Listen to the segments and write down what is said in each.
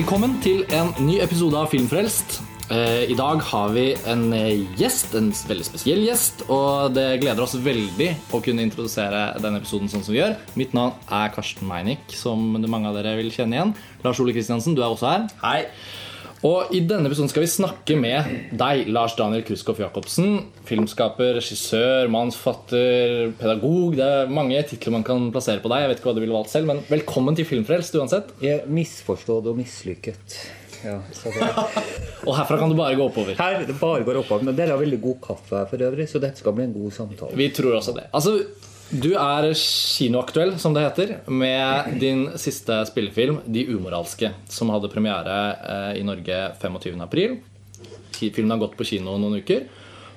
Velkommen til en ny episode av Filmfrelst. Eh, I dag har vi en eh, gjest, en veldig spesiell gjest. Og det gleder oss veldig å kunne introdusere denne episoden sånn som vi gjør. Mitt navn er Karsten Meinick, som mange av dere vil kjenne igjen. Lars Ole Kristiansen, du er også her. Hei. Og I denne episoden skal vi snakke med deg, Lars Daniel Kruskoff Jacobsen. Filmskaper, regissør, mannsfatter, pedagog. Det er mange titler man kan plassere på deg. Jeg vet ikke hva du ville valgt selv, men velkommen til Filmfrelst uansett. Jeg misforstått og mislykket. Ja, Og herfra kan du bare gå oppover. her det bare går oppover. Men dere har veldig god kaffe her for øvrig, så dette skal bli en god samtale. Vi tror også det. Altså, du er kinoaktuell, som det heter, med din siste spillefilm, 'De umoralske', som hadde premiere eh, i Norge 25.4. Filmen har gått på kino noen uker.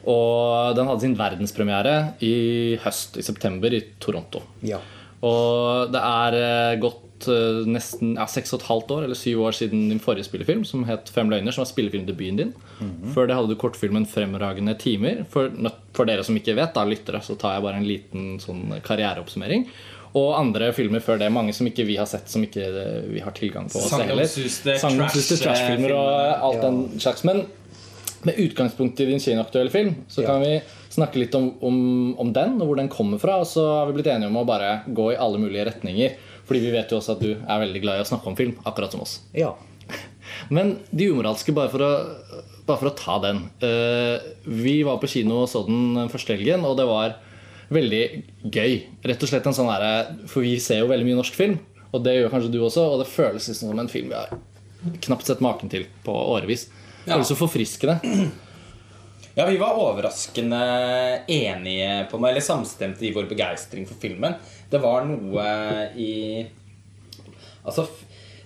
Og den hadde sin verdenspremiere i høst, i september, i Toronto. Ja. Og det er eh, gått eh, nesten ja, seks og et halvt år eller syv år siden din forrige spillefilm, som het 'Fem løgner', som var spillefilmdebuten din. Før det hadde du kortfilmen 'Fremragende timer'. For, for dere som ikke vet, da, lyttere, så tar jeg bare en liten sånn karriereoppsummering. Og andre filmer før det. Mange som ikke vi har sett, som ikke eh, vi har tilgang på. Sagnomsuste trashfilmer trash- og alt den slags. Men med utgangspunkt i din kinoaktuelle film, så Ja. kan vi snakke litt om, om, om den, og hvor den kommer fra. Og så har vi blitt enige om å bare gå i alle mulige retninger. Fordi vi vet jo også at du er veldig glad i å snakke om film, akkurat som oss. ja. Men De umoralske, bare for å, bare for å ta den. Eh, vi var på kino og så den den første helgen, og det var veldig gøy. Rett og slett en sånn herre For vi ser jo veldig mye norsk film, og det gjør kanskje du også, og det føles liksom som en film vi har knapt sett maken til på årevis. Det Ja. føles så forfriskende. Ja, vi var overraskende enige på meg, eller samstemte i vår begeistring for filmen. Det var noe i Altså,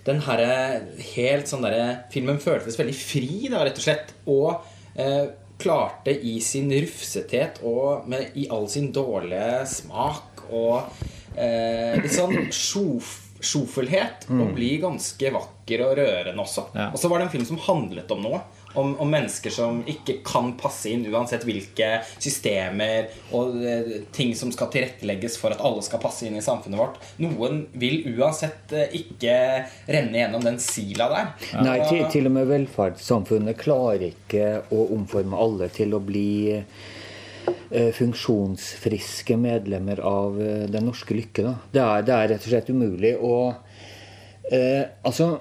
den herre helt sånn derre Filmen føltes veldig fri, da, rett og slett. Og eh, klarte i sin rufsethet og med, i all sin dårlige smak og eh, litt sånn sjof, sjofelhet å bli ganske vakker og rørende også. Ja. Og så var det en film som handlet om noe. Om, om mennesker som ikke kan passe inn uansett hvilke systemer og eh, ting som skal tilrettelegges for at alle skal passe inn i samfunnet vårt. Noen vil uansett eh, ikke renne gjennom den sila der. Nei, til, til og med velferdssamfunnet klarer ikke å omforme alle til å bli eh, funksjonsfriske medlemmer av den norske lykke. Da. Det, er, det er rett og slett umulig. Og eh, altså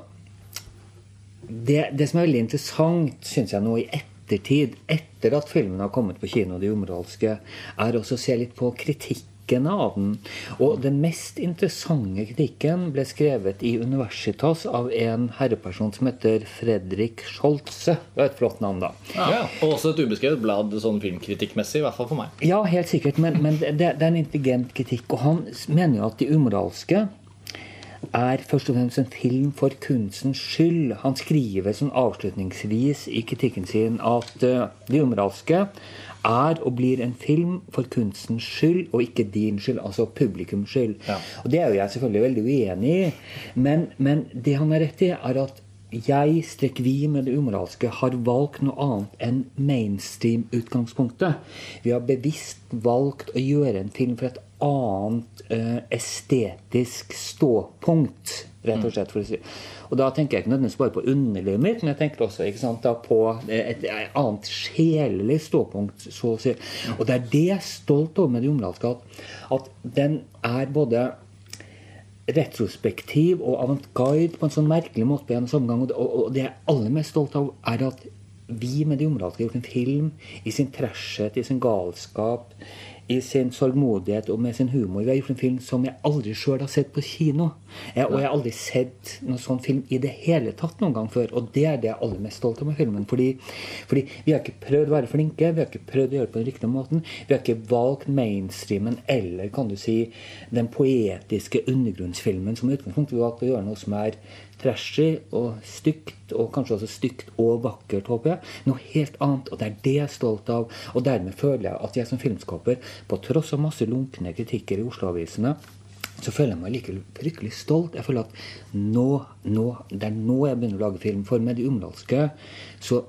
det, det som er veldig interessant, syns jeg nå i ettertid, etter at filmen har kommet på kino, De umoralske, er også å se litt på kritikken av den. Og den mest interessante kritikken ble skrevet i Universitas av en herreperson som heter Fredrik Scholze. Det var et flott navn, da. Ja. Og også et ubeskrevet blad sånn filmkritikkmessig, i hvert fall for meg. Ja, helt sikkert, men, men det, det er en intelligent kritikk. Og han mener jo at De umoralske er først og fremst en film for kunstens skyld. Han skriver sånn avslutningsvis i kritikken sin at uh, De umoralske er og blir en film for kunstens skyld, og ikke din skyld, altså publikums skyld. Ja. Og det er jo jeg selvfølgelig veldig uenig i. Men, men det han har rett i, er at jeg, strekk vi med det umoralske, har valgt noe annet enn mainstream-utgangspunktet. Vi har bevisst valgt å gjøre en film for et annet eh, estetisk ståpunkt. Rett og slett for å si. Og da tenker jeg ikke nødvendigvis bare på underlivet mitt, men jeg tenker også sant, da, på et, et annet sjelelig ståpunkt. Så å si. Og det er det jeg er stolt over med umoralske, at, at den er både retrospektiv og avantgarde på en sånn merkelig måte på en samme gang. Og det jeg er aller mest stolt av, er at vi med de områdene har gjort en film i sin trashhet, i sin galskap, i sin sorgmodighet og med sin humor. Vi har gjort en film som jeg aldri sjøl har sett på kino. Jeg, og jeg har aldri sett noen sånn film i det hele tatt noen gang før. Og det er det jeg er aller mest stolt av med filmen. Fordi, fordi vi har ikke prøvd å være flinke, vi har ikke prøvd å gjøre det på den riktige måten. Vi har ikke valgt mainstreamen eller kan du si den poetiske undergrunnsfilmen som utgangspunkt. Vi har valgt å gjøre noe som er trashy og stygt, og kanskje også stygt og vakkert, håper jeg. Noe helt annet, og det er det jeg er stolt av. Og dermed føler jeg at jeg som filmskaper, på tross av masse lunkne kritikker i Oslo-avisene, så føler jeg meg likevel fryktelig stolt. Jeg føler at nå, nå, det er nå jeg begynner å lage film. For med de umoralske så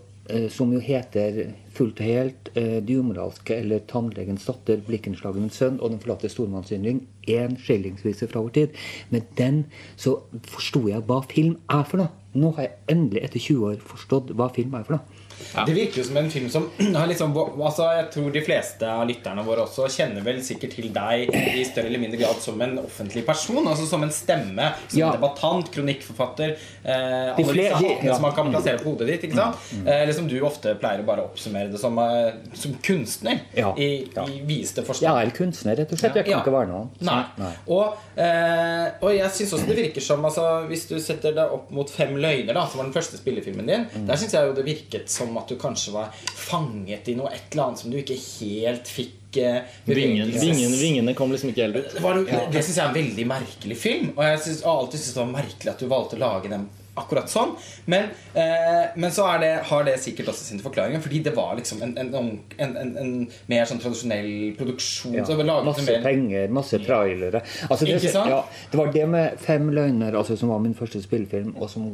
som jo heter fullt og helt eh, 'De umoralske' eller 'Tannlegens datter', 'Blikkenslagerens sønn' og 'Den forlatte stormannsynding'. Én skillingsvise fra vår tid. Med den så forsto jeg hva film er for noe. Nå har jeg endelig etter 20 år forstått hva film er for noe. Det virker jo som en film som har liksom altså Jeg tror de fleste av lytterne våre også kjenner vel sikkert til deg i større eller mindre grad som en offentlig person. Altså som en stemme, som Ja. debattant, kronikkforfatter. Eh, alle disse hatene ja. som man kan plassere på hodet ditt. Ikke sant? Eh, eller som du ofte pleier å bare oppsummere det som, eh, som kunstner. Ja. I, Ja. i videste forstand. Ja, eller kunstner, rett og slett. Jeg kan Ja. ikke være noe annet. Nei. Nei. Og, eh, og jeg syns også det virker som altså, Hvis du setter deg opp mot Fem løgner, da, som var den første spillefilmen din, Mm. der syns jeg jo det virket som at du kanskje var fanget i noe et eller annet som du ikke helt fikk eh, Vingen, bevegelses- vingene, kom liksom ikke helt ut. Det, var, det, det syns jeg er en veldig merkelig film. Og jeg synes, har alltid syntes det var merkelig at du valgte å lage den akkurat sånn. Men, eh, men så det, har det sikkert også sine forklaringer, fordi det var liksom en, en, en, en, mer sånn tradisjonell produksjon. Ja, masse mer, penger, masse trailere. Altså, det, Ikke sant? Ja, det var det med Fem løgner, altså, som var min første spillefilm, og som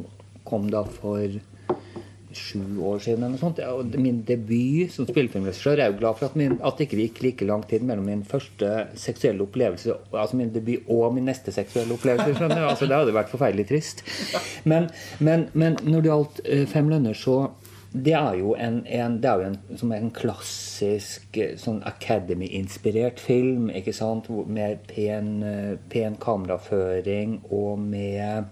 kom da for sju år siden. eller sånt. Og Min debut som spillefilmregissør er jo glad for at, min, at det ikke gikk like lang tid mellom min første seksuelle opplevelse Altså min debut og min neste seksuelle opplevelse. Altså, det hadde vært forferdelig trist. Men, men, men når det gjaldt eh, Fem lønner, så det er jo en, en, det er jo en, som en klassisk eh, sånn Academy-inspirert film. ikke sant? Med pen, eh, pen kameraføring og med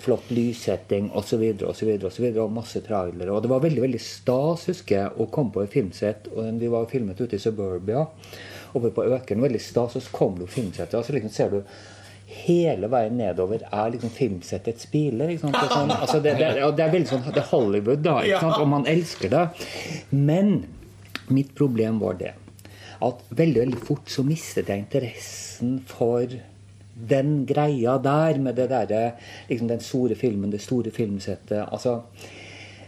flott lyssetting osv. osv. osv. Og masse trailere. Og det var veldig veldig stas, husker jeg, å komme på et filmsett. og Vi var filmet ute i Suburbia, oppe på Økeren. Veldig stas, og så kom du filmsettet, og så liksom ser du Hele veien nedover er liksom filmsettets biler. Ikke sant? Det, sånn, altså det, det, og det er veldig sånn Det er Hollywood, da. Ikke sant? Og man elsker det. Men mitt problem var det at veldig veldig fort så mistet jeg interessen for den greia der med det derre liksom Den store filmen, det store filmsettet. Altså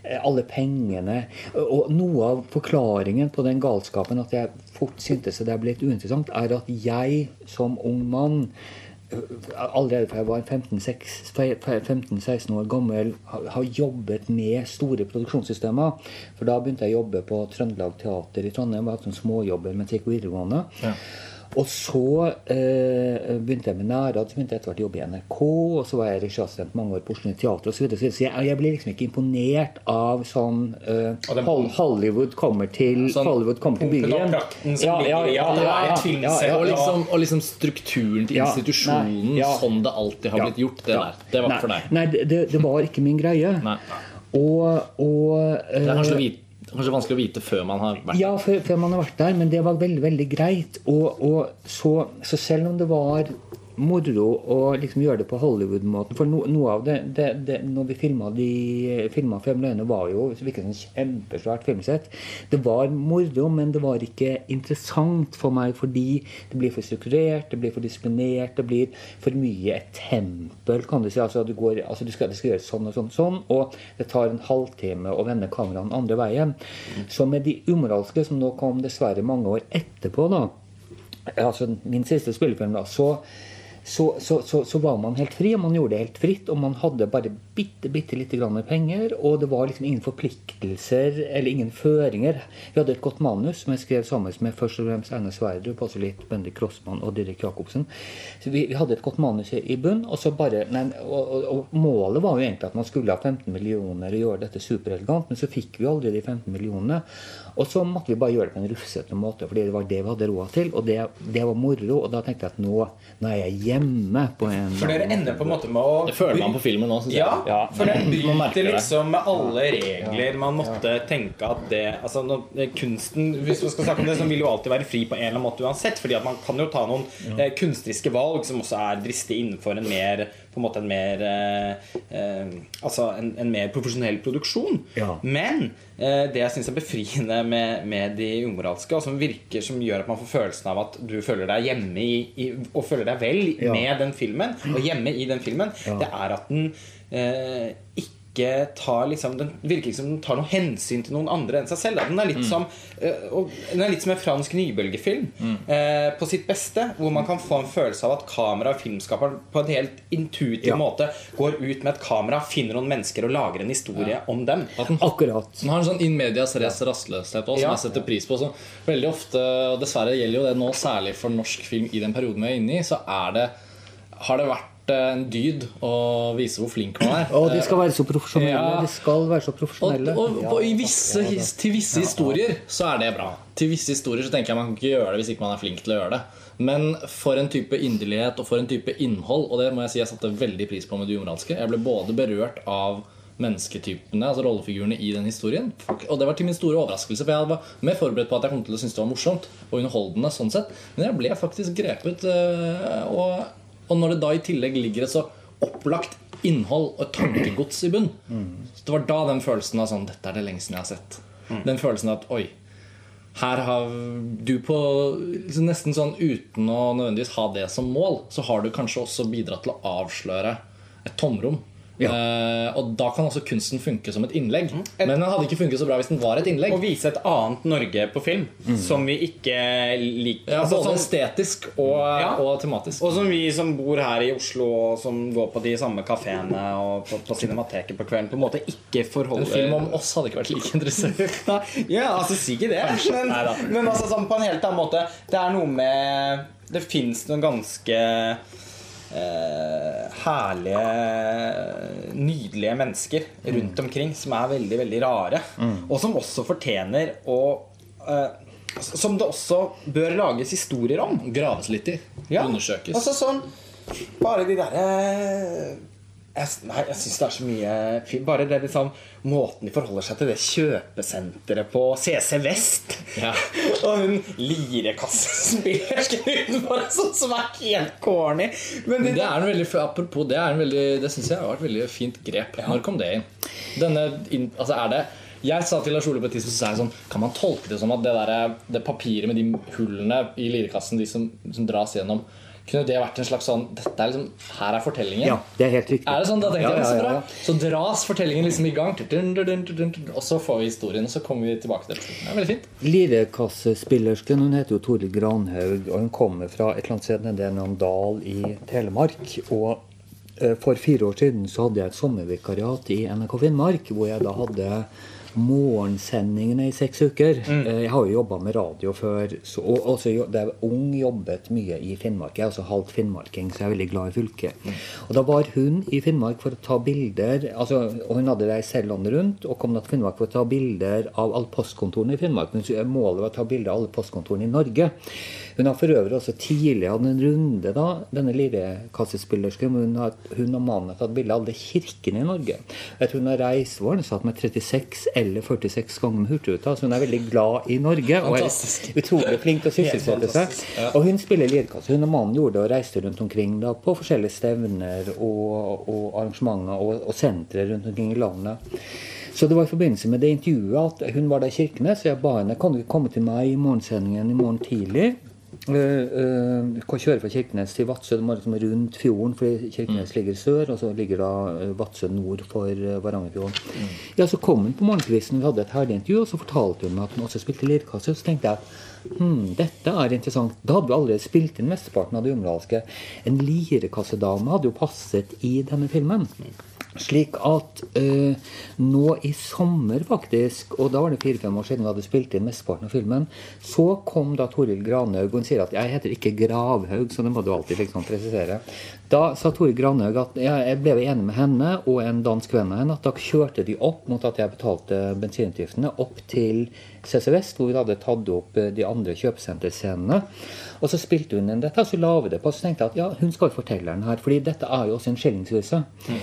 eh, alle pengene. Og noe av forklaringen på den galskapen at jeg fort syntes det ble litt uinteressant, er at jeg som ung mann øh, Allerede fra jeg var 15-16 år gammel, har jobbet med store produksjonssystemer. For da begynte jeg å jobbe på Trøndelag Teater i Trondheim. Var sånn småjobber mens jeg gikk videregående. Og så eh, begynte jeg med nærad, så begynte jeg etter hvert å jobbe i NRK. Og så var jeg regissørassistent mange år på Oslo Teater osv. Så, videre, så jeg, jeg ble liksom ikke imponert av sånn eh, Hol- Hollywood kommer til Sånn Hollywood kommer til byen. Ja, ja, ja, filmsett. Og liksom, og liksom strukturen til Ja, institusjonen, nei, ja. sånn det alltid har Ja, blitt gjort. Det ja. der. Det var nei, ikke for deg. Nei, det, det var ikke min greie. Nei. Og, og Det er kanskje, eh, kanskje vanskelig å vite før man har vært der? Ja, før, før man har vært der, men det var veldig veldig greit. Og, og så, så selv om det var moro å liksom gjøre det på Hollywood-måten For no, noe av det, det, det Når vi filma filma Fem løgner, var jo ikke sånn kjempesvært filmsett. Det var moro, men det var ikke interessant for meg fordi det blir for strukturert, det blir for disiplinert, det blir for mye et tempel, kan du si. Altså, du går, altså du skal, skal gjøres sånn og sånn, sånn, og det tar en halvtime å vende kameraet andre veien. Så med de umoralske, som nå kom dessverre mange år etterpå, da, altså min siste spillefilm, da, så så, så, så, så var man helt fri, og man gjorde det helt fritt. Og man hadde bare bitte, bitte lite grann penger. Og det var liksom ingen forpliktelser eller ingen føringer. Vi hadde et godt manus som jeg skrev sammen med først og fremst Einar Sverdrup, også litt Bendik Krossmann og Dirk Jacobsen. Så vi, vi hadde et godt manus i bunn. Og, så bare, nei, og, og, og målet var jo egentlig at man skulle ha 15 millioner og gjøre dette superelegant, men så fikk vi aldri de 15 millionene. Og så måtte vi bare gjøre det på en rufsete måte, fordi det var det vi hadde råd til. Og det, det var moro. Og da tenkte jeg at nå, nå er jeg hjemme på en For dere ender på en måte med å Det føler man på filmen nå, syns jeg. Ja, Ja. for det Man bryter liksom med alle regler man måtte tenke at det Altså når, Kunsten, hvis man skal snakke om det, så vil jo alltid være fri på en eller annen måte uansett. Fordi at man kan jo ta noen eh, kunstneriske valg som også er dristige innenfor en mer På en måte en mer eh, eh, Altså en, en mer profesjonell produksjon. Ja. Men eh, det jeg syns er befriende med, med de umoralske, og som virker som gjør at man får følelsen av at du føler deg hjemme i, i og føler deg vel Ja. med den filmen, og hjemme i den filmen, Ja. det er at den eh, ikke ikke tar liksom, Den virker ikke som den tar noe hensyn til noen andre enn seg selv. Da. Den er litt som eh, og Den er litt som en fransk nybølgefilm eh, på sitt beste. Hvor man kan få en følelse av at kamera og filmskaperen på en helt intuitiv Ja. måte går ut med et kamera, finner noen mennesker og lager en historie om dem. At den Akkurat. Den har en sånn in medias res rastløshet også, som Ja. jeg setter pris på. Så veldig ofte, og dessverre gjelder jo det nå særlig for norsk film i den perioden vi er inne i, så er det, har det vært en dyd å vise hvor flink man er. Og de skal være så profesjonelle. Ja. De skal være så profesjonelle. og, og, og i visse, til visse historier så er det bra. Til visse historier så tenker jeg man kan ikke gjøre det hvis ikke man er flink til å gjøre det. Men for en type inderlighet og for en type innhold, og det må jeg si jeg satte veldig pris på med det umoralske Jeg ble både berørt av mennesketypene, altså rollefigurene i den historien. Og det var til min store overraskelse, for jeg var mer forberedt på at jeg kom til å synes det var morsomt og underholdende. sånn sett Men jeg ble faktisk grepet. øh, Og, og når det da i tillegg ligger et så opplagt innhold og tankegods i bunn, så det var da den følelsen av sånn Dette er det lengste jeg har sett. Den følelsen av at oi, her har du på liksom Nesten sånn uten å nødvendigvis ha det som mål, så har du kanskje også bidratt til å avsløre et tomrom. Ja. Uh, og da kan også kunsten funke som et innlegg. Men den hadde ikke funket så bra hvis den var et innlegg. Å vise et annet Norge på film som vi ikke liker. Ja, altså, både som- estetisk og, Ja. og tematisk. Og som vi som bor her i Oslo, og som går på de samme kafeene og på, på Cinemateket på kvelden, på en måte ikke forholder en film om oss hadde ikke vært like interessert. Ja, altså si ikke det. Men, men altså sånn på en helt annen måte. Det er noe med Det fins noen ganske eh, herlige, nydelige mennesker rundt omkring som er veldig, veldig rare. Og som også fortjener å eh, Som det også bør lages historier om. Graves litt i. Ja. Undersøkes. Altså sånn Bare de derre jeg, Nei, jeg syns det er så mye fint. Bare det liksom måten de forholder seg til det kjøpesenteret på CC Vest. Ja. Og hun lirekassespillersken utenfor sånn som er helt corny. Men det, Det er en veldig, apropos det, er en veldig, det synes jeg har vært et veldig fint grep. Når kom det inn? Denne, altså er det jeg sa til Lars Ole på et tidspunkt så sa jeg sånn, Kan man tolke det som at det, der, det papiret med de hullene i lirekassen de som, som dras gjennom Kunne det vært en slags sånn Dette er liksom, Her er fortellingen. Ja, det er helt riktig. Er det sånn? Da tenkte jeg, ja, så ja, bra. ja. Så dras fortellingen liksom i gang, og så får vi historien, og så kommer vi tilbake til det. Det er veldig fint. Lirekassespillersken hun heter jo Toril Granhaug, og hun kommer fra et eller annet sted nede i Namdal i Telemark. Og eh, for fire år siden så hadde jeg et sommervikariat i NRK Finnmark, hvor jeg da hadde morgensendingene i seks uker. Mm. Jeg har jo jobba med radio før, så, og også da jeg var ung jobbet mye i Finnmark. Jeg er også halvt finnmarking, så jeg er veldig glad i fylket. Og da var hun i Finnmark for å ta bilder, altså, og hun hadde reist hele landet rundt, og kom da til Finnmark for å ta bilder av alle postkontorene i Finnmark. Men målet var å ta bilder av alle postkontorene i Norge. Hun har for øvrig også tidligere hatt en runde, da, denne lirekassespillersken. hvor Hun, har, hun og mannen har tatt bilde av alle kirkene i Norge. Jeg tror hun har reist det satt med 36 eller 46 ganger med Hurtigruta, så hun er veldig glad i Norge. Og er utrolig flink til å sysselsette seg. Og hun spiller lirkasse. Hun og mannen gjorde det og reiste rundt omkring da, på forskjellige stevner og, og arrangementer og, og sentre rundt omkring i landet. Så det var i forbindelse med det intervjuet at hun var der i Kirkenes, så jeg ba henne kan du komme til meg i morgensendingen i morgen tidlig. Uh, uh, kan kjøre fra Kirkenes til Vadsø. Det må liksom rundt fjorden, fordi Kirkenes ligger sør, og så ligger da uh, Vadsø nord for Varangerfjorden. Ja, Så kom hun på morgenkvisten, vi hadde et herlig intervju, og så fortalte hun at hun også spilte lirekasse. Så tenkte jeg hm, dette er interessant. Da hadde vi allerede spilt inn mesteparten av det umoralske. En lirekassedame hadde jo passet i denne filmen. Slik at eh, nå i sommer, faktisk, og da var det fire-fem år siden vi hadde spilt inn mesteparten av filmen, så kom da Toril Granhaug, og hun sier at jeg heter ikke Gravhaug, så det må du alltid liksom presisere. Da sa Toril Granhaug at ja, jeg ble enig med henne og en dansk venn av henne at da kjørte de opp mot at jeg betalte bensinutgiftene, opp til CC Vest, hvor vi hadde tatt opp eh, de andre kjøpesenterscenene. Og så spilte hun inn dette, og så la vi det på. Så tenkte jeg at ja, hun skal jo fortelle den her, fordi dette er jo også en skjellingsvise. Mm.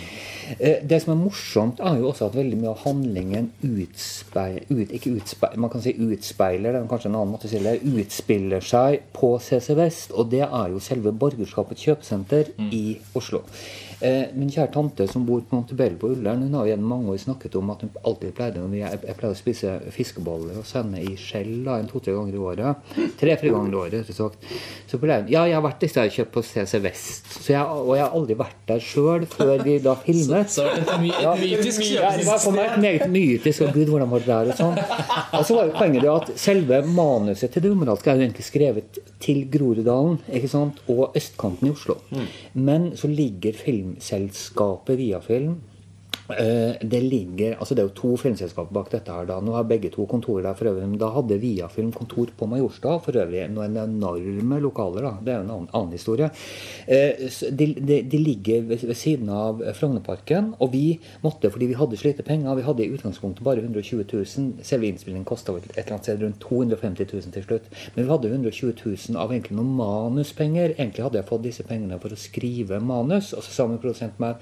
Det som er morsomt, er jo også at veldig mye av handlingen utspeiler, ut, ikke utspeiler, man kan si utspeiler, det er kanskje en annen måte å si det, utspiller seg på CC Vest. Og det er jo selve borgerskapets kjøpesenter i Oslo. Eh, min kjære tante som bor på Montebello på Ullern, hun har gjennom mange år snakket om at hun alltid pleide jeg, jeg pleide å spise fiskeboller og sende i skjell en to-tre ganger i året. Tre-fire ganger i året, rett. Så pleide hun Ja, jeg har vært disse her kjøpt på CC Vest. Så jeg, og jeg har aldri vært der sjøl før vi da filmet. Så det et, my et mytisk Ja, det var for meg et meget mytisk og gud, hvordan var det der og sånn. Og så var jo poenget det at selve manuset til det umoralske er jo egentlig skrevet til Groruddalen ikke sant? og østkanten i Oslo. Men så ligger filmselskapet Viafilm det ligger, altså det er jo to filmselskaper bak dette. her da, Nå har begge to kontorer der for øvrig. Men da hadde Viafilm kontor på Majorstua. For øvrig noen enorme lokaler. da, Det er jo en annen, annen historie. Eh, de, de, de ligger ved siden av Frognerparken. Og vi måtte, fordi vi hadde slite penger Vi hadde i utgangspunktet bare 120 000. Selve innspillingen kosta et eller annet sted rundt 250 000 til slutt. Men vi hadde 120 000 av egentlig noen manuspenger. Egentlig hadde jeg fått disse pengene for å skrive manus. Og så sa min produsent meg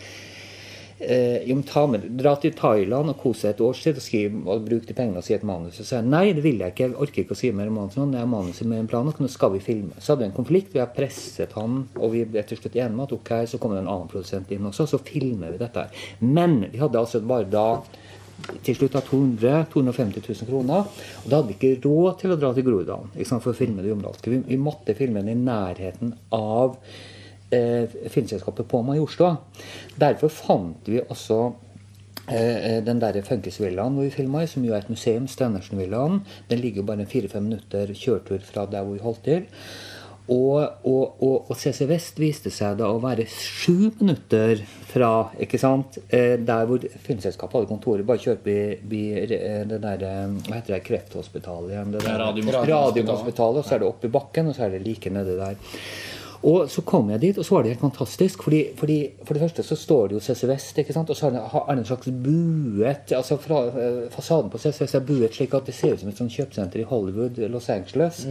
eh, jo, ta med, dra til Thailand og kose et år siden og, skrive, og bruke de pengene og si et manus. Og sa jeg nei, det vil jeg ikke. Jeg orker ikke å skrive mer manus nå. Det er manuset med en plan, og nå skal vi filme. Så hadde vi en konflikt. Vi har presset han, og vi ble til slutt enige om at ok, så kommer det en annen produsent inn også, så filmer vi dette her. Men vi hadde altså bare da til slutt av 200 250 000 kroner. Og da hadde vi ikke råd til å dra til Groruddalen for å filme det umoralske. Vi, vi måtte filme den i nærheten av eh, filmselskapet på Majorstua. Derfor fant vi også eh, den der Funkisvillaen hvor vi filma som jo er et museum, Stenersen-villaen. Den ligger bare en fire-fem minutter kjøretur fra der hvor vi holdt til. Og, og, og, og CC Vest viste seg da å være sju minutter fra ikke sant, eh, der hvor Filmselskapet hadde kontoret. Bare kjørt forbi eh, det der eh, Hva heter det? Krefthospitalet igjen? Radiohospitalet. Og så er det oppe i bakken, og så er det like nedi der. Og så kom jeg dit, og så var det helt fantastisk. Fordi, fordi For det første så står det jo CC Vest, ikke sant? og så er det, en slags buet altså fra, eh, Fasaden på CC Vest er buet slik at det ser ut som et sånt kjøpesenter i Hollywood, Los Angeles.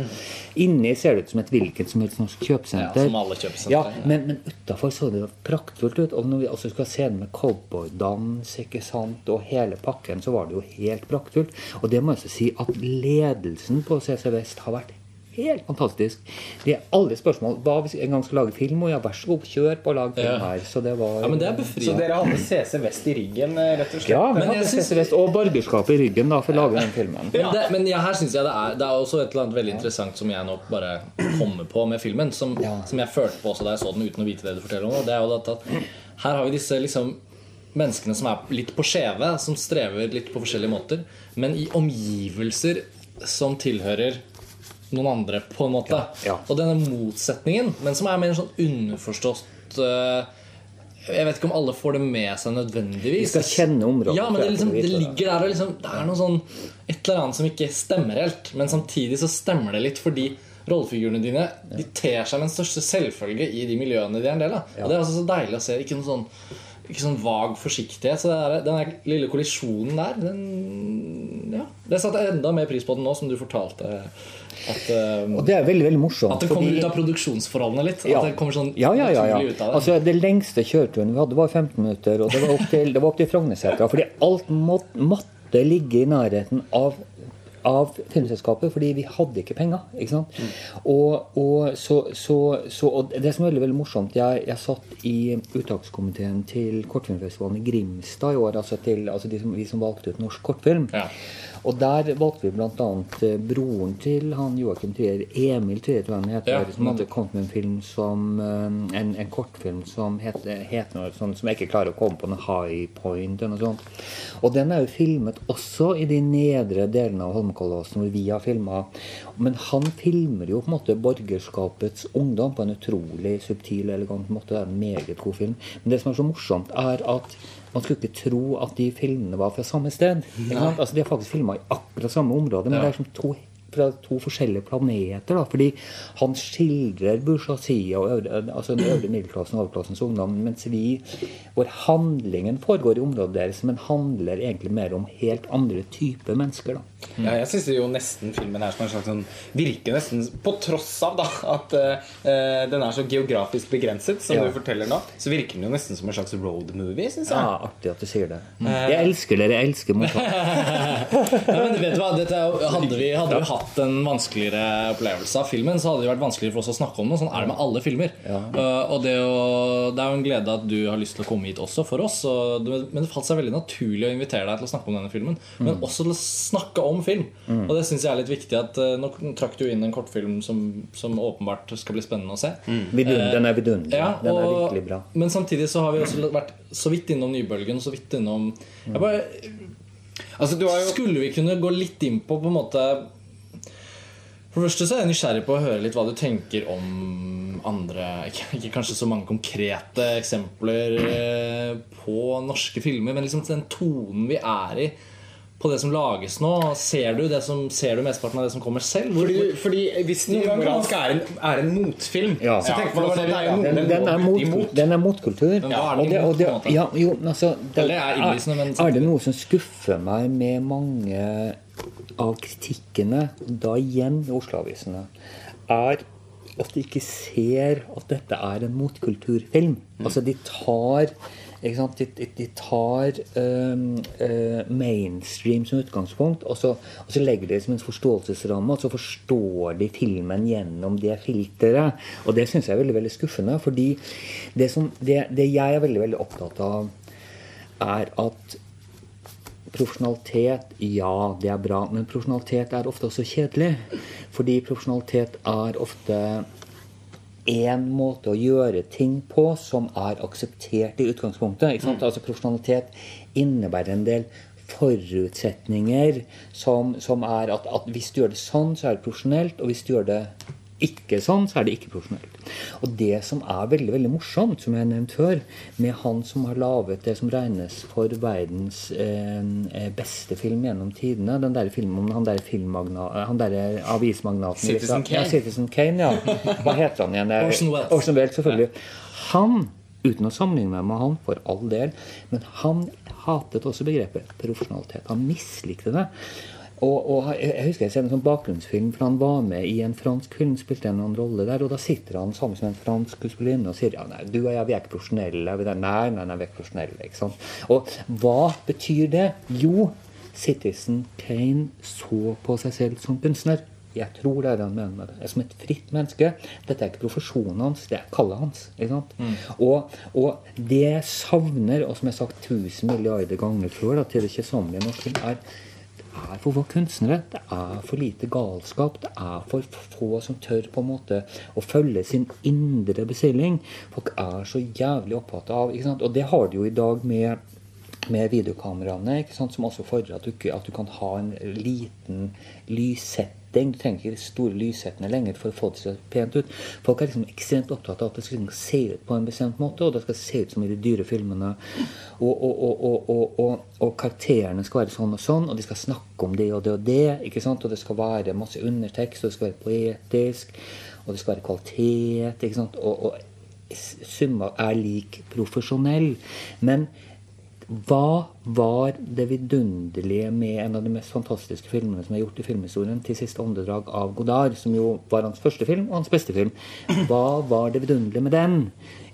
Inni ser det ut som et hvilket som helst norsk kjøpesenter. Ja, som alle kjøpesenter. Ja, ja. men, men utafor så det praktfullt ut. Og når vi også skal ha scenen med cowboydans ikke sant, og hele pakken, så var det jo helt praktfullt. Og det må jeg også si at ledelsen på CC Vest har vært helt fantastisk. Det er alle spørsmål. Hva hvis en gang skal lage film? Og ja, vær så god, kjør på å lage film Ja. her. Så det var Ja, men det er Så dere hadde CC Vest i ryggen, eh, rett og slett? Ja, Men hadde jeg synes- CC Vest og barberskapet i ryggen da, for å lage den filmen. Men, det, men ja, her synes jeg det er Det er også et eller annet veldig interessant som jeg nå bare kommer på med filmen. Som, Ja. som jeg følte på også da jeg så den uten å vite det du forteller om. Og det er jo at, at Her har vi disse liksom menneskene som er litt på skjeve, som strever litt på forskjellige måter, men i omgivelser som tilhører noen andre, på en måte. Ja, ja. Og denne motsetningen, men som er mer sånn underforstått uh, Jeg vet ikke om alle får det med seg nødvendigvis. Vi skal kjenne området Ja, men det, liksom, det ligger der og liksom, Det er noe sånn et eller annet som ikke stemmer helt. Men samtidig så stemmer det litt fordi rollefigurene dine De ter seg med den største selvfølge i de miljøene de er en del av. Og det er altså så deilig å se. Ikke noe sånn ikke sånn vag forsiktighet. Så det er, den der lille kollisjonen der, den Ja. Det satte jeg enda mer pris på den nå, som du fortalte. At, um, Og det er veldig veldig morsomt. at det kommer fordi- ut av produksjonsforholdene litt. Ja. At det kommer sånn ja, ja, ja, ja. ut av det. Altså, det lengste kjøreturen vi hadde, var 15 minutter. Og det var opp til, det var opp til Frognersetra. Fordi alt må, måtte ligge i nærheten av av filmselskapet, fordi vi hadde ikke penger. ikke sant? Og, og, så, så, så, og det som er veldig veldig morsomt Jeg, jeg satt i uttakskomiteen til kortfilmfestivalen i Grimstad i år. altså, til, altså de som, Vi som valgte ut norsk kortfilm. Ja. Og der valgte vi bl.a. broren til han Joakim Trier, Emil Trier, tror jeg han heter, Ja. som hadde kommet med en film som eh, en, en kortfilm som het, het noe sånn som jeg ikke klarer å komme på, noe High Point eller noe sånt. Og den er jo filmet også i de nedre delene av Holmenkollåsen, hvor vi har filma. Men han filmer jo på en måte borgerskapets ungdom på en utrolig subtil elegant måte. Det er en meget god film. Men det som er så morsomt, er at man skulle ikke tro at de filmene var fra samme sted. Altså, de er faktisk filma i akkurat samme område, men det er som to fra to forskjellige planeter. da, Fordi han skildrer bourgeoisie og øvre, altså den øvre middelklassen og overklassens ungdom, mens vi, hvor handlingen foregår i området deres, men handler egentlig mer om helt andre typer mennesker. da. Ja, jeg syns jo nesten filmen er som en slags sånn Virker nesten På tross av da at uh, den er så geografisk begrenset, som Ja. du forteller nå, så virker den jo nesten som en slags road movie, syns jeg. Ja, Artig at du sier det. Jeg elsker dere, jeg elsker mottak. ja, men vet du hva, Dette jo, hadde, vi, hadde vi hatt hatt en vanskeligere opplevelse av filmen, så hadde det vært vanskeligere for oss å snakke om noe Sånn er det med alle filmer. Uh, og det, å, det er jo en glede at du har lyst til å komme hit også for oss. Og, det, men det falt seg veldig naturlig å invitere deg til å snakke om denne filmen. Men også til å snakke om film. Og det syns jeg er litt viktig. At, uh, nå trakk du inn en kortfilm som, som åpenbart skal bli spennende å se. Vidun, den er vidunderlig. Ja, den er virkelig bra. Men samtidig så har vi også vært så vidt innom nybølgen. Så vidt innom jeg bare, Altså, du har jo Skulle vi kunne gå litt inn på på en måte For det første så er jeg nysgjerrig på å høre litt hva du tenker om andre Ikke, kanskje så mange konkrete eksempler eh, på norske filmer, men liksom den tonen vi er i på det som lages nå. Ser du, det som, ser du mesteparten av det som kommer selv? Hvor, fordi, fordi hvis Noen ganger- er en, er en motfilm Ja. Så tenk på det, det er jo noen Den, den den, er mot, imot. den er motkultur. Er det- imot, det-? Ja, jo, altså, det, er er det noe som skuffer meg med mange av kritikkene, da igjen i Oslo-avisene, er at de ikke ser at dette er en motkulturfilm. Altså, de tar de, de tar um, uh, mainstream som utgangspunkt, og så, og så legger de det som en forståelsesramme, og så forstår de filmen gjennom det filteret. Og det syns jeg er veldig veldig skuffende. fordi det, som, det, det jeg er veldig veldig opptatt av, er at Profesjonalitet, ja, det er bra. Men profesjonalitet er ofte også kjedelig. Fordi profesjonalitet er ofte én måte å gjøre ting på som er akseptert i utgangspunktet. Ikke sant? Altså Profesjonalitet innebærer en del forutsetninger som, som er at, at hvis du gjør det sånn, så er det profesjonelt. Og hvis du gjør det ikke sånn, så er det ikke profesjonelt. Og det som er veldig veldig morsomt, som jeg har nevnt før, med han som har laget det som regnes for verdens eh, beste film gjennom tidene, den der filmen om han der han der avismagnaten Citizen USA- Ja, Kane. Citizen Kane, ja. Hva heter han igjen? Orson Welles. Orson Welles, selvfølgelig. Han, uten å sammenligne meg med han, for all del, men han hatet også begrepet profesjonalitet. Han mislikte det. Og, og jeg jeg husker jeg ser en sånn bakgrunnsfilm, for han var med i en fransk film, spilte en annen rolle der, og da sitter han sammen med en fransk skuespillerinne og sier ja, nei, du og jeg, vi er ikke profesjonelle. Er, nei, nei, nei, vi er ikke profesjonelle. ikke sant? Og hva betyr det? Jo, Citizen Kane så på seg selv som kunstner. Jeg tror det er det han mener med det. Som et fritt menneske. Dette er ikke profesjonen hans, det er kallet hans. sant? Og, og det jeg savner, og som jeg har sagt tusen milliarder ganger før da, til det kjedsommelige i norsk film, er er for få kunstnere. Det er for lite galskap. Det er for få som tør på en måte å følge sin indre bestilling. Folk er så jævlig opptatt av ikke sant? Og det har de jo i dag med med videokameraene, som også fordrer at du, at du kan ha en liten lyssetting. Du trenger ikke store lyssettene lenger for å få det til å se pent ut. Folk er liksom ekstremt opptatt av at det skal liksom se ut på en bestemt måte, og det skal se ut som i de dyre filmene. Og, og, og, og karakterene skal være sånn og sånn, og de skal snakke om det og det og det. ikke sant, Og det skal være masse undertekst, og det skal være poetisk, og det skal være kvalitet. ikke sant, og, og summa er lik profesjonell. Men hva var det vidunderlige med en av de mest fantastiske filmene som er gjort i filmhistorien, 'Til siste åndedrag' av Godard, som jo var hans første film og hans beste film? Hva var det vidunderlige med den?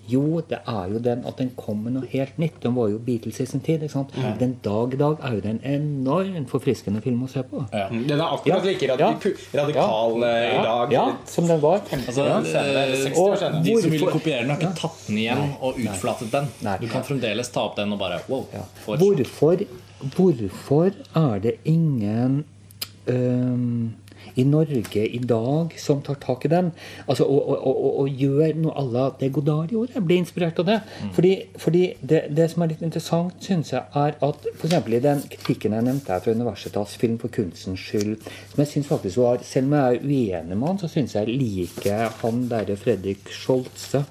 Jo, det er jo den at den kom med noe helt nytt. Den var jo Beatles i sin tid. ikke sant? Den dag i dag er jo det en enormt forfriskende film å se på. Den er akkurat like Ja. radi radikal eh, i dag. Ja, som den var. Altså, Ja, eh, senere, 60 og. De som ville kopiere den, har ikke tatt den igjen og utflatet den. Nei. Du kan fremdeles ta opp den og bare wow. Hvorfor, hvorfor er det ingen øhm, i Norge i dag som tar tak i den? Altså, og, og, og, og gjør noe à la det Godard gjorde? Jeg blir inspirert av det. Fordi, fordi det, det som er litt interessant, syns jeg, er at f.eks. i den kritikken jeg nevnte her fra Universitas Film for kunstens skyld, som jeg synes faktisk var Selv om jeg er uenig med han, så syns jeg liker han derre Fredrik Scholze.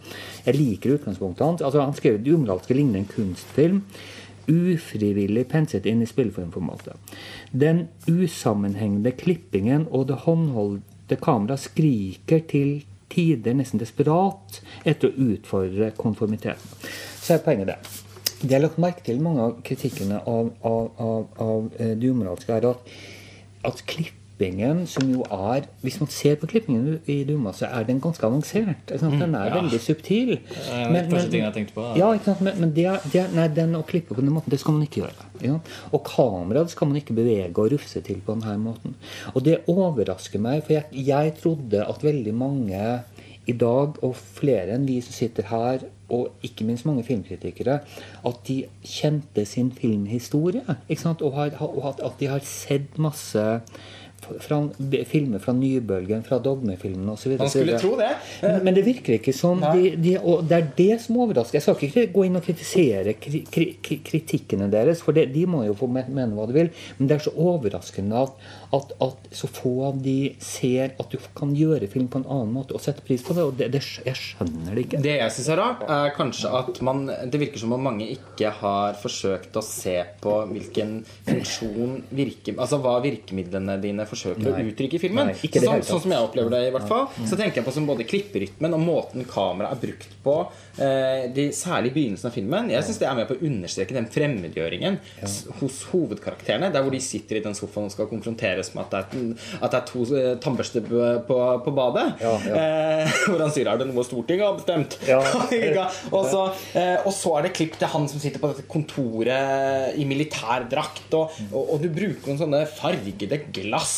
Jeg liker utgangspunktet hans. Altså, han skrev 'Det umoralske ligner en kunstfilm' ufrivillig penset inn i spillefilmformatet. Den usammenhengende klippingen og det håndholdte kamera skriker til tider nesten desperat etter å utfordre konformiteten. Så er poenget det. Det jeg har lagt merke til mange av kritikkene av, av, av, av eh, det umoralske, er at, at klipp klippingen, som jo er Hvis man ser på klippingen i Duma, så er den ganske avansert. sant? Den er ja. veldig subtil. er en av første tingene jeg tenkte på. Ja. Men, men det, er- det, er- nei, den å klippe på den måten, det skal man ikke gjøre. Ja? Og kameraet skal man ikke bevege og rufse til på denne måten. Og det overrasker meg, for jeg, jeg trodde at veldig mange i dag, og flere enn vi som sitter her, og ikke minst mange filmkritikere, at de kjente sin filmhistorie. Og, at de har sett masse fra, filmer fra nybølgen, fra dogmefilmene osv. Man skulle tro det. Men, det virker ikke sånn. de, de, Og det er det som overrasker. Jeg skal ikke gå inn og kritisere kri, kri, kri- kritikkene deres, for det, de må jo få mene hva de vil. Men det er så overraskende at, at, at så få av de ser at du kan gjøre film på en annen måte og sette pris på det. Og det, det, jeg skjønner det ikke. Det jeg syns er rart, er kanskje at man Det virker som om mange ikke har forsøkt å se på hvilken funksjon virke, Altså hva virkemidlene dine forsøker Nei. å uttrykke i filmen. Nei, sånn, sånn som jeg opplever det, i hvert fall Så tenker jeg på som både klipperytmen og måten kameraet er brukt på, de, særlig i begynnelsen av filmen. Jeg syns det er med på å understreke den fremmedgjøringen ja. hos hovedkarakterene. Der hvor de sitter i den sofaen og skal konfronteres med at det er, at det er to eh, tannbørster på, på, badet. Ja, ja. Eh, hvor han sier 'Er det noe Stortinget har bestemt?' Ja. og, så, eh, og så er det klipp til han som sitter på dette kontoret i militærdrakt. Og, og, og du bruker noen sånne fargede glass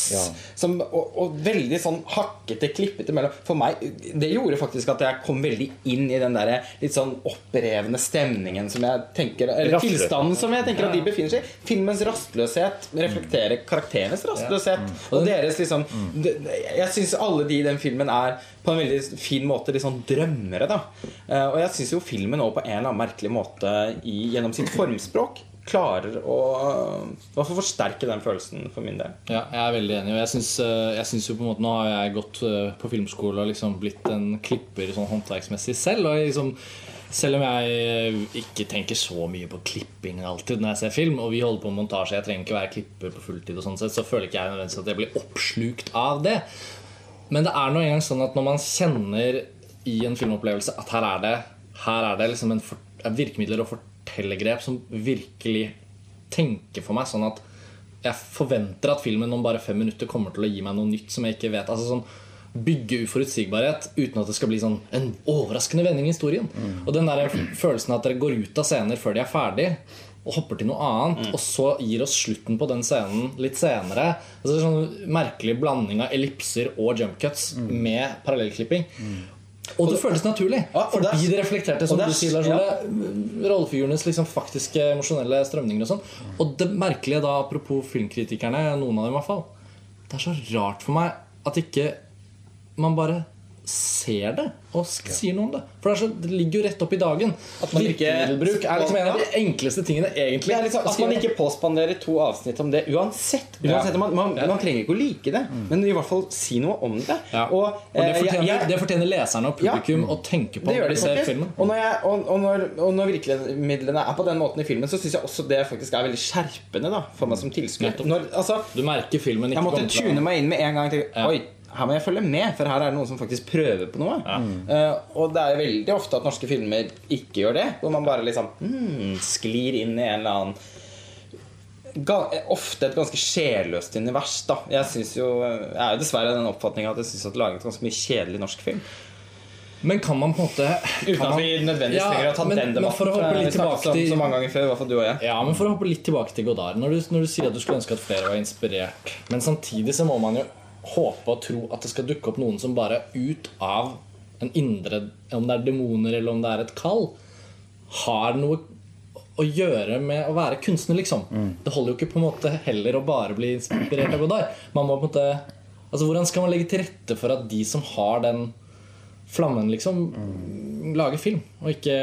som, og, veldig sånn hakkete, klippete mellom. For meg, Det gjorde faktisk at jeg kom veldig inn i den der litt sånn opprevne stemningen som jeg tenker Eller Rastløs. tilstanden som jeg tenker at de befinner seg i. Filmens rastløshet reflekterer karakterenes rastløshet. Og deres liksom det- Jeg syns alle de i den filmen er på en veldig fin måte litt sånn drømmere. da Eh, Og jeg syns jo filmen òg på en eller annen merkelig måte i, gjennom sitt formspråk klarer å i hvert fall forsterke den følelsen for min del. Ja, jeg er veldig enig. Jeg syns, eh, jeg synes jo på en måte Nå har jeg gått eh, på filmskole og liksom blitt en klipper sånn håndverksmessig selv. Og liksom selv om jeg eh, ikke tenker så mye på klipping alltid når jeg ser film, og vi holder på med montasje, jeg trenger ikke være klipper på fulltid, og sånn så føler ikke jeg nødvendigvis at jeg blir oppslukt av det. Men det er nå engang sånn at når man kjenner i en filmopplevelse at her er det, her er det liksom en for, er virkemidler og fortellergrep som virkelig tenker for meg, sånn at jeg forventer at filmen om bare fem minutter kommer til å gi meg noe nytt som jeg ikke vet. Altså sånn Bygge uforutsigbarhet uten at det skal bli sånn en overraskende vending i historien. Og den der følelsen at dere går ut av scener før de er ferdig og hopper til noe annet, og så gir oss slutten på den scenen litt senere. Altså sånn Merkelig blanding av ellipser og jump cuts med parallellklipping. Og det føles naturlig, Ja, er- fordi det reflekterte som du sier, Lars ja. Rollefigurenes liksom faktiske emosjonelle strømninger. Og sånn Og det merkelige da, apropos filmkritikerne, noen av dem i hvert fall Det er så rart for meg at ikke man bare ser det og sier noe om det. For det, så, det ligger jo rett opp i dagen. At man ikke- Virkemiddelbruk er liksom en av de enkleste tingene, egentlig. Liksom, at man ikke påspanderer to avsnitt om det uansett. uansett man, man, man trenger ikke å like det, men i hvert fall si noe om det. Ja. Og, Og det eh, fortjener, jeg- jeg- det fortjener leserne og publikum å tenke på Det når de ser filmen. Og når, jeg, og, og, når, når virkemidlene er på den måten i filmen, så syns jeg også det faktisk er veldig skjerpende da, for meg som tilskuer. Altså, Du merker filmen ikke jeg måtte tune meg inn med en gang. Til, Ja. Oi, her må jeg følge med, for her er det noen som faktisk prøver på noe. Eh, og det er veldig ofte at norske filmer ikke gjør det. Hvor man bare liksom mm, sklir inn i en eller annen ga, Ofte et ganske sjelløst univers. da Jeg synes jo Jeg er jo dessverre av den oppfatninga at jeg syns det er laget ganske mye kjedelig norsk film. Men kan man på en måte Uten kan at man- vi nødvendigvis Ja, å ta men- den men debatten. for å hoppe litt tilbake til- så mange ganger før, i hvert fall du og jeg. Ja, men For å hoppe litt tilbake til Godard. Når du, når du sier at du skulle ønske at flere var inspirert Men samtidig så må man jo håpe og tro at det skal dukke opp noen som bare ut av en indre Om det er demoner eller om det er et kall, har noe å gjøre med å være kunstner, liksom. Det holder jo ikke på en måte heller å bare bli inspirert av Godard. Man må på en måte Altså Hvordan skal man legge til rette for at de som har den flammen, liksom, lager film, og ikke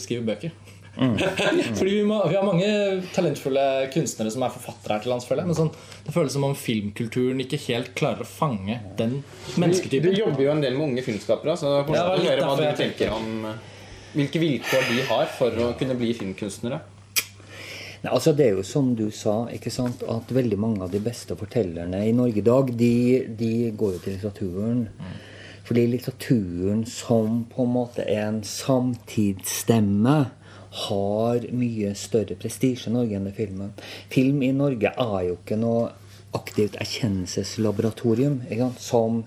skriver bøker? Fordi vi, må, vi har mange talentfulle kunstnere som er forfattere her til lands, føler jeg. Men sånn, det føles som om filmkulturen ikke helt klarer å fange den mennesketypen. Du du jobber jo en del med unge filmskapere, så det er å høre hva du jeg tenker om eh, hvilke vilkår de har for å kunne bli filmkunstnere. Nei, altså Det er jo som du sa, ikke sant, at veldig mange av de beste fortellerne i Norge i dag, de, de går jo til litteraturen. Fordi litteraturen som på en måte er en samtidsstemme har mye større prestisje i Norge enn det filmen. Film i Norge er jo ikke noe aktivt erkjennelseslaboratorium som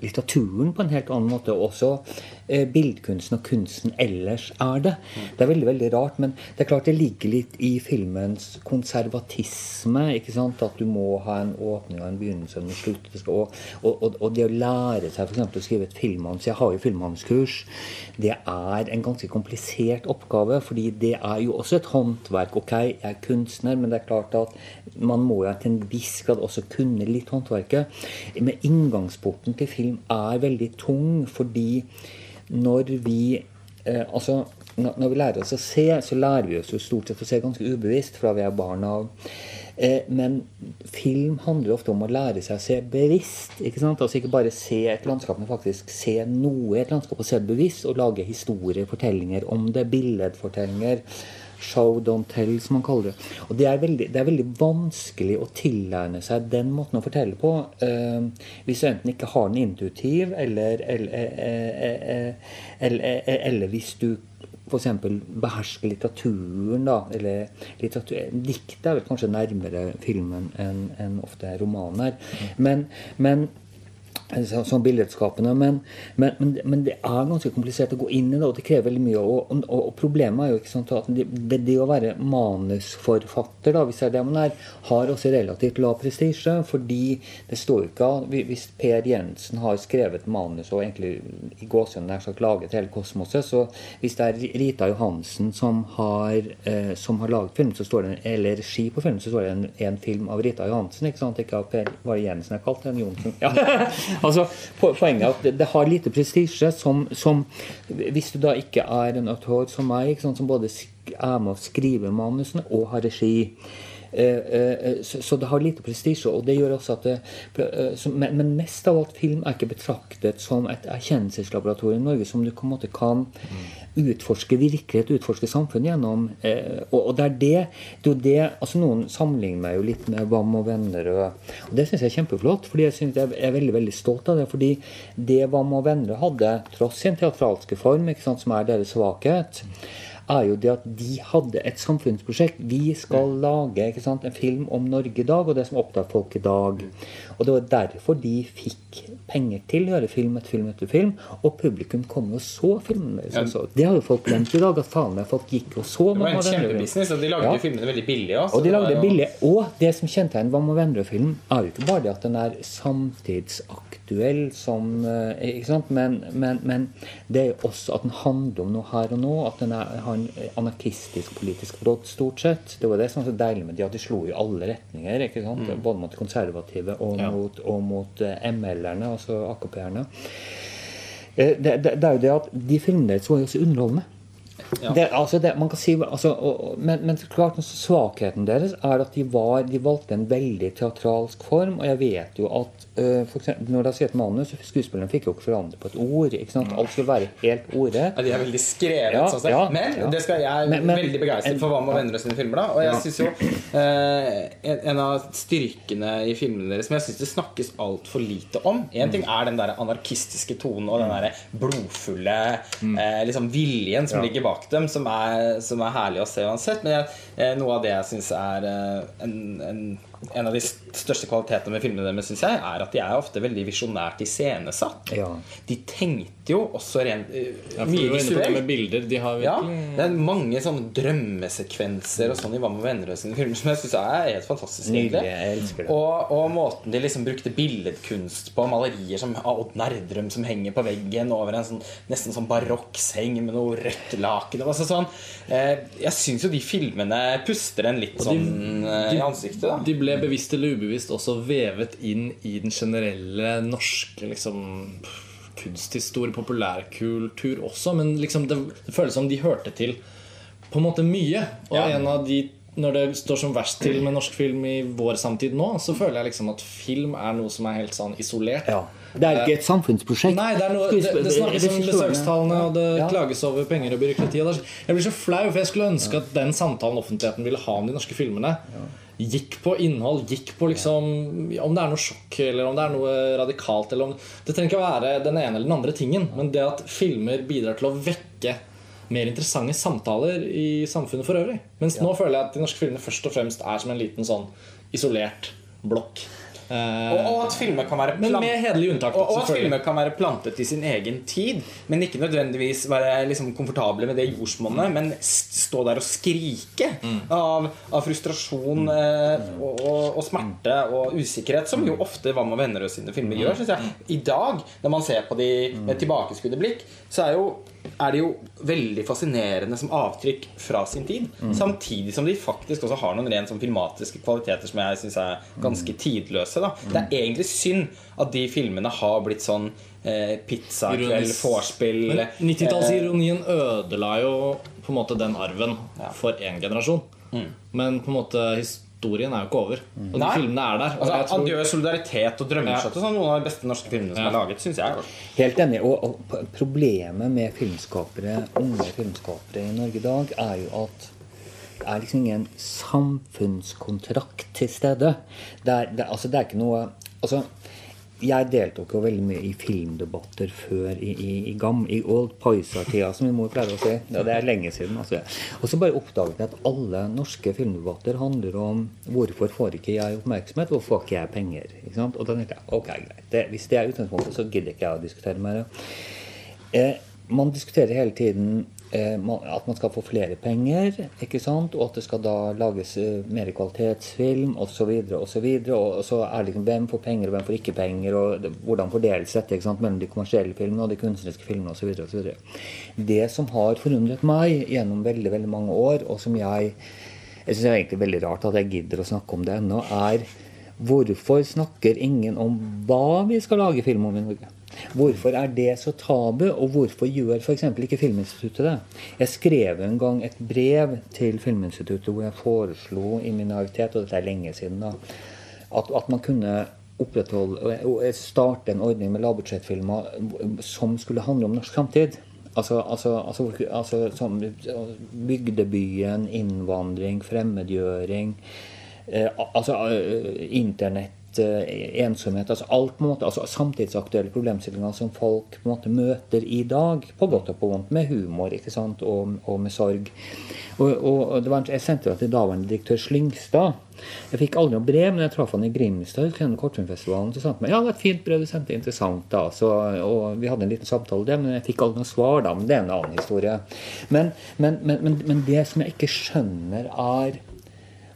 litteraturen på en helt annen måte. Også bildkunsten og kunsten ellers er det. Det er veldig veldig rart, men det er klart det ligger litt i filmens konservatisme. ikke sant, At du må ha en åpning og en begynnelse og en slutt. Og, og, og, det å lære seg eksempel, å skrive et filmmanus Jeg har jo filmmanuskurs. Det er en ganske komplisert oppgave, fordi det er jo også et håndverk. Ok, jeg er kunstner, men det er klart at man må jo til en viss grad også kunne litt håndverket. Men inngangsporten til film er veldig tung, fordi når vi eh, altså når vi lærer oss å se, så lærer vi oss jo stort sett å se ganske ubevisst fra vi er barn av. Eh, men film handler ofte om å lære seg å se bevisst. ikke sant? Altså Ikke bare se et landskap, men faktisk se noe i et landskap og se det bevisst. Og lage historier, fortellinger om det. Billedfortellinger. Show, don't tell, som man kaller det. Og det er veldig, det er veldig vanskelig å tilegne seg den måten å fortelle på eh, hvis du enten ikke har den intuitiv, eller, eller, eh, eh, eller, eh, eller hvis du f.eks. behersker litteraturen, da. Eller litteratur, dikt er vel kanskje nærmere filmen enn en ofte romanen er. Men, men så- som billedskapende, men, men, men, men det er ganske komplisert å gå inn i det, og det krever veldig mye. Og, og, og problemet er jo ikke sant, at det, det, det å være manusforfatter, da, hvis det er det man er, har også relativt lav prestisje. Fordi det står jo ikke Hvis Per Jensen har skrevet manus og egentlig i gåsehudene nær sagt laget hele kosmoset, så hvis det er Rita Johansen som har, eh, som har laget film, så står det eller regi på film, så står det en, en film av Rita Johansen. ikke sant? Ikke av Per Jensen jeg kalte den? Johnsen? Ja. altså, Poenget er at det, har lite prestisje som, som Hvis du da ikke er en autor som meg, sant, som både er med å skrive manusene og har regi så, så det har lite prestisje, og det gjør også at det, eh, men, mest av alt film er ikke betraktet som et erkjennelseslaboratorium i Norge som du på en måte kan utforske virkelighet, utforske samfunn gjennom. Eh, og, det er det, det er det altså Noen sammenligner meg jo litt med Vam og Vennerød. Og det syns jeg er kjempeflott, fordi jeg, synes jeg er veldig veldig stolt av det. Fordi det Vam og Vennerød hadde, tross sin teatralske form, ikke sant, som er deres svakhet, er jo det at de hadde et samfunnsprosjekt. Vi skal lage ikke sant, en film om Norge i dag, og det som opptar folk i dag. Og det var derfor de fikk penger til å gjøre film etter film etter film. Og publikum kom og så filmene deres. også. Det har jo folk glemt i dag. At faen meg folk gikk og så Det var en kjempebusiness, og de lagde Ja. filmene veldig billig også. Og de lagde det billig. Og det som kjennetegner Vam og vendre film er jo ikke bare det at den er samtidsaktuell, som, eh, ikke sant? Men, men, men det er jo også at den handler om noe her og nå. At den er, har en anarkistisk politisk brodd, stort sett. Det var det som var så deilig med de, at de slo i alle retninger. ikke sant? Både mot konservative og Ja. mot, og mot eh, ML-erne, altså AKP-erne. Eh, Det, det, det er jo det at de filmene deres var jo så underholdende. Ja. Det, altså det, man kan si, altså, og, og, men, men klart svakheten deres er at de, var, de valgte en veldig teatralsk form. Og jeg vet jo at uh, for eksempel, når de har skrevet manus, så skuespillerne fikk jo ikke forandre på et ord. ikke sant? Alt skulle være helt ordrett. Ja, de er veldig skrevet. Ja, sånn ja, men det skal jeg Men- men- veldig begeistret for Vam og Vennerød sine filmer. da Og jeg synes jo uh, en, en av styrkene i filmene deres som jeg syns det snakkes altfor lite om En ting er den der anarkistiske tonen og den der blodfulle uh, liksom viljen som ligger bak dem, som er, som er herlig å se uansett. Men jeg, eh, noe av det jeg syns er eh, en, en en av de største kvalitetene med filmene deres jeg, er at de er ofte veldig visjonært iscenesatt. Ja. De tenkte jo også rent uh, Ja, mye visuelt. med bilder. De har Ja, det er mange sånne drømmesekvenser og sånn i Hva med sine filmer som jeg syns er helt fantastisk. Nydelig. Og, og måten de liksom brukte billedkunst på, malerier som av Odd Nerdrum som henger på veggen over en sånn, nesten sånn barokkseng med noe rødt laken. Altså sånn, eh, jeg syns jo de filmene puster en litt de- sånn eh, de- i ansiktet. da De ble bevisst eller ubevisst også vevet inn i den generelle norske liksom, kunsthistorie, populærkultur også. Men liksom det, det føles som de hørte til på en måte mye. Og Ja. en av de når det står som verst til med norsk film i vår samtid nå, så føler jeg liksom at film er noe som er helt sånn isolert. Ja. Det er ikke et samfunnsprosjekt. Nei, det, noe, det, det snakkes om besøkstallene, og det Ja. klages over penger og byråkrati. Jeg blir så flau, for jeg skulle ønske at den samtalen offentligheten ville ha om de norske filmene, gikk på innhold, gikk på liksom Om det er noe sjokk, eller om det er noe radikalt, eller om Det trenger ikke å være den ene eller den andre tingen, men det at filmer bidrar til å vekke mer interessante samtaler i samfunnet for øvrig. Mens nå føler jeg at de norske filmene først og fremst er som en liten sånn isolert blokk. Eh, Og, og at filmer kan være men plant- unntak. og, og at filmer kan være plantet i sin egen tid, men ikke nødvendigvis være liksom komfortable med det jordsmonnet, men stå der og skrike av, av frustrasjon mm. og, og, og smerte og usikkerhet, som jo ofte Hva med venner og sine filmer gjør. syns jeg. I dag, når man ser på de med tilbakeskuende blikk, så er jo er de jo veldig fascinerende som avtrykk fra sin tid. Samtidig som de faktisk også har noen rent sånn filmatiske kvaliteter som jeg syns er ganske tidløse. Da. Det er egentlig synd at de filmene har blitt sånn eh, pizzakveld, vorspiel eh, 90-tallsironien ødela jo på en måte den arven Ja. for én generasjon. Men på en måte historien er jo ikke over. Og de Nei. filmene er der. Og Altså, jeg tror- Adjø solidaritet og drømmeskjøtt og sånn, noen av de beste norske filmene som Ja. er laget, syns jeg. Helt enig. Og, og problemet med filmskapere, unge filmskapere i Norge i dag, er jo at det er liksom ingen samfunnskontrakt til stede. Det er, det, altså, det er ikke noe Altså, jeg deltok jo veldig mye i filmdebatter før i, i, i, gam, i Old paisa-tida som min mor pleier å si. Ja, det er lenge siden. Altså. Og så bare oppdaget jeg at alle norske filmdebatter handler om hvorfor får ikke jeg oppmerksomhet, hvorfor får ikke jeg penger? Ikke sant? Og da tenkte jeg ok, greit. Det, hvis det er utgangspunktet, så gidder ikke jeg å diskutere mer. Eh, man diskuterer hele tiden at man skal få flere penger, ikke sant? og at det skal da lages eh, mer kvalitetsfilm osv. videre Og så er det liksom hvem får penger, og hvem får ikke penger, og hvordan fordeles dette ikke sant? mellom de kommersielle filmene og de kunstneriske filmene osv. Det som har forundret meg gjennom veldig veldig mange år, og som jeg jeg egentlig er veldig rart at jeg gidder å snakke om det ennå, er hvorfor snakker ingen om hva vi skal lage film om i Norge? Hvorfor er det så tabu, og hvorfor gjør f.eks. ikke Filminstituttet det? Jeg skrev en gang et brev til Filminstituttet hvor jeg foreslo i minoritet, og dette er lenge siden, da, at, at man kunne opprettholde starte en ordning med lavbudsjettfilmer som skulle handle om norsk framtid. Altså, altså, altså, altså bygdebyen, innvandring, fremmedgjøring eh, Altså eh, internett, ensomhet altså Alt på en måte, altså samtidsaktuelle problemstillinger som folk på en måte møter i dag, på godt og på vondt, med humor ikke sant, og, og med sorg. Og, og, det var, Jeg sendte det til daværende direktør Slyngstad. Jeg fikk aldri noe brev, men jeg traff han i Grimstad denne kortfilmfestivalen. Så sa han ja, det var et fint brev du sendte, interessant. da, så, og Vi hadde en liten samtale der, men jeg fikk aldri noe svar. da, men Det er en annen historie. Men, men, men, men det som jeg ikke skjønner, er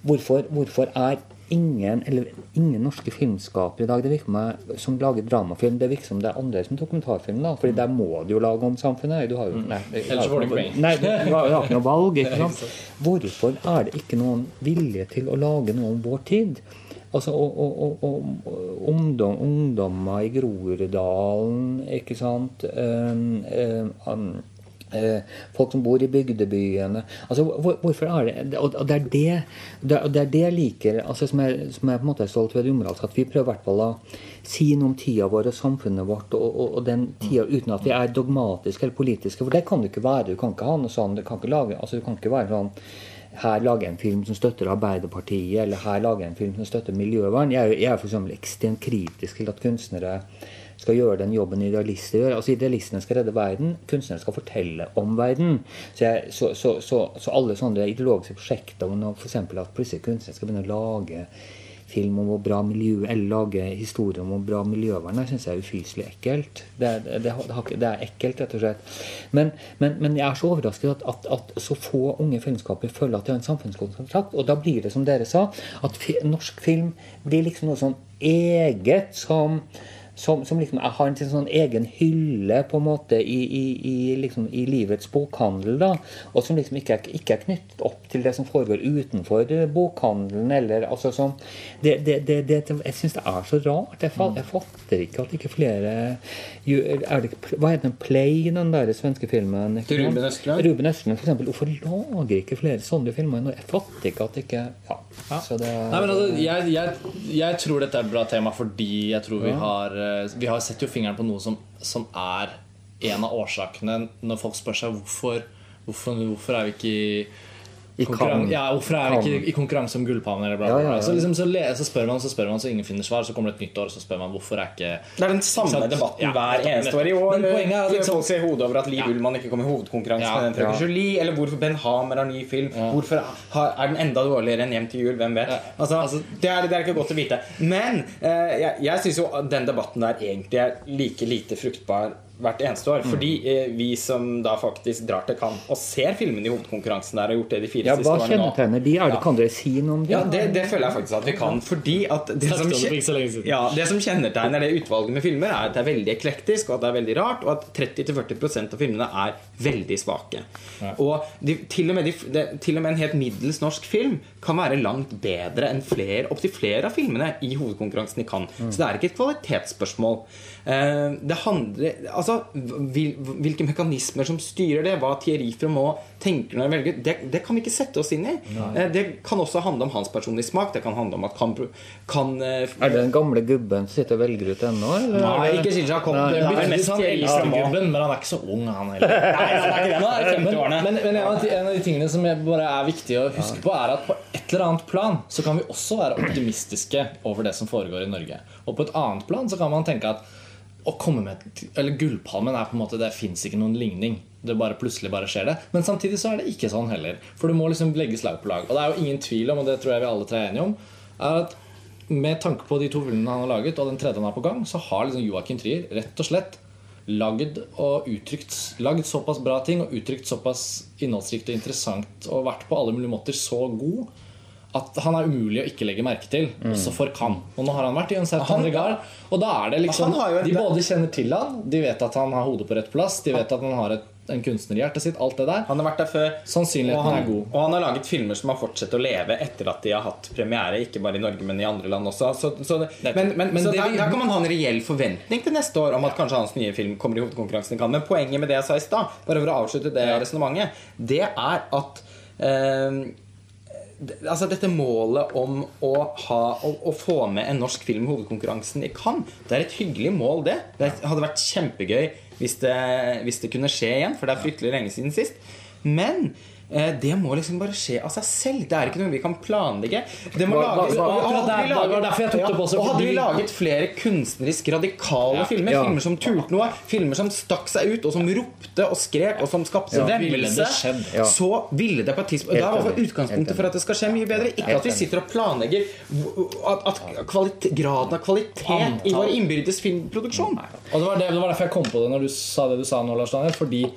hvorfor, hvorfor er ingen, eller ingen norske filmskapere i dag det virker meg, som lager dramafilm. Det virker som det er andre som dokumentarfilm. da, fordi der må du jo lage om samfunnet. Du har jo, nei, Ellers får du ikke penger. Nei, du har, ikke noe valg. ikke sant? Hvorfor er det ikke noen vilje til å lage noe om vår tid? Altså, og, og, og, og ungdom, ungdommer i Groruddalen, ikke sant um, um, folk som bor i bygdebyene altså, hvor, Hvorfor er det Og, det er det det, er- det jeg liker, altså, som, jeg, som jeg på en måte er stolt ved det at vi prøver i hvert fall å si noe om tida vår og samfunnet vårt og, og, og den tida uten at vi er dogmatiske eller politiske. For det kan du ikke være. Du kan ikke ha noe sånn, du kan ikke lage, altså, du kan ikke være sånn her lager jeg en film som støtter Arbeiderpartiet, eller her lager jeg en film som støtter miljøvern. Jeg er, jeg er for ekstremt kritisk til at kunstnere skal gjøre den jobben idealister gjør. Altså Idealistene skal redde verden, kunstnere skal fortelle om verden. Så, jeg, så, så, så, alle sånne ideologiske prosjekter om f.eks. at plutselig kunstnere skal begynne å lage film om hvor bra miljø, eller lage historier om hvor bra miljøvern er, syns jeg er ufyselig ekkelt. Det er, det, det, det er ekkelt, rett og slett. Men, men, men jeg er så overrasket at, at, at så få unge filmskapere føler at de har en samfunnskontrakt. Og da blir det som dere sa, at norsk film blir liksom noe sånn eget som som, som liksom har en sånn egen hylle på en måte i, i, i, liksom, i livets bokhandel. da, Og som liksom ikke er, ikke er knyttet opp til det som foregår utenfor eh, bokhandelen. eller altså som, det, det, det, det, Jeg syns det er så rart. Jeg, jeg fatter ikke at ikke flere er det, Hva heter den Play, den der svenske filmen? Til? Ruben Østlund? Ruben Østlund, for. Hvorfor lager ikke flere sånne filmer? Norge? Jeg fatter ikke at ikke ja. Så det, Nei, men altså, jeg, jeg, jeg tror dette er et bra tema fordi jeg tror vi har eh, Vi har sett jo fingeren på noe som, som er en av årsakene når folk spør seg hvorfor, hvorfor, hvorfor er vi ikke i I ja, hvorfor er det ikke i konkurranse om gullpalmen? Ja, ja, ja. Så, liksom, så, så spør man, så spør man, så ingen finner svar. Så kommer det et nytt år, så spør man hvorfor er ikke Det er den samme sant? debatten Ja, hver eneste år. I år Men poenget er at liksom- folk ser i hodet over at Liv Ja. Ullmann ikke kom i hovedkonkurranse Ja. med den Frøken Ja. Julie, eller hvorfor Ben Hamer har ny film. Hvorfor har- er den enda dårligere enn Hjem til jul? Hvem vet? Ja. Altså, Altså- det, er, det er ikke godt å vite. Men eh, jeg, jeg syns jo den debatten der egentlig er like lite fruktbar hvert eneste år. Mm. Fordi eh, vi som da faktisk drar til Cannes og ser filmene i hovedkonkurransen der, har gjort det de fire Ja, siste årene nå. Hva kjennetegner de? Er det, Ja. Kan dere si noe om de? Ja, det, det føler jeg faktisk at vi kan. Fordi at det som, ja, det som kjennetegner det utvalget med filmer, er at det er veldig eklektisk, og at det er veldig rart, og at 30-40% av filmene er veldig svake. Og de, til, og med de, de, til og med en helt middels norsk film kan være langt bedre enn flere, opptil flere av filmene i hovedkonkurransen i Cannes. Så det er ikke et kvalitetsspørsmål. Eh, Det handler Altså, hvil, hvilke mekanismer som styrer det, hva Thierry Fremont tenker når han velger, det, det kan vi ikke sette oss inn i. Eh, Det kan også handle om hans personlige smak. Det kan handle om at kan, kan eh, Er det den gamle gubben som sitter og velger ut ennå? Nei, ikke Shinja kom. Det er mest Thierry Fremont. men han er ikke så ung, han heller. Nei, han er ikke det. Nå er det Men, 50-årene. men, men en, av de, en av de tingene som bare er viktig å huske på, er at på et eller annet plan så kan vi også være optimistiske over det som foregår i Norge. Og på et annet plan så kan man tenke at å komme med Eller Gullpalmen er på en måte Det fins ikke noen ligning. Det bare Plutselig bare skjer det. Men samtidig så er det ikke sånn heller. For du må liksom legge slag på lag. Og det er jo ingen tvil om, og det tror jeg vi alle tre er enige om, er at med tanke på de to filmene han har laget, og den tredje han har på gang, så har liksom Joakim Trier rett og slett lagd og uttrykt Lagd såpass bra ting og uttrykt såpass innholdsrikt og interessant og vært på alle mulige måter så god at han er umulig å ikke legge merke til, også for Kam. Og nå har han vært i en certain Han- regard, og da er det liksom De både kjenner til han, de vet at han har hodet på rett plass, de vet at han har et, en kunstner i hjertet sitt, alt det der. Han har vært der før. Sannsynligheten han, er god. Og han har laget filmer som har fortsatt å leve etter at de har hatt premiere, ikke bare i Norge, men i andre land også. Så, så, det, men, men, men så det der, der kan man ha en reell forventning til neste år om at kanskje hans nye film kommer i hovedkonkurransen i Cannes. Men poenget med det jeg sa i stad, bare for å avslutte det resonnementet, det er at eh, Altså Dette målet om å, ha, å, å få med en norsk film i hovedkonkurransen i Cannes, det er et hyggelig mål, det. Det hadde vært kjempegøy hvis det, hvis det kunne skje igjen, for det er fryktelig lenge siden sist. Men det må liksom bare skje av seg selv. Det er ikke noe vi kan planlegge. Det må Hva- lages, hva- og hadde vi var og hadde laget flere kunstnerisk radikale Ja. filmer, Ja. filmer som turte noe, filmer som stakk seg ut, og som ropte og skrek, og som skapte Ja. Vemmelse. Ja. så ville det på et tidspunkt Det er. Helt utgangspunktet for at det skal skje mye bedre. Ikke at vi sitter og planlegger at, at kvalit graden av kvalitet i vår innbyrdes filmproduksjon. Og det var, det, det var derfor jeg kom på det når du sa det du sa nå, Lars Daniel. Fordi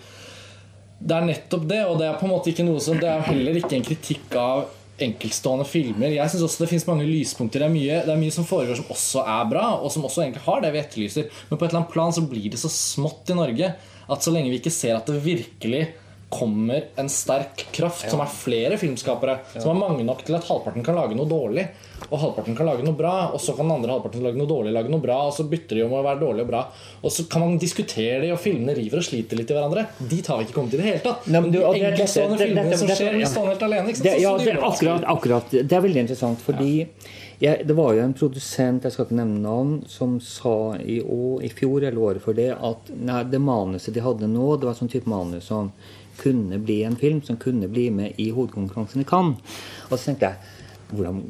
det er nettopp det, og det er på en måte ikke noe som Det er heller ikke en kritikk av enkeltstående filmer. Jeg synes også det finnes mange lyspunkter. Det er, mye, det er mye som foregår som også er bra, og som også egentlig har det vi etterlyser. Men på et eller annet plan så blir det så smått i Norge at så lenge vi ikke ser at det virkelig kommer en sterk kraft, som er flere filmskapere, som er mange nok til at halvparten kan lage noe dårlig, og halvparten kan lage noe bra, og så kan den andre halvparten lage noe dårlig, lage noe bra, og så bytter de om å være dårlig og bra. Og så kan man diskutere det, og filmene river og sliter litt i hverandre. De tar vi ikke kommet i det hele tatt. Nei, men du, dette- enkeltstående filmene som skjer, vi står helt alene. Det, Sånn ja, det, akkurat, akkurat. Det er veldig interessant, fordi ja, det var jo en produsent, jeg skal ikke nevne navn, som sa i, år, i fjor eller året for det at nei, det manuset de hadde nå, det var sånn type manus som kunne bli en film som kunne bli med i hovedkonkurransen i Cannes. Og så tenkte jeg hvordan,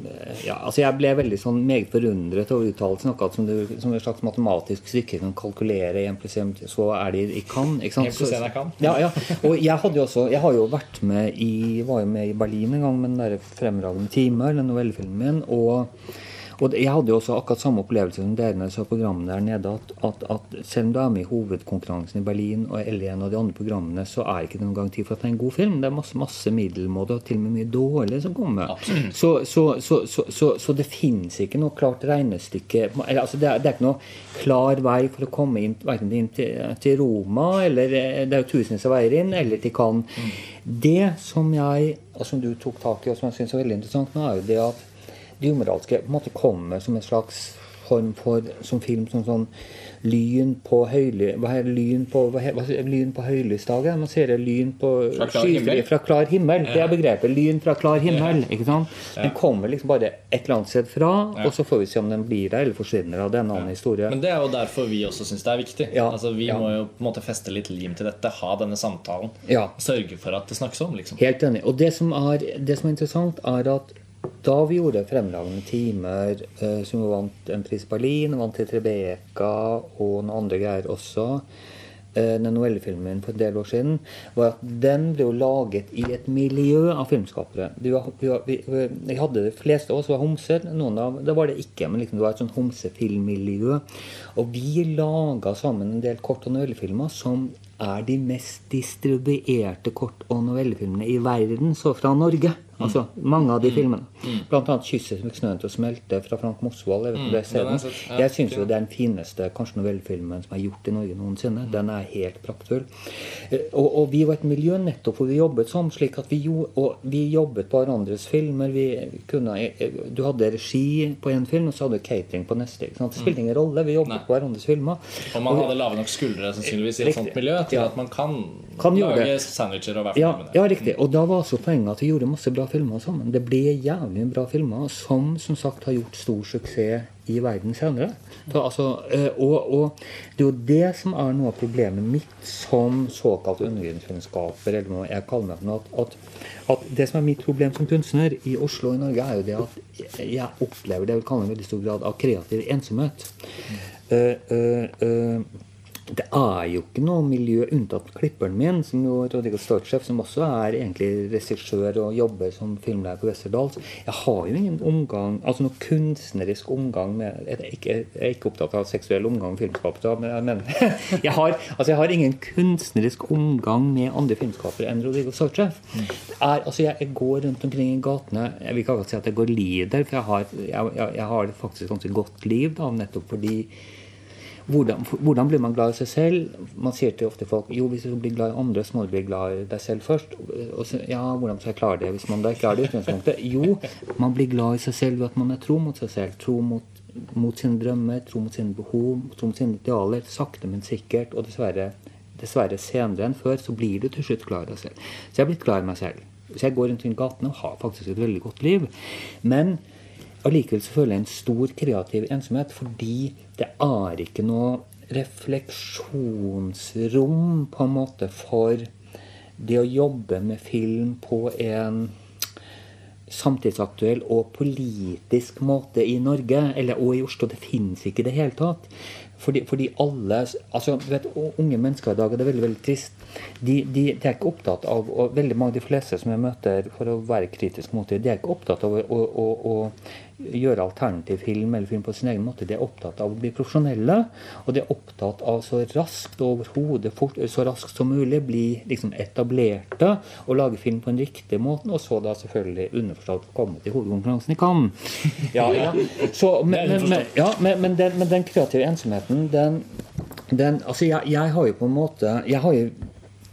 ja, altså Jeg ble veldig sånn meget forundret over uttalelsen. Akkurat som, du, som et slags matematisk stykke kan kalkulere 1 pluss 1, så er de i Cannes. ikke sant? 1 pluss 1 er Cannes. Ja, ja. Og jeg, hadde jo også, jeg har jo vært med i, var jo med i Berlin en gang med den der fremragende timer, den novellefilmen min. Og, og jeg hadde jo også akkurat samme opplevelse som dere når jeg så programmet der nede. At, at, at selv om du er med i hovedkonkurransen i Berlin og, L1 og de andre programmene, så er ikke det noen garanti for at det er en god film. Det er masse, masse middelmådig og til og med mye dårlig som kommer. Så, så, så, så, så, så det fins ikke noe klart regnestykke eller, altså det, er, det er ikke noe klar vei for å komme inn, inn til, til Roma, eller eh, det er jo tusenvis av veier inn, eller til Cannes. Det som jeg, og som du tok tak i, og som jeg syns er veldig interessant nå, er jo det at de umoralske på en måte kommer som en slags form for som film som sånn lyn på høyly... Hva er lyn på, hva er, lyn på høylysdager? Man ser det lyn på Fra klar skyfri himmel. fra klar himmel. Det er begrepet. Lyn fra klar himmel. ikke sant? Den kommer liksom bare et eller annet sted fra, og så får vi se om den blir der eller forsvinner. av Det er en annen historie. Men det er jo derfor vi også syns det er viktig. Ja, Altså Vi ja. må jo på en måte feste litt lim til dette, ha denne samtalen. Ja. Sørge for at det snakkes om, liksom. Helt enig. Og det som er, det som er interessant, er at da vi gjorde fremragende timer, eh, som vi vant en pris Berlin, vant til Trebeka og noen andre greier også, eh, den novellefilmen for en del år siden, var at den ble jo laget i et miljø av filmskapere. Vi hadde de fleste av oss var homser. Noen av det var det ikke, men liksom det var et sånn homsefilmmiljø. Og vi laga sammen en del kort- og novellefilmer som er de mest distribuerte kort- og novellefilmene i verden, så fra Norge. Altså mange av de filmene. Blant annet 'Kysset som fikk snøen til å smelte' fra Frank Mosvold. Jeg, vet ikke om sett. Ja, jeg syns jo det er den fineste kanskje novellefilmen som er gjort i Norge noensinne. Den er helt praktfull. Eh, Og, og vi var et miljø nettopp hvor vi jobbet sånn, slik at vi, jo, og vi jobbet på hverandres filmer. Vi kunne, eh, du hadde regi på en film, og så hadde du catering på neste. Ikke sant? Det spilte ingen rolle. Vi jobbet Nei. på hverandres filmer. Og man hadde lave nok skuldre sannsynligvis i et Riktig. sånt miljø til Ja. at man kan, Kan lage sandwicher og være Ja, med det. ja, riktig. Og da var også poenget at vi gjorde masse bra filmer sammen. Det ble jævlig bra filmer som som sagt har gjort stor suksess i verden senere. Så, altså, eh, og, og det er jo det som er noe av problemet mitt som såkalt undergrunnskunnskaper, eller hva jeg kaller meg for at, at, at det som er mitt problem som kunstner i Oslo og i Norge, er jo det at jeg opplever det jeg vil kalle en veldig stor grad av kreativ ensomhet. Mm. Uh, uh, eh, det er jo ikke noe miljø unntatt klipperen min, som jo Rodrigo Storchef, som også er egentlig regissør og jobber som filmlærer på Westerdals. Jeg har jo ingen omgang, altså noe kunstnerisk omgang med Jeg er ikke, jeg er ikke opptatt av seksuell omgang med filmskapere, men jeg, mener, jeg, har, altså jeg har ingen kunstnerisk omgang med andre filmskapere enn Rodrigo Storchef. Er, altså jeg, går rundt omkring i gatene Jeg vil ikke akkurat si at jeg går lider, for jeg har, jeg, har faktisk ganske godt liv, da, nettopp fordi hvordan, hvordan blir man glad i seg selv? Man sier til ofte folk jo, hvis du blir glad i andre, så må du bli glad i deg selv først. Og så, ja, hvordan skal jeg klare det hvis man da ikke er det i utgangspunktet? Jo, man blir glad i seg selv ved at man er tro mot seg selv. Tro mot, mot sine drømmer, tro mot sine behov, tro mot sine idealer. Sakte, men sikkert. Og dessverre, dessverre senere enn før så blir du til slutt glad i deg selv. Så jeg er blitt glad i meg selv. Så jeg går rundt i gatene og har faktisk et veldig godt liv. Men allikevel så føler jeg en stor kreativ ensomhet fordi det er ikke noe refleksjonsrom på en måte for det å jobbe med film på en samtidsaktuell og politisk måte i Norge, eller, og i Oslo. Det fins ikke i det hele tatt. Fordi, fordi alle altså, du vet, Unge mennesker i dag, og det er veldig veldig trist, de, de, de er ikke opptatt av og veldig mange de fleste som jeg møter for å være kritisk mot det, de er ikke opptatt av å, å, å gjøre alternativ film eller film på sin egen måte. De er opptatt av å bli profesjonelle, og de er opptatt av så raskt overhodet fort, så raskt som mulig bli liksom etablerte og lage film på en riktig måte, og så da selvfølgelig underforstått komme til hovedkonkurransen i Cannes. Ja, ja. Så, men, men, men, ja, men, men, den, men den kreative ensomheten, den, den Altså, jeg, jeg har jo på en måte Jeg har jo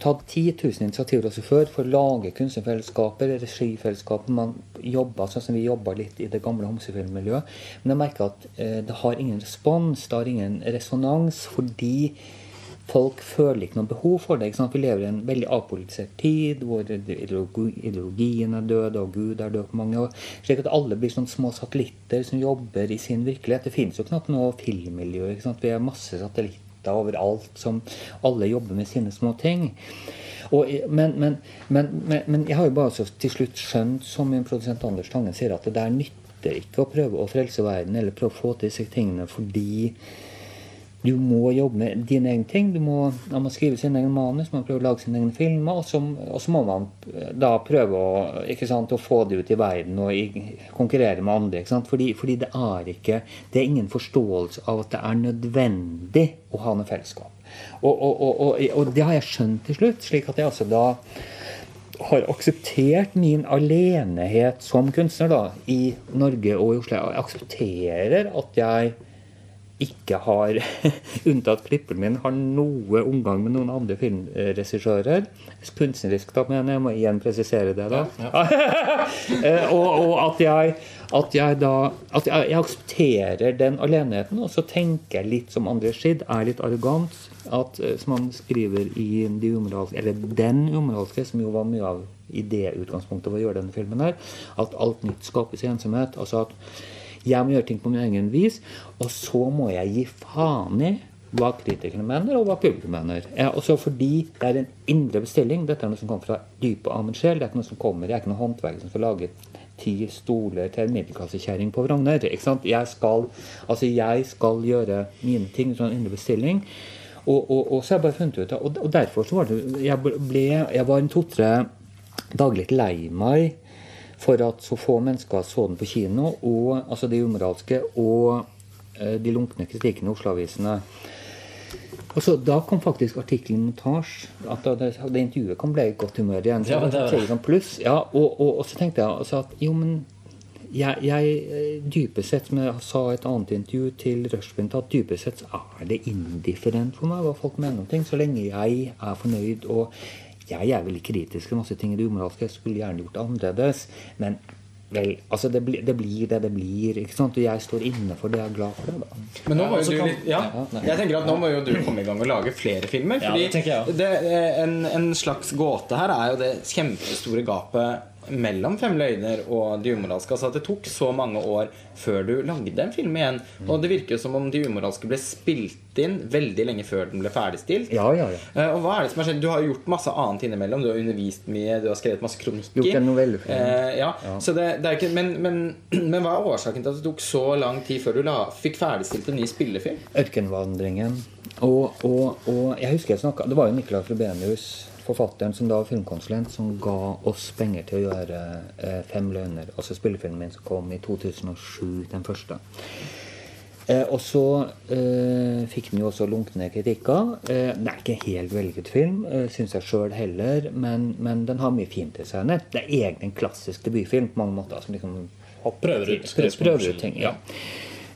tatt 10 000 initiativer også før for å lage kunstnerfellesskaper, regifellesskaper. Man jobber sånn som vi jobba litt i det gamle homsefilmmiljøet. Men jeg merker at eh, det har ingen respons, det har ingen resonans, fordi folk føler ikke noe behov for det. Ikke sant? Vi lever i en veldig avpolitisert tid, hvor ideologien er død, og Gud er død på mange år. Slik at alle blir sånn små satellitter som jobber i sin virkelighet. Det finnes jo knapt noe filmmiljø. Ikke sant? Vi har masse satellitter overalt som alle jobber med sine små ting. Og, men, men, men, men, jeg har jo bare til slutt skjønt, som min produsent Anders Tangen sier, at det der nytter ikke å prøve å frelse verden eller prøve å få til disse tingene fordi du må jobbe med dine egne ting. Må, man må skrive sin egen manus, man må prøve å lage sine egne filmer. Og så, og så må man da prøve å, sant, å få det ut i verden og i, konkurrere med andre. Fordi, fordi det er ikke Det er ingen forståelse av at det er nødvendig å ha noe fellesskap. Og, og, og det har jeg skjønt til slutt, slik at jeg altså da har akseptert min alenehet som kunstner da, i Norge og i Oslo. Jeg aksepterer at jeg ikke har, unntatt klipperen min, har noe omgang med noen andre filmregissører. Kunstnerisk, da, men jeg må igjen presisere det, da. Eh, og, og at jeg at jeg da at jeg, jeg aksepterer den alenheten, og så tenker jeg litt som André Schidd, er litt arrogant. At, eh, som han skriver i de umoralske, eller Den umoralske, som jo var mye av idéutgangspunktet for å gjøre denne filmen her, at alt nytt skapes i ensomhet. altså at jeg må gjøre ting på min egen vis, og så må jeg gi faen i hva kritikerne mener, og hva publikum mener. Ja, også fordi det er en indre bestilling. Dette er noe som kommer fra dypet av min sjel. Det er ikke noe som kommer, Jeg er ikke noen håndverker som skal lage ti stoler til en middelklassekjerring på Frogner. Jeg skal, altså jeg skal gjøre mine ting, sånn indre bestilling. Og, og, og, så har jeg bare funnet ut og, og derfor så var det Jeg ble, jeg var en to-tre dager litt lei meg for at så få mennesker så den på kino, og altså de umoralske og eh, de lunkne kritikkene i Oslo-avisene. Og så Da kom faktisk artikkelen montasje. At det, det, intervjuet kom ble i godt humør igjen. Så ja, det var sånn pluss. Ja, og, og, og, så tenkte jeg altså at jo, men jeg, jeg, eh, dypest sett, som jeg sa i et annet intervju til Rushprint, at dypest sett er det indifferent for meg hva folk mener om ting, så lenge jeg er fornøyd. og jeg er veldig kritisk til masse ting i det umoralske. Jeg skulle gjerne gjort det annerledes. Men vel, altså det, blir, det blir det det blir. ikke sant? Og jeg står inne for det. Jeg er glad for det. da. Men nå må jo du litt, ja, jeg tenker at nå må jo du komme i gang og lage flere filmer. fordi ja, det det, en, en slags gåte her er jo det kjempestore gapet mellom Fem løgner og De umoralske. Altså at det tok så mange år før du lagde en film igjen. Og det virker som om De umoralske ble spilt inn veldig lenge før den ble ferdigstilt. Ja, ja, ja. Eh, og hva er det som har skjedd? Du har gjort masse annet innimellom. Du har undervist mye, du har skrevet masse kronikker. Gjort en novelle. Eh, ja. ja. Så det, det er ikke, men, men, men, hva er årsaken til at det tok så lang tid før du la, fikk ferdigstilt en ny spillefilm? Ørkenvandringen. Og, og, og jeg husker jeg snakka Det var jo Nicolai Frobenius forfatteren som da var filmkonsulent, som ga oss penger til å gjøre eh, Fem løgner. Altså spillefilmen min som kom i 2007, den første. Eh, og så eh, fikk den jo også lunkne kritikker. Eh, det er ikke en helt velget film, eh, syns jeg sjøl heller, men, men, den har mye fint i seg. Det er egentlig en klassisk debutfilm på mange måter. som liksom prøver ut, prøver ut ting. ja.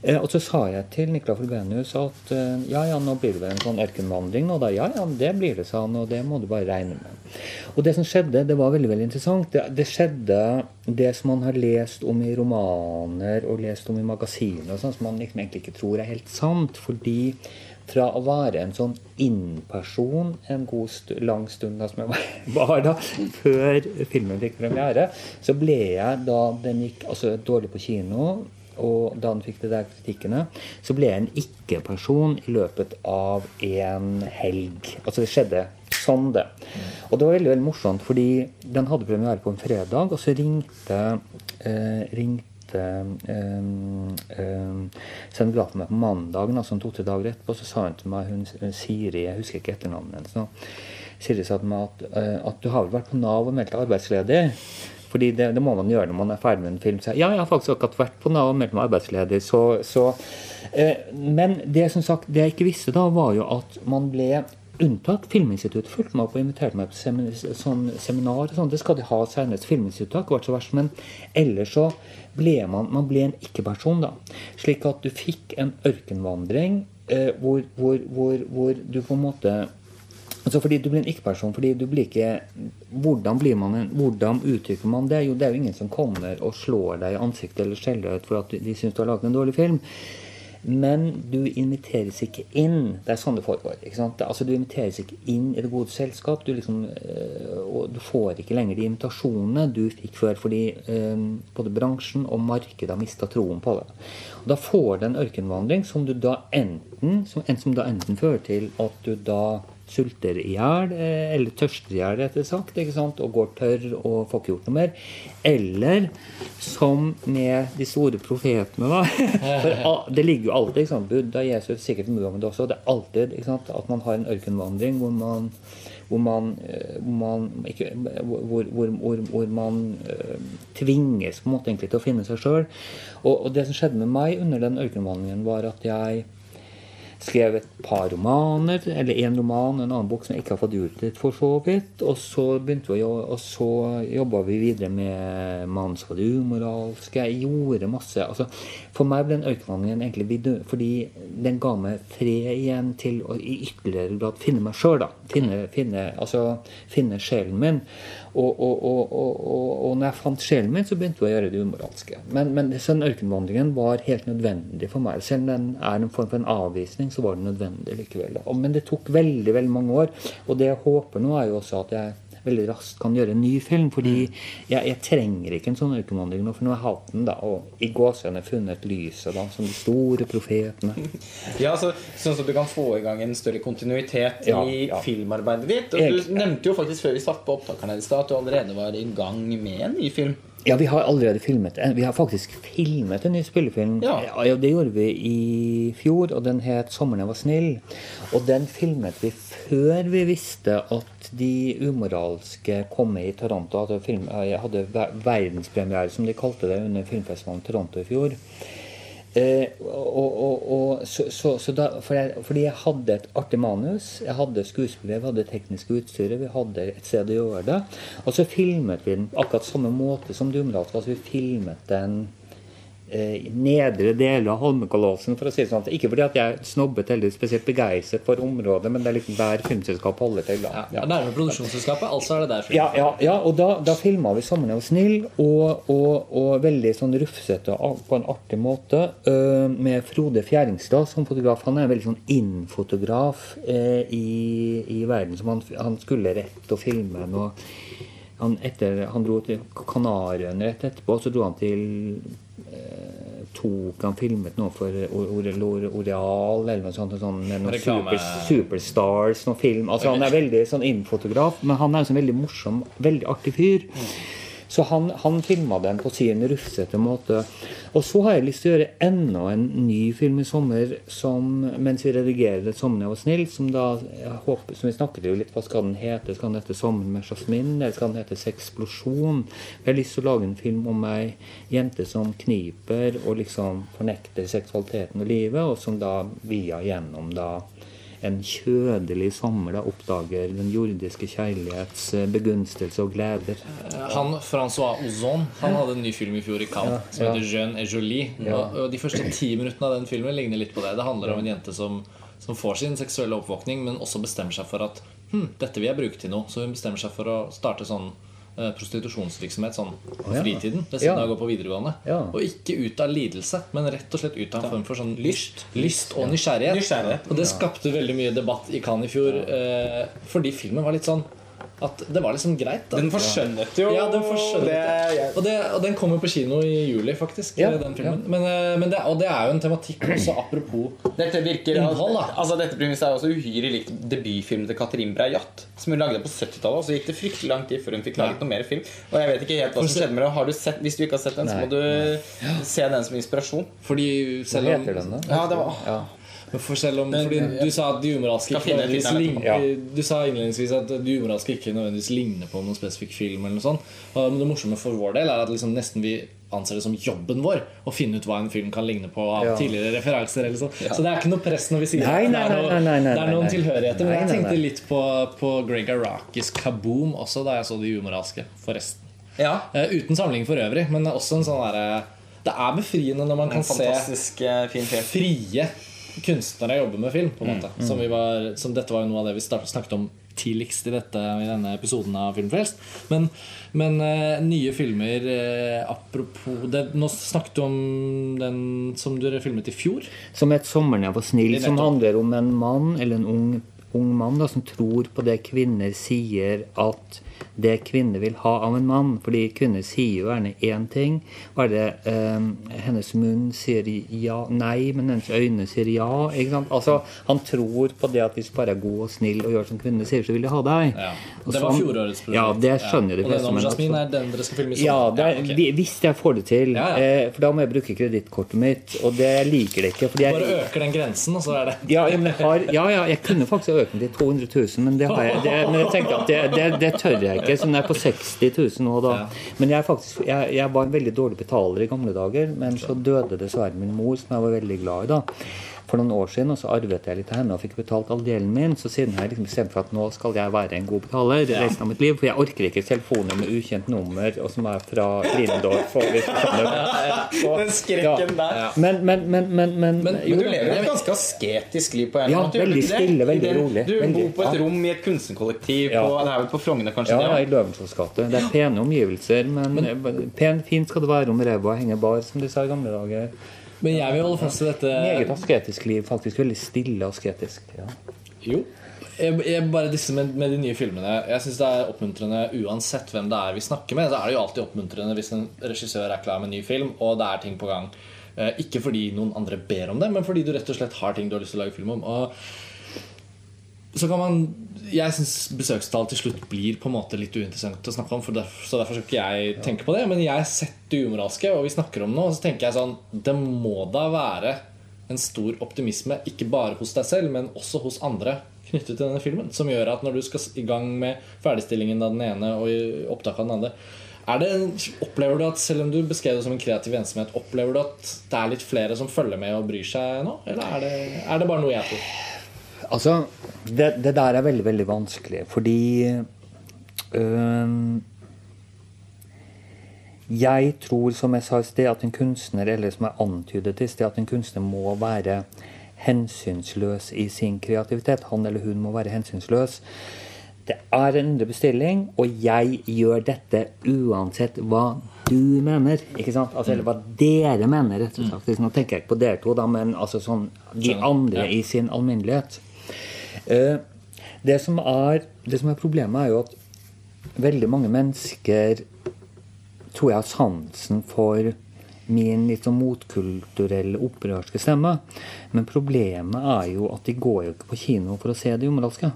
Eh, og så sa jeg til Niklas Forbenius at eh, ja, ja, nå blir det vel en sånn ørkenvandring. Og da ja, ja, det blir det, sa han, og det må du bare regne med. Og det som skjedde, det var veldig veldig interessant. Det, det skjedde det som man har lest om i romaner og lest om i magasiner, og sånn, som man liksom egentlig ikke tror er helt sant. fordi fra å være en sånn inn-person en god st lang stund da, som jeg var da, før filmen fikk premiere, så ble jeg da den gikk altså dårlig på kino og da han fikk de der kritikkene, så ble jeg en ikke-person i løpet av en helg. Altså det skjedde sånn, det. Og det var veldig veldig morsomt, fordi den hadde premiere på en fredag, og så ringte, eh, ringte eh, eh, scenografen meg på mandagen, altså to-tre dager etterpå, så sa hun til meg, hun Siri, jeg husker ikke etternavnet hennes, Siri sa til meg at, eh, at du har vel vært på Nav og meldt deg arbeidsledig. Fordi det, det, må man gjøre når man er ferdig med en film. Så ja, jeg har faktisk akkurat vært på Nav og meldt meg arbeidsledig. Så, så, eh, men det, sagt, det jeg ikke visste da, var jo at man ble unntak. Filminstituttet fulgte meg opp og inviterte meg på semin Sånn, seminar sånn. Det skal de ha senest. Filminstituttet har så verst. Men ellers så ble man, man ble en ikke-person, da. Slik at du fikk en ørkenvandring eh, hvor, hvor, hvor, hvor du på en måte Altså fordi du blir en ikke-person. fordi du blir ikke hvordan, blir man en, hvordan uttrykker man det? Jo, det er jo ingen som kommer og slår deg i ansiktet eller skjeller ut for at de syns du har laget en dårlig film. Men du inviteres ikke inn. Det er sånn det foregår. ikke sant? Altså Du inviteres ikke inn i det gode selskap. Du liksom, øh, og du får ikke lenger de invitasjonene du fikk før, fordi øh, både bransjen og markedet har mista troen på det. Og Da får du en ørkenvandring som du da enten, som, som da enten fører til at du da sulter i hjel, eh, eller tørster i hjel, rettere sagt, og går tørr og får ikke gjort noe mer. Eller som med de store profetene, da. For det ligger jo alltid ikke sant? Buddha, Jesus, sikkert Muhammed også. Det er alltid sant? at man har en ørkenvandring hvor man hvor man, eh, hvor man, ikke, hvor, hvor, man uh, tvinges på en måte egentlig til å finne seg sjøl. Og, og, det som skjedde med meg under den ørkenvandringen, var at jeg skrev et par romaner, eller én roman, en annen bok som jeg ikke har fått utgitt for så vidt. Og så begynte vi å, og så jobba vi videre med som var det umoralske'. Jeg gjorde masse. altså For meg ble den ørkenvandringen egentlig vidu- fordi den ga meg fred igjen til å i ytterligere grad finne meg sjøl. Finne, finne, altså, finne sjelen min. Og, og, og, og, når jeg fant sjelen min, så begynte jeg å gjøre det umoralske. Men, men den ørkenvandringen var helt nødvendig for meg. Selv om den er en form for en avvisning, så var den nødvendig likevel. Men det tok veldig veldig mange år. Og det jeg håper nå, er jo også at jeg veldig raskt kan gjøre en ny film. Fordi jeg, jeg trenger ikke en sånn ørkenvandring nå, for nå har jeg hatt den. da, Og i gåsehudene funnet lyset, da, som de store profetene. Ja, så, Sånn at du kan få i gang en større kontinuitet Ja, i ja. filmarbeidet ditt. Og du nevnte jo faktisk før vi satt på opptakerne i stad at du allerede var i gang med en ny film. Ja, vi har allerede filmet en- Vi har faktisk filmet en ny spillefilm. Ja. Ja, Det gjorde vi i fjor, og den het 'Sommeren jeg var snill'. Og den filmet vi før vi visste at de umoralske kom med i Toronto. At film, jeg hadde verdenspremiere, som de kalte det, under filmfestivalen Toronto i fjor. Eh, og, og, og, så, så, så da, for jeg, fordi jeg hadde et artig manus, jeg hadde skuespillere, vi hadde teknisk utstyr, vi hadde et sted å gjøre det. Og så filmet vi den akkurat samme måte som Dumlatka. Altså vi filmet den nedre deler av Holmenkollåsen, for å si det sånn. Ikke fordi at jeg er snobbet eller spesielt begeistret for området, men det er liksom der filmselskap holder til. da. Ja, Nærmere produksjonsselskapet, altså er det der. Ja, ja, ja, og da, da filma vi 'Sommeren er snill', og, og, og veldig sånn rufsete og på en artig måte. øh, med Frode Fjæringstad som fotograf. Han er en veldig sånn in-fotograf eh, i, i verden. som han, han skulle rett og filme noe han, etter, han dro til Kanariøyene rett etterpå, så dro han til eh, tok han filmet noe for Oreal eller noe sånt. Sånn, Reklame. super, Superstars, noen film. Altså Han er veldig sånn innfotograf, men han er en sånn veldig morsom, veldig artig fyr. Så han, han filma den på sin rufsete måte. Og så har jeg lyst til å gjøre enda en ny film i sommer som, mens vi redigerer jeg var snill', som da jeg håper, som vi snakket jo litt Hva skal den hete? Skal den hete 'Sommeren med Jasmin'? Eller skal den hete 'Sexplosjon'? Jeg har lyst til å lage en film om ei jente som kniper og liksom fornekter seksualiteten og livet, og som da via gjennom da en kjødelig sommer da oppdager den jordiske kjærlighets eh, begunstelse og gleder. Han, Francois Ozon han hadde en ny film i fjor i Cannes Ja, som heter Jeune et Jolie. Og, og De første ti minuttene av den filmen ligner litt på det. Det handler om en jente som, som får sin seksuelle oppvåkning, men også bestemmer seg for at hm, dette vil jeg bruke til noe. Så hun bestemmer seg for å starte sånn eh, prostitusjonsvirksomhet sånn på ja. fritiden ved siden Ja. av å gå på videregående. Ja. Og ikke ut av lidelse, men rett og slett ut av en form for sånn lyst, lyst og nysgjerrighet. Nysgjerrighet. Og det skapte veldig mye debatt i Cannes i fjor, eh, fordi filmen var litt sånn at det var liksom greit. Da. Den forskjønnet jo Ja, den forskjønnet det. ja. Og, det, og den kommer på kino i juli, faktisk. Ja, den filmen. Men, eh, men det, og det er jo en tematikk også apropos Dette virker Innhold, da. Altså Dette premisset er også uhyre likt debutfilmen til Katrin Breijat. Som hun lagde på 70-tallet. Og så gikk det fryktelig lang tid før hun fikk laget Ja. noe mer film. Og jeg vet ikke helt hva som skjedde med det. Har du sett, hvis du ikke har sett den, så må du se den som inspirasjon. Fordi selv om, heter den, da? Ja, det var Ja. For selv om fordi Du sa at de umoralske ikke nødvendigvis ligner Du sa innledningsvis at de umoralske ikke nødvendigvis ligner på noen spesifikk film. eller noe sånt Men det morsomme for vår del er at liksom nesten vi anser det som jobben vår å finne ut hva en film kan ligne på av Ja. tidligere referanser. Eller sånn. Så det er ikke noe press når vi sier Nei, nei, det er, noe, nei, nei, nei, det er noen nei. tilhørigheter. Men jeg tenkte litt på, på Greg Arakis Kaboom også da jeg så De umoralske, forresten. Ja. Uh, uten samling for øvrig, men også en sånn derre Det er befriende når man En kan se eh, fin frie kunstnere jobber med film. på en Mm, måte som, vi var, som Dette var jo noe av det vi start, snakket om tidligst i, dette, i denne episoden av Filmfrelst. Men, men uh, nye filmer uh, Apropos det, Nå snakket du om den som du filmet i fjor. Som het 'Sommeren jeg var snill', som handler om en mann, eller en ung, ung mann, da, som tror på det kvinner sier at det kvinner vil ha av en mann. Fordi kvinner sier jo gjerne én ting. Bare det eh, hennes munn sier ja, nei, men hennes øyne sier ja. Ikke sant? Altså, han tror på det at hvis du bare er god og snill og gjør som kvinnene sier, så vil de ha deg. Ja. Det var sånn- fjorårets problem. Ja, det skjønner jeg de Og den fleste. om men Jasmin altså- er den dere skal filme i ja, det er, ja okay. hvis jeg får det til. Ja. Eh, for da må jeg bruke kredittkortet mitt, og det liker det ikke. Fordi jeg, Bare øker den grensen, og så er det ja, jeg har, ja, ja, jeg kunne faktisk økt den til 200 000, men, det har jeg, det, men jeg tenkte at det, det, det tør jeg ikke. Så den er på 60 000 nå, da. Men jeg, faktisk, jeg, jeg var en veldig dårlig betaler i gamle dager, men så døde dessverre min mor, som jeg var veldig glad i da. For noen år siden, og så arvet jeg litt av henne og fikk betalt all delen min. Så siden har jeg liksom bestemt for at nå skal jeg være en god betaler resten av mitt liv. For jeg orker ikke telefoner med ukjent nummer, og som er fra Lindorf. Og, hvis Ja, ja. Den skrekken der. Ja. Men, men, men, men, men, Men du lever jo et ganske asketisk liv på en Ja, måte. veldig stille, veldig rolig. Du Veldig, bor på et ja. rom i et kunstnerkollektiv Ja. på, Det er vel på Frogner, kanskje? Ja, ja, i Løvensås gate. Det er pene omgivelser, men, pen, fint skal det være om ræva henger bar, som de sa i gamle dager. Men jeg vil holde fast til dette Meget asketisk liv. Faktisk veldig stille asketisk. Ja. Jo. Jeg, jeg, bare disse med, med de nye filmene Jeg synes det er oppmuntrende uansett hvem det er vi snakker med. Så er det jo alltid oppmuntrende hvis en regissør er klar med en ny film, og det er ting på gang. Eh, ikke fordi noen andre ber om det, men fordi du rett og slett har ting du har lyst til å lage film om. Og så kan man Jeg syns besøkstall til slutt blir på en måte litt uinteressant å snakke om, for derfor, så derfor skal ikke jeg tenke på det. Men jeg setter det umoralske, og vi snakker om noe, og så tenker jeg sånn Det må da være en stor optimisme, ikke bare hos deg selv, men også hos andre knyttet til denne filmen, som gjør at når du skal i gang med ferdigstillingen av den ene og opptaket av den andre er det, Opplever du at selv om du beskrev det som en kreativ ensomhet, opplever du at det er litt flere som følger med og bryr seg nå? Eller er det, er det bare noe jeg tror? Altså, det, det der er veldig, veldig vanskelig, fordi øh, Jeg tror, som jeg sa i sted, at en kunstner, eller som jeg antydet i sted, at en kunstner må være hensynsløs i sin kreativitet. Han eller hun må være hensynsløs. Det er en indre bestilling, og jeg gjør dette uansett hva du mener. ikke sant? Altså, Eller hva dere mener. rett og slett. Nå tenker jeg ikke på dere to, da, men altså sånn de andre Ja. i sin alminnelighet. Eh, det, som er, det som er problemet, er jo at veldig mange mennesker tror jeg har sansen for min litt sånn motkulturelle, opprørske stemme. Men problemet er jo at de går jo ikke på kino for å se det umoralske.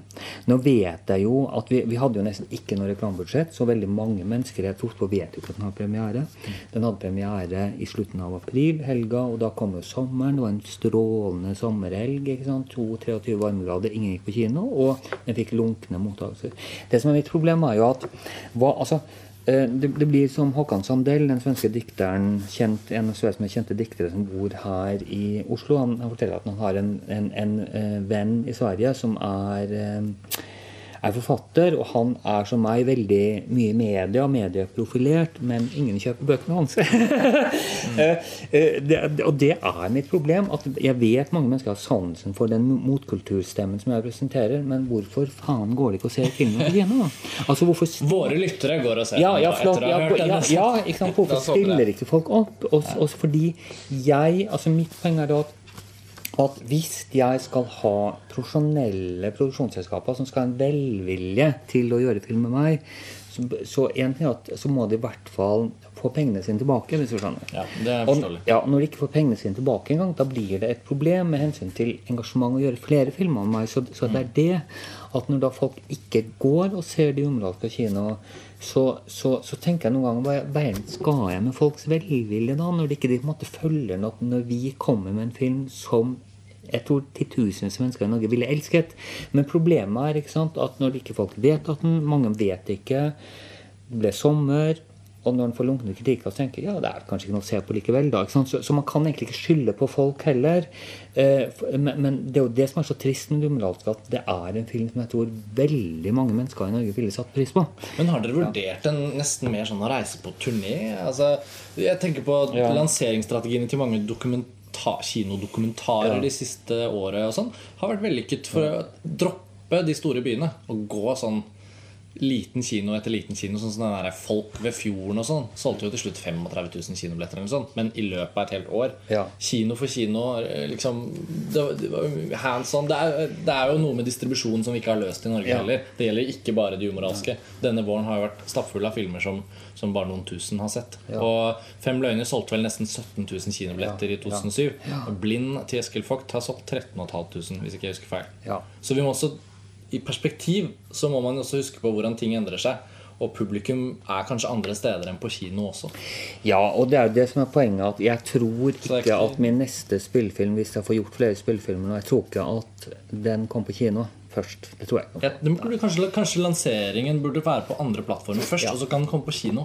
Nå vet jeg jo at vi, vi hadde jo nesten ikke noe reklamebudsjett, så veldig mange mennesker jeg tror på, vet jo ikke at den har premiere. Den hadde premiere i slutten av april, helga, og da kom jo sommeren. Det var en strålende sommerhelg. ikke sant? 22-23 varmegrader, ingen gikk på kino, og den fikk lunkne mottakelser. Det som er mitt problem, er jo at hva, altså, Det, det blir som Håkan Sandell, den svenske dikteren, kjent, en av Sveriges kjente diktere som bor her i Oslo. Han, han forteller at han har en, en, en eh, venn i Sverige som er, eh, er forfatter, og han er som meg veldig mye i media, medieprofilert, men ingen kjøper bøkene hans. Det, det- og det er mitt problem. at Jeg vet mange mennesker har sansen for den motkulturstemmen som jeg representerer, men hvorfor faen går det ikke å se filmen på kino? Altså, hvorfor Våre lyttere går og ser ja, ja, flott, ja, ja, ja, ikke sant? Hvorfor stiller ikke folk opp? Også, også fordi jeg altså Mitt poeng er da at, at hvis jeg skal ha profesjonelle produksjonsselskaper som skal ha en velvilje til å gjøre film med meg, så, så, en ting at, så må de i hvert fall få pengene sine tilbake. hvis du skjønner. Ja, det er Og, ja, når de ikke får pengene sine tilbake engang, da blir det et problem med hensyn til engasjement å gjøre flere filmer med meg. Så, så det er det at når da folk ikke går og ser de umoralske kino, så, så, så tenker jeg noen ganger hva skal jeg med folks velvilje da, når de ikke de på en måte følger noe når vi kommer med en film som jeg tror titusenvis av mennesker i Norge ville elsket. Men problemet er sant, at når ikke folk vet at den, mange vet ikke, det ble sommer, og når en får lunkne kritikk, så tenker jeg ja, det er kanskje ikke noe å se på likevel. da? Så, så man kan egentlig ikke skylde på folk heller. Eh, men, men det er jo det som er så trist med Dummelalsk, at det er en film som jeg tror veldig mange mennesker i Norge ville satt pris på. Men har dere vurdert en nesten mer sånn å reise på turné? Altså, jeg tenker på Ja. lanseringsstrategiene til mange kinodokumentarer Ja. de siste året og sånn, har vært vellykket for å droppe de store byene og gå sånn liten kino etter liten kino, sånn som den der Folk ved fjorden og sånn. Solgte jo til slutt 35 000 kinobilletter, eller sånt, men i løpet av et helt år. Ja. Kino for kino, eh, liksom det, det var hands on. Det er, det er jo noe med distribusjonen som vi ikke har løst i Norge Ja. heller. Det gjelder ikke bare de umoralske. Denne våren har jo vært stappfull av filmer som, som bare noen tusen har sett. Ja. Og Fem løgner solgte vel nesten 17 000 kinobilletter Ja, i 2007. Og Blind til Eskil Vogt har solgt 13 500, hvis ikke jeg husker feil. Ja. Så vi må også, i perspektiv så må man også huske på hvordan ting endrer seg. Og publikum er kanskje andre steder enn på kino også. Ja, og det er jo det som er poenget. At jeg tror ikke ikke- at min neste spillefilm, hvis jeg får gjort flere spillefilmer nå, jeg tror ikke at den kom på kino først. Det tror jeg. Ja, det burde kanskje, kanskje lanseringen burde være på andre plattformer først, Ja. og så kan den komme på kino.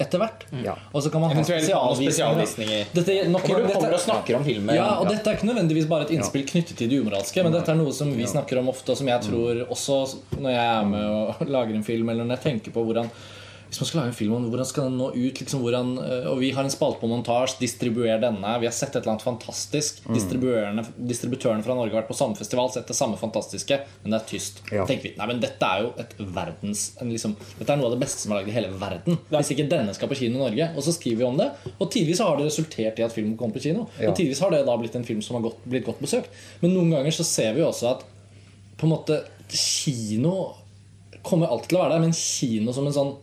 Etter hvert. Ja. Og så kan man ha spesialvisninger. Dette, nok, Hvor du kommer og snakker om filmen. Ja, og dette er ikke nødvendigvis bare et innspill knyttet til det umoralske, men dette er noe som vi snakker om ofte, og som jeg tror også når jeg er med og lager en film, eller når jeg tenker på hvordan hvis man skal lage en film om hvordan skal den nå ut liksom hvordan, øh, Og vi har en spalte på montasje, distribuer denne. Vi har sett et eller annet fantastisk. Distribuørene, distributørene fra Norge har vært på samme festival, sett det samme fantastiske, men det er tyst. Ja. tenker vi, nei, men Dette er jo et verdens en liksom, Dette er noe av det beste som er laget i hele verden. Hvis ikke denne skal på kino i Norge. Og så skriver vi om det. Og tidvis har det resultert i at filmen kommer på kino. Ja. Og tidvis har det da blitt en film som har gått, blitt godt besøkt. Men noen ganger så ser vi også at på en måte kino kommer alltid til å være der, men kino som en sånn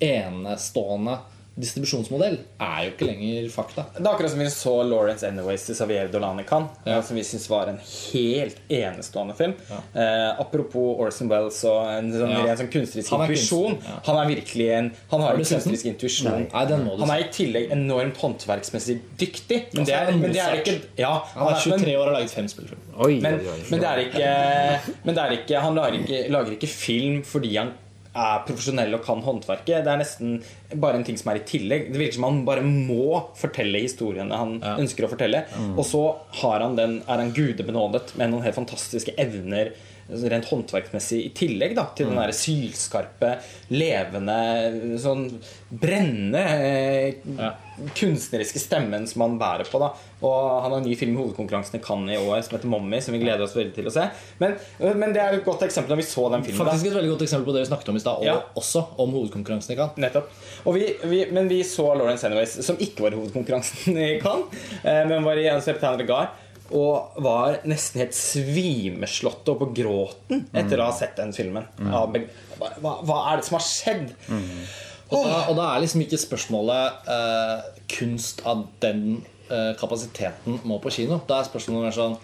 enestående distribusjonsmodell er jo ikke lenger fakta. Det er akkurat som vi så Lawrence Anyways til Xavier Dolan i Cannes, Ja. som vi syns var en helt enestående film. Eh, apropos Orson Wells og en sånn, Ja. ren sånn kunstnerisk Han er intuisjon. kunstner, ja. Han er virkelig en Han har Har en kunstnerisk intuisjon. Han er i tillegg enormt håndverksmessig dyktig. Men Altså, det er, men det er ikke Ja, Han er 23 år og har laget fem spillefilmer. Men, men det er ikke Men det er ikke han lager ikke, lager ikke film fordi han er profesjonell og kan håndverket. Det er nesten bare en ting som er i tillegg. Det virker som han bare må fortelle historiene han Ja. ønsker å fortelle. Og så har han den, er han gudebenådet med noen helt fantastiske evner rent håndverksmessig i tillegg da, til den der sylskarpe, levende, sånn brennende eh, Ja. kunstneriske stemmen som han bærer på. da Og Han har en ny film i hovedkonkurransen i Cannes i år som heter 'Mommy', som vi gleder oss veldig til å se. Men, men det er jo et godt eksempel når vi så den filmen. da Faktisk et veldig godt eksempel på det vi snakket om i stad, og Ja. også om hovedkonkurransen i Cannes. Nettopp. Vi, vi, men vi så Lawrence Anyways, som ikke var i hovedkonkurransen i Cannes, eh, men var i September Regard. Og var nesten helt svimeslått og på gråten etter å ha sett den filmen. Av Hva, hva, hva er det som har skjedd? Og da, og da er liksom ikke spørsmålet eh, kunst av den eh, kapasiteten må på kino. Da er spørsmålet mer sånn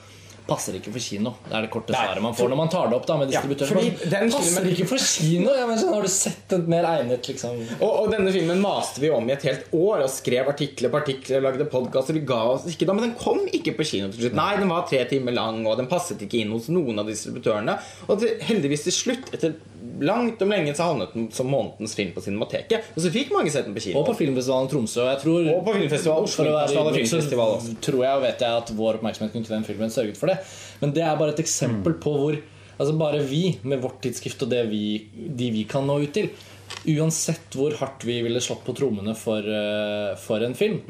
Passer ikke for kino. Det er det korte svaret man får når man tar det opp da med distributøren. Ja, den passer ikke for kino! Ja, men sånn, har du sett et mer egnet liksom Og, og denne filmen maste vi om i et helt år og skrev artikler på artikler lagde podkaster. Vi ga oss ikke da, Men den kom ikke på kino til slutt. Nei, den var tre timer lang, og den passet ikke inn hos noen av distributørene. Og til, heldigvis til slutt, etter langt om lenge, så havnet den som månedens film på Cinemateket. Og så fikk mange sett den på kino. Og på filmfestivalen Tromsø. Og jeg tror Og på filmfestival Oslo Internasjonale så Filmfestival også. tror jeg og vet jeg at vår oppmerksomhet knyttet til den filmen sørget for det. Men det er bare et eksempel på hvor Altså bare vi, med vårt tidsskrift og det vi, de vi kan nå ut til Uansett hvor hardt vi ville slått på trommene for, eh, for en film,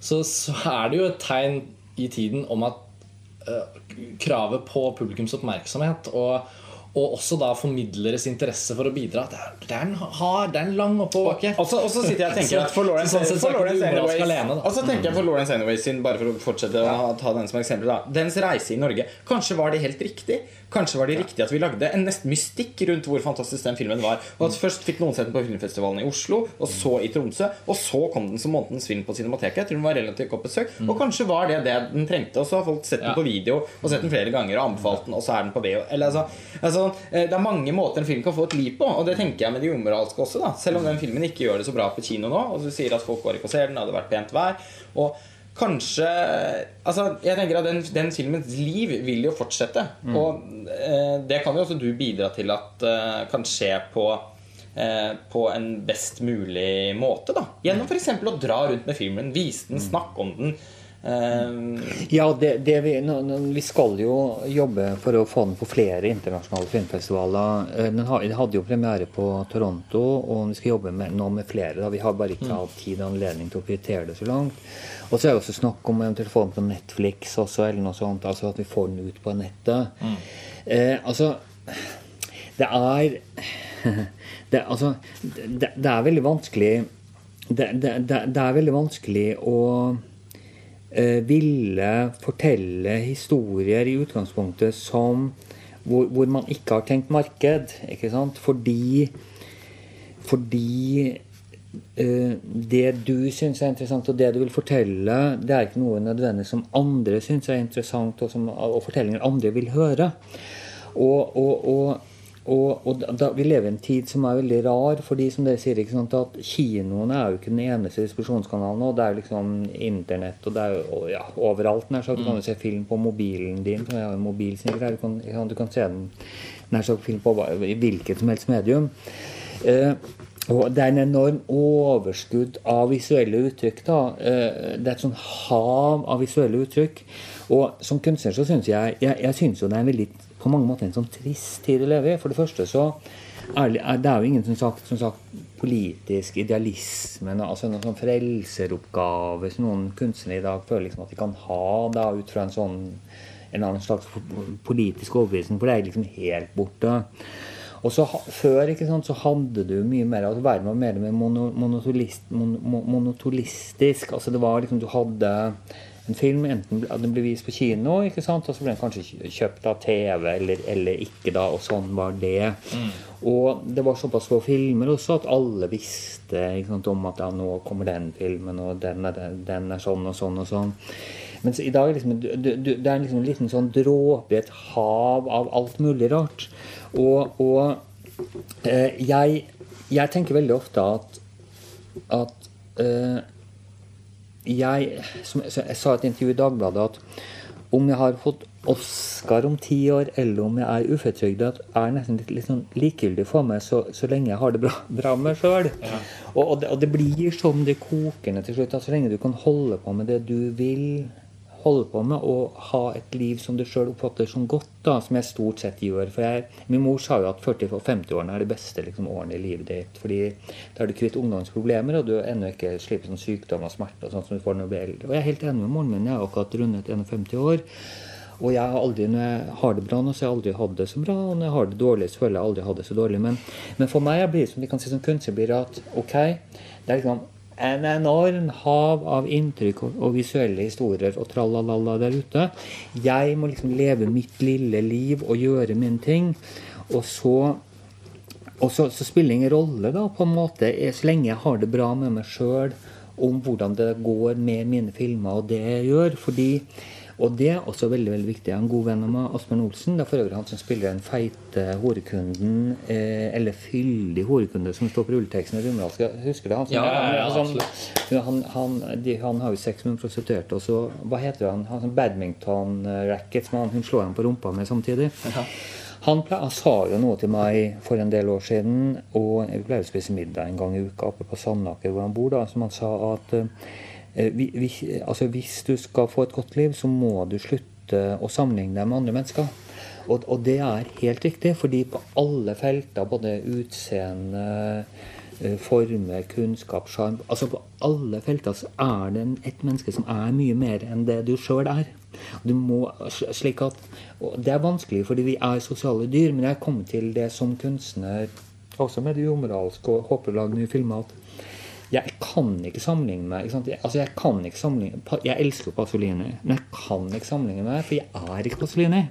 så, så er det jo et tegn i tiden om at eh, kravet på publikums oppmerksomhet og, og også da formidleres interesse for å bidra Det er, det er, en, hard, det er en lang oppoverbakke. Og og så sitter jeg og tenker at for Lawrence, Så sånn sett for Lawrence Anyways alene. Og så tenker jeg for Lawrence Anyways sin, bare for å fortsette å ta den som eksempel da. Dens reise i Norge. Kanskje var det helt riktig. Kanskje var det riktig at vi lagde en nesten mystikk rundt hvor fantastisk den filmen var. Og at Først fikk noen sett den på filmfestivalen i Oslo, og så i Tromsø. Og så kom den som månedens film på Cinemateket. Jeg tror den var relativt godt besøkt. Og kanskje var det det den trengte. Og så har folk sett den på video og sett den flere ganger og anbefalt den, og så er den på VO. Eller, altså, altså, eh, det er mange måter en film kan få et liv på, og det tenker jeg med de umoralske også. da Selv om den filmen ikke gjør det så bra på kino nå, og du sier at folk går ikke og ser den, det hadde vært pent vær. Og kanskje Altså, jeg tenker at den, den filmens liv vil jo fortsette. Og eh, det kan jo også du bidra til at eh, kan skje på eh, på en best mulig måte. da Gjennom f.eks. å dra rundt med filmen, vise den, snakke om den. Eh, Ja, det, det vi, vi skal jo jobbe for å få den på flere internasjonale filmfestivaler. Eh, Den den hadde jo premiere på Toronto, og vi skal jobbe med, nå med flere. Da. Vi har bare ikke hatt tid og anledning til å prioritere det så langt. Og så er det også snakk om eventuelt den på Netflix også, eller noe sånt. Altså at vi får den ut på nettet. Eh, altså Det er det, altså, det, det er veldig vanskelig det, det, det, er veldig vanskelig å eh, ville fortelle historier i utgangspunktet som hvor, hvor man ikke har tenkt marked. Ikke sant? Fordi fordi det du syns er interessant, og det du vil fortelle, det er ikke noe nødvendig som andre syns er interessant, og, som, og fortellinger andre vil høre. Og, og, og, da, vi lever i en tid som er veldig rar, fordi som dere sier, sant, at kinoene er jo ikke den eneste diskusjonskanalen. og Det er jo liksom Internett og det er jo ja, overalt. Nær sagt. Du kan jo se film på mobilen din. for Jeg har en mobil. Du kan, du kan se den nær sagt film på hvilket som helst medium. Eh, Og det er en enorm overskudd av visuelle uttrykk. da. Eh, Det er et sånn hav av visuelle uttrykk. Og som kunstner så syns jeg Jeg, jeg synes jo det er en veldig, på mange måter en sånn trist tid å leve i. For det første så er det, er jo ingen som sagt, som sagt politisk idealisme, altså noen sånn frelseroppgave som noen kunstnere i dag føler liksom at de kan ha da ut fra en sånn en annen slags politisk overbevisning, for det er liksom helt borte. Og så Før ikke sant, så hadde du mye mer altså Verden var mer, mer mono, monotolist, mon, mo- monotolistisk. altså det var liksom Du hadde en film, enten den ble vist på kino, ikke sant, og så ble den kanskje kjøpt av TV, eller, eller ikke, da, og sånn var det. Og det var såpass få filmer også at alle visste ikke sant, om at ja, nå kommer den filmen, og den er, den er sånn og sånn og sånn. Mens i dag liksom, det er liksom en liten sånn dråpe i et hav av alt mulig rart. Og, og eh, jeg, jeg tenker veldig ofte at, at eh, jeg, som jeg, sa i et intervju i Dagbladet at om jeg har fått Oscar om ti år, eller om jeg er uføretrygda, er nesten litt, litt sånn likegyldig for meg så, så lenge jeg har det bra, bra med meg sjøl. Og, og, det- og det blir som det kokende til slutt. at Så lenge du kan holde på med det du vil holde på med, og ha et liv som du sjøl oppfatter som godt, da, som jeg stort sett gjør. For jeg, Min mor sa jo at 40- og 50-årene er de beste liksom, årene i livet ditt. fordi da er du kvitt ungdomsproblemer, og du ennå ikke slipper sånn sykdom og smerte. og sånt som du får når du blir. Og jeg er helt enig med moren min. Jeg har akkurat rundet 51 år. Og jeg har aldri, når jeg har det bra nå, så har jeg aldri hatt det så bra. Og når jeg har det dårlig, så føler jeg aldri hatt det så dårlig. Men, men for meg blir det som vi kan si som kunstner, blir at ok, det er liksom en enorm hav av inntrykk og, og visuelle historier og tralalala der ute. Jeg må liksom leve mitt lille liv og gjøre mine ting. Og så og så, så spiller det ingen rolle, da, på en måte, eh, så lenge jeg har det bra med meg sjøl, om hvordan det går med mine filmer og det jeg gjør. fordi og det er også veldig veldig viktig. En god venn av meg, Asbjørn Olsen. Det er for øvrig han som spiller den feite horekunden, eh, eller fyldig horekunde, som står på rulleteksten i Rumralske. Husker du han? som- Ja, ja, ja, han, han, han, de, han har jo sex med en prostituert, og så Hva heter han? Han som badminton-racket som han, hun slår ham på rumpa med samtidig. Han, ple- han sa jo noe til meg for en del år siden, og vi pleier å spise middag en gang i uka oppe på Sandaker, hvor han bor, da, som han sa at eh, vi, vi, altså, hvis du skal få et godt liv, så må du slutte å sammenligne deg med andre mennesker. Og, og det er helt riktig, fordi på alle felter, både utseende, forme, kunnskap, sjarm Altså på alle felter så er det et menneske som er mye mer enn det du sjøl er. Du må, slik at, Det er vanskelig fordi vi er sosiale dyr, men jeg kom til det som kunstner, også med det umoralske og håper å lage nye filmer, at jeg kan ikke sammenligne meg. Ikke? Jeg, altså jeg kan ikke sammenligne Jeg elsker Pasolini, men jeg kan ikke sammenligne meg, for jeg er ikke Pasolini.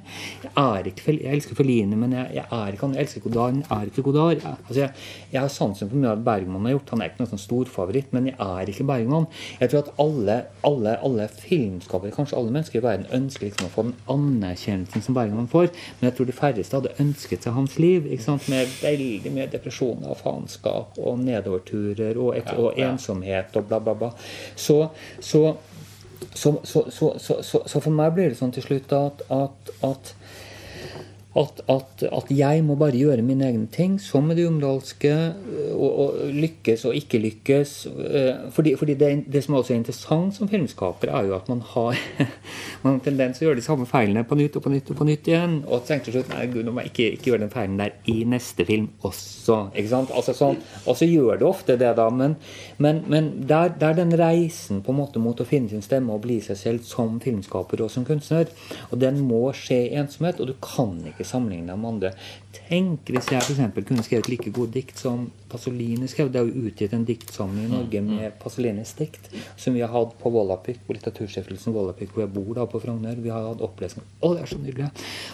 Jeg, er ikke, jeg elsker Fellini, men jeg, jeg er ikke han. Jeg elsker Godard, men jeg er ikke Godard. Altså jeg, jeg har sansen for mye av Bergman har gjort. Han er ikke noen sånn storfavoritt, men jeg er ikke Bergman. Jeg tror at alle, alle, alle filmskapere, kanskje alle mennesker i verden, ønsker liksom å få den anerkjennelsen som Bergman får, men jeg tror de færreste hadde ønsket seg hans liv, med veldig mye depresjoner og faenskap og nedoverturer og, et, og ensomhet og bla, bla, bla. Så, så så, så, for meg blir det sånn til slutt at, at, at, at, at, at jeg må bare gjøre mine egne ting, som med det umdalske, og, og lykkes og ikke lykkes. Eh, Fordi, fordi det, det som også er interessant som filmskaper, er jo at man har man har en tendens til å gjøre de samme feilene på nytt og på nytt og på nytt igjen. Og tenker til slutt nei, gud, nå må jeg ikke, ikke gjøre den feilen der i neste film også. ikke sant? Altså sånn, Og så gjør det ofte det, da, men, men, men der, der den reisen på en måte mot å finne sin stemme og bli seg selv som filmskaper og som kunstner, og den må skje i ensomhet, og du kan ikke sammenligne med andre. Tenk hvis jeg f.eks. kunne skrevet like gode dikt som Pasolini skrev. Det er jo utgitt en diktsamling i Norge med Pasolinis dikt, som vi har hatt på Vollapyk, på Litteraturstiftelsen Vollapyk, hvor jeg bor da på Frogner. Vi har hatt opplesning. Å, det er så nydelig!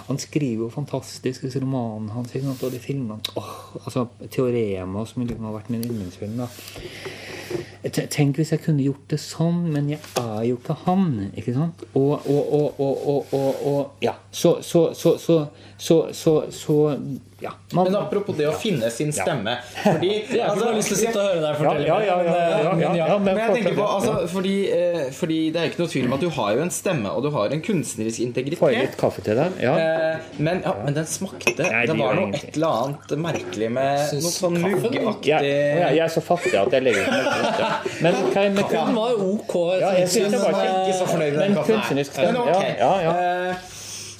Han skriver jo fantastisk, disse romanene hans, og de filmene Åh, altså Teorema, som liksom har vært min yndlingsfilm. da Tenk hvis jeg kunne gjort det sånn, men jeg er jo ikke han. ikke sant? Og, og, og, og, og ja. Så, så, så, så, så, så, ja, man, Men apropos det å finne sin stemme Fordi Jeg har bare lyst til å sitte og høre deg fortelle Ja, ja, ja, men, ja, ja, ja, ja, Men jeg tenker på, altså, fordi, eh, fordi det er ikke noe tvil om at du har jo en stemme, og du har en kunstnerisk Får jeg litt integritet. kaffe til deg? Ja. Eh, men, ja, men den smakte Nei, det var noe et eller annet merkelig med noe sånn muggeaktig Jeg, jeg er så fattig at jeg legger ut. Men kaffen var jo ok. Ja, jeg synes jeg var men, Ikke så fornøyd med Men den kaffen. kunstnerisk Men stemme, ok. ja, ja, ja. Eh,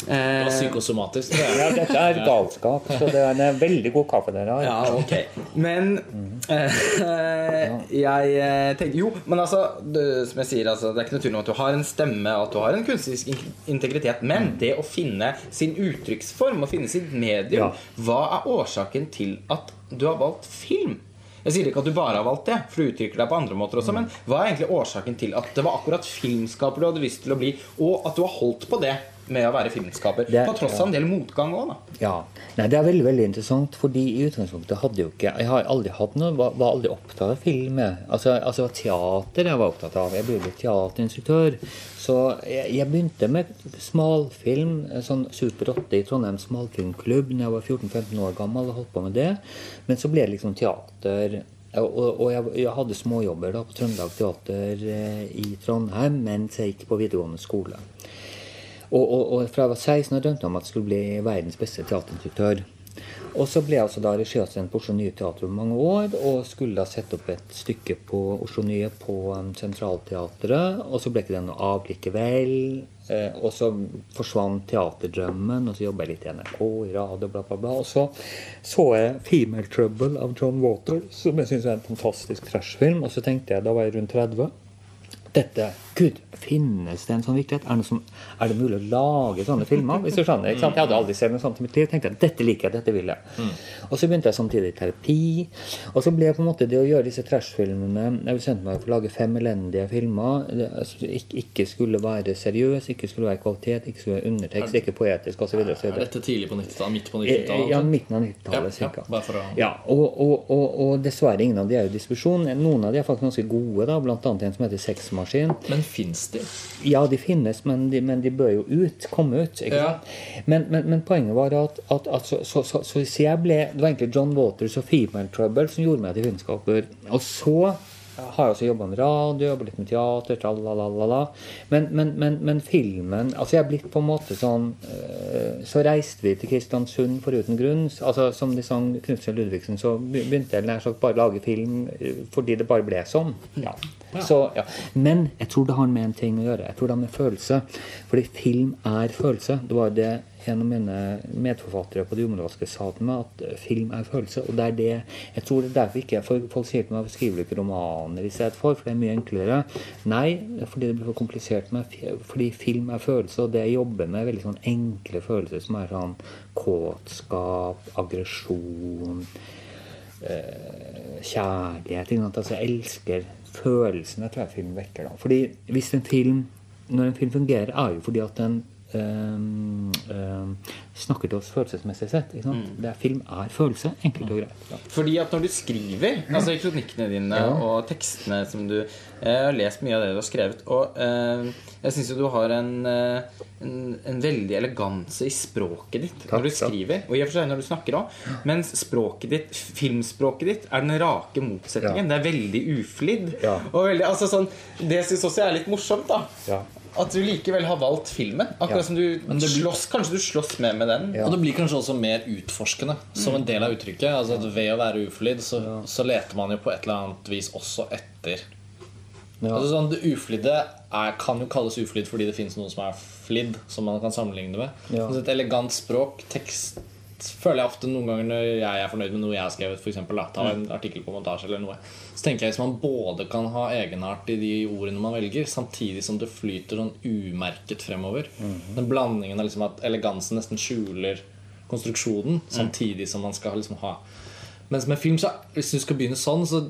Det var eh, psykosomatisk. Det. Ja, dette er galskap, så det er en veldig god kaffe dere har. Ja, ok. Men eh, jeg eh, tenker Jo, men altså det, Som jeg sier, altså, det er ikke noe tvil om at du har en stemme og at du har en kunstnerisk integritet. Men det å finne sin uttrykksform og finne sitt medium, Ja. hva er årsaken til at du har valgt film? Jeg sier ikke at du bare har valgt det, for du uttrykker deg på andre måter også. Men hva er egentlig årsaken til at det var akkurat filmskaper du hadde lyst til å bli, og at du har holdt på det med å være filmskaper? Det- på tross av en del motgang òg, da. Ja. Nei, det er veldig veldig interessant, fordi i utgangspunktet hadde jo ikke Jeg har aldri hatt noe, var, var aldri opptatt av film. Altså, altså teater jeg var opptatt av. Jeg ble jo teaterinstruktør. Så jeg, jeg begynte med smalfilm, sånn Super 8 i Trondheim smalfilmklubb da jeg var 14-15 år gammel og holdt på med det. Men så ble det liksom teater. Og, og- og jeg, jeg hadde småjobber da på Trøndelag Teater eh, i Trondheim mens jeg gikk på videregående skole. Og, og, og fra jeg var 16 og drømte om at jeg skulle bli verdens beste teaterinstruktør. Og så ble jeg altså da regiassistent på Oslo Nye Teater over mange år, og skulle da sette opp et stykke på Oslo Nye på um, Sentralteatret. Og så ble ikke det noe av likevel. Eh, og så forsvant teaterdrømmen, og så jobba jeg litt i NRK, i radio, bla, bla, bla. Og så så jeg 'Female Trouble' av John Water, som jeg syns er en fantastisk trashfilm. Og så tenkte jeg, da var jeg rundt 30 dette Gud, finnes det en sånn virkelighet? Er det, som, er det mulig å lage sånne filmer? Hvis du skjønner, ikke sant? Jeg hadde aldri sett noe sånt i mitt liv. tenkte jeg, dette liker jeg, dette vil jeg. Og så begynte jeg samtidig i terapi. Og så ble jeg på en måte det å gjøre disse trashfilmene Jeg bestemte meg for å lage fem elendige filmer. Det, altså, ikke, skulle være seriøs, ikke skulle være kvalitet, ikke skulle være undertekst, ikke poetisk osv. Er dette tidlig på 90-tallet? Midt på Eh, 90-tallet? Ja, midten av 90-tallet Ja, ja, å- og, og, og, og dessverre ingen av de er jo i diskusjon. Noen av de er faktisk ganske gode, da, annet en som heter Sexmaskin. Men fins de? Ja, de finnes, men de, men de bør jo ut, komme ut. Ja. Men, men, men poenget var at, at, at så, så, så, så, så jeg ble, Det var egentlig John Waters og Female Trouble som gjorde meg til filmskaper. Og så har også jobba med radio, jobba litt med teater, tralalala. Men, men, men, men filmen Altså, jeg er blitt på en måte sånn øh, Så reiste vi til Kristiansund for uten grunn. Altså, Som de sang Knutsen Ludvigsen, så begynte jeg nær sagt bare å lage film øh, fordi det bare ble sånn. Ja. Så, ja. Men jeg tror det har med en ting å gjøre. Jeg tror det har med følelse. Fordi film er følelse. Det var det en av mine medforfattere på De områdske sa til meg, at eh, film er følelse. Og det er det Jeg tror det er derfor ikke for Folk sier til meg skriver du ikke romaner i stedet for, for det er mye enklere. Nei, fordi det blir for komplisert med Fordi film er følelse, og det jeg jobber med, er veldig sånn enkle følelser som er sånn kåtskap, aggresjon eh, kjærlighet. Altså, jeg elsker følelsene tror jeg film vekker. da. Fordi hvis en film Når en film fungerer, er jo fordi at den snakker til oss følelsesmessig sett. Det er, film er følelse. Enkelt og greit. Ja. Fordi at når du skriver, altså i kronikkene dine Ja. og tekstene som du Jeg har lest mye av det du har skrevet, og eh, jeg syns jo du har en, eh, en, en veldig eleganse i språket ditt når du takk. skriver, og i og for seg når du snakker òg. Mens språket ditt, filmspråket ditt er den rake motsetningen. Det er veldig uflidd. Ja. Og veldig, altså sånn, det syns også jeg er litt morsomt, da. At du likevel har valgt filmen. Akkurat Ja. som du blir- slåss Kanskje du slåss mer med den. Ja. Og det blir kanskje også mer utforskende som en del av uttrykket. Altså at Ved å være uflidd så, så leter man jo på et eller annet vis også etter Ja. Altså sånn, Det uflidde er, kan jo kalles uflidd fordi det fins noe som er flidd, som man kan sammenligne med. Ja. Altså et elegant språk, tekst føler jeg ofte noen ganger når jeg er fornøyd med noe jeg har skrevet, eksempel, ta en artikkel på montasje eller noe, så tenker jeg hvis man både kan ha egenart i de ordene man velger, samtidig som det flyter sånn umerket fremover Den blandingen av liksom at elegansen nesten skjuler konstruksjonen, samtidig som man skal liksom ha. Mens med film, så hvis du skal begynne sånn, så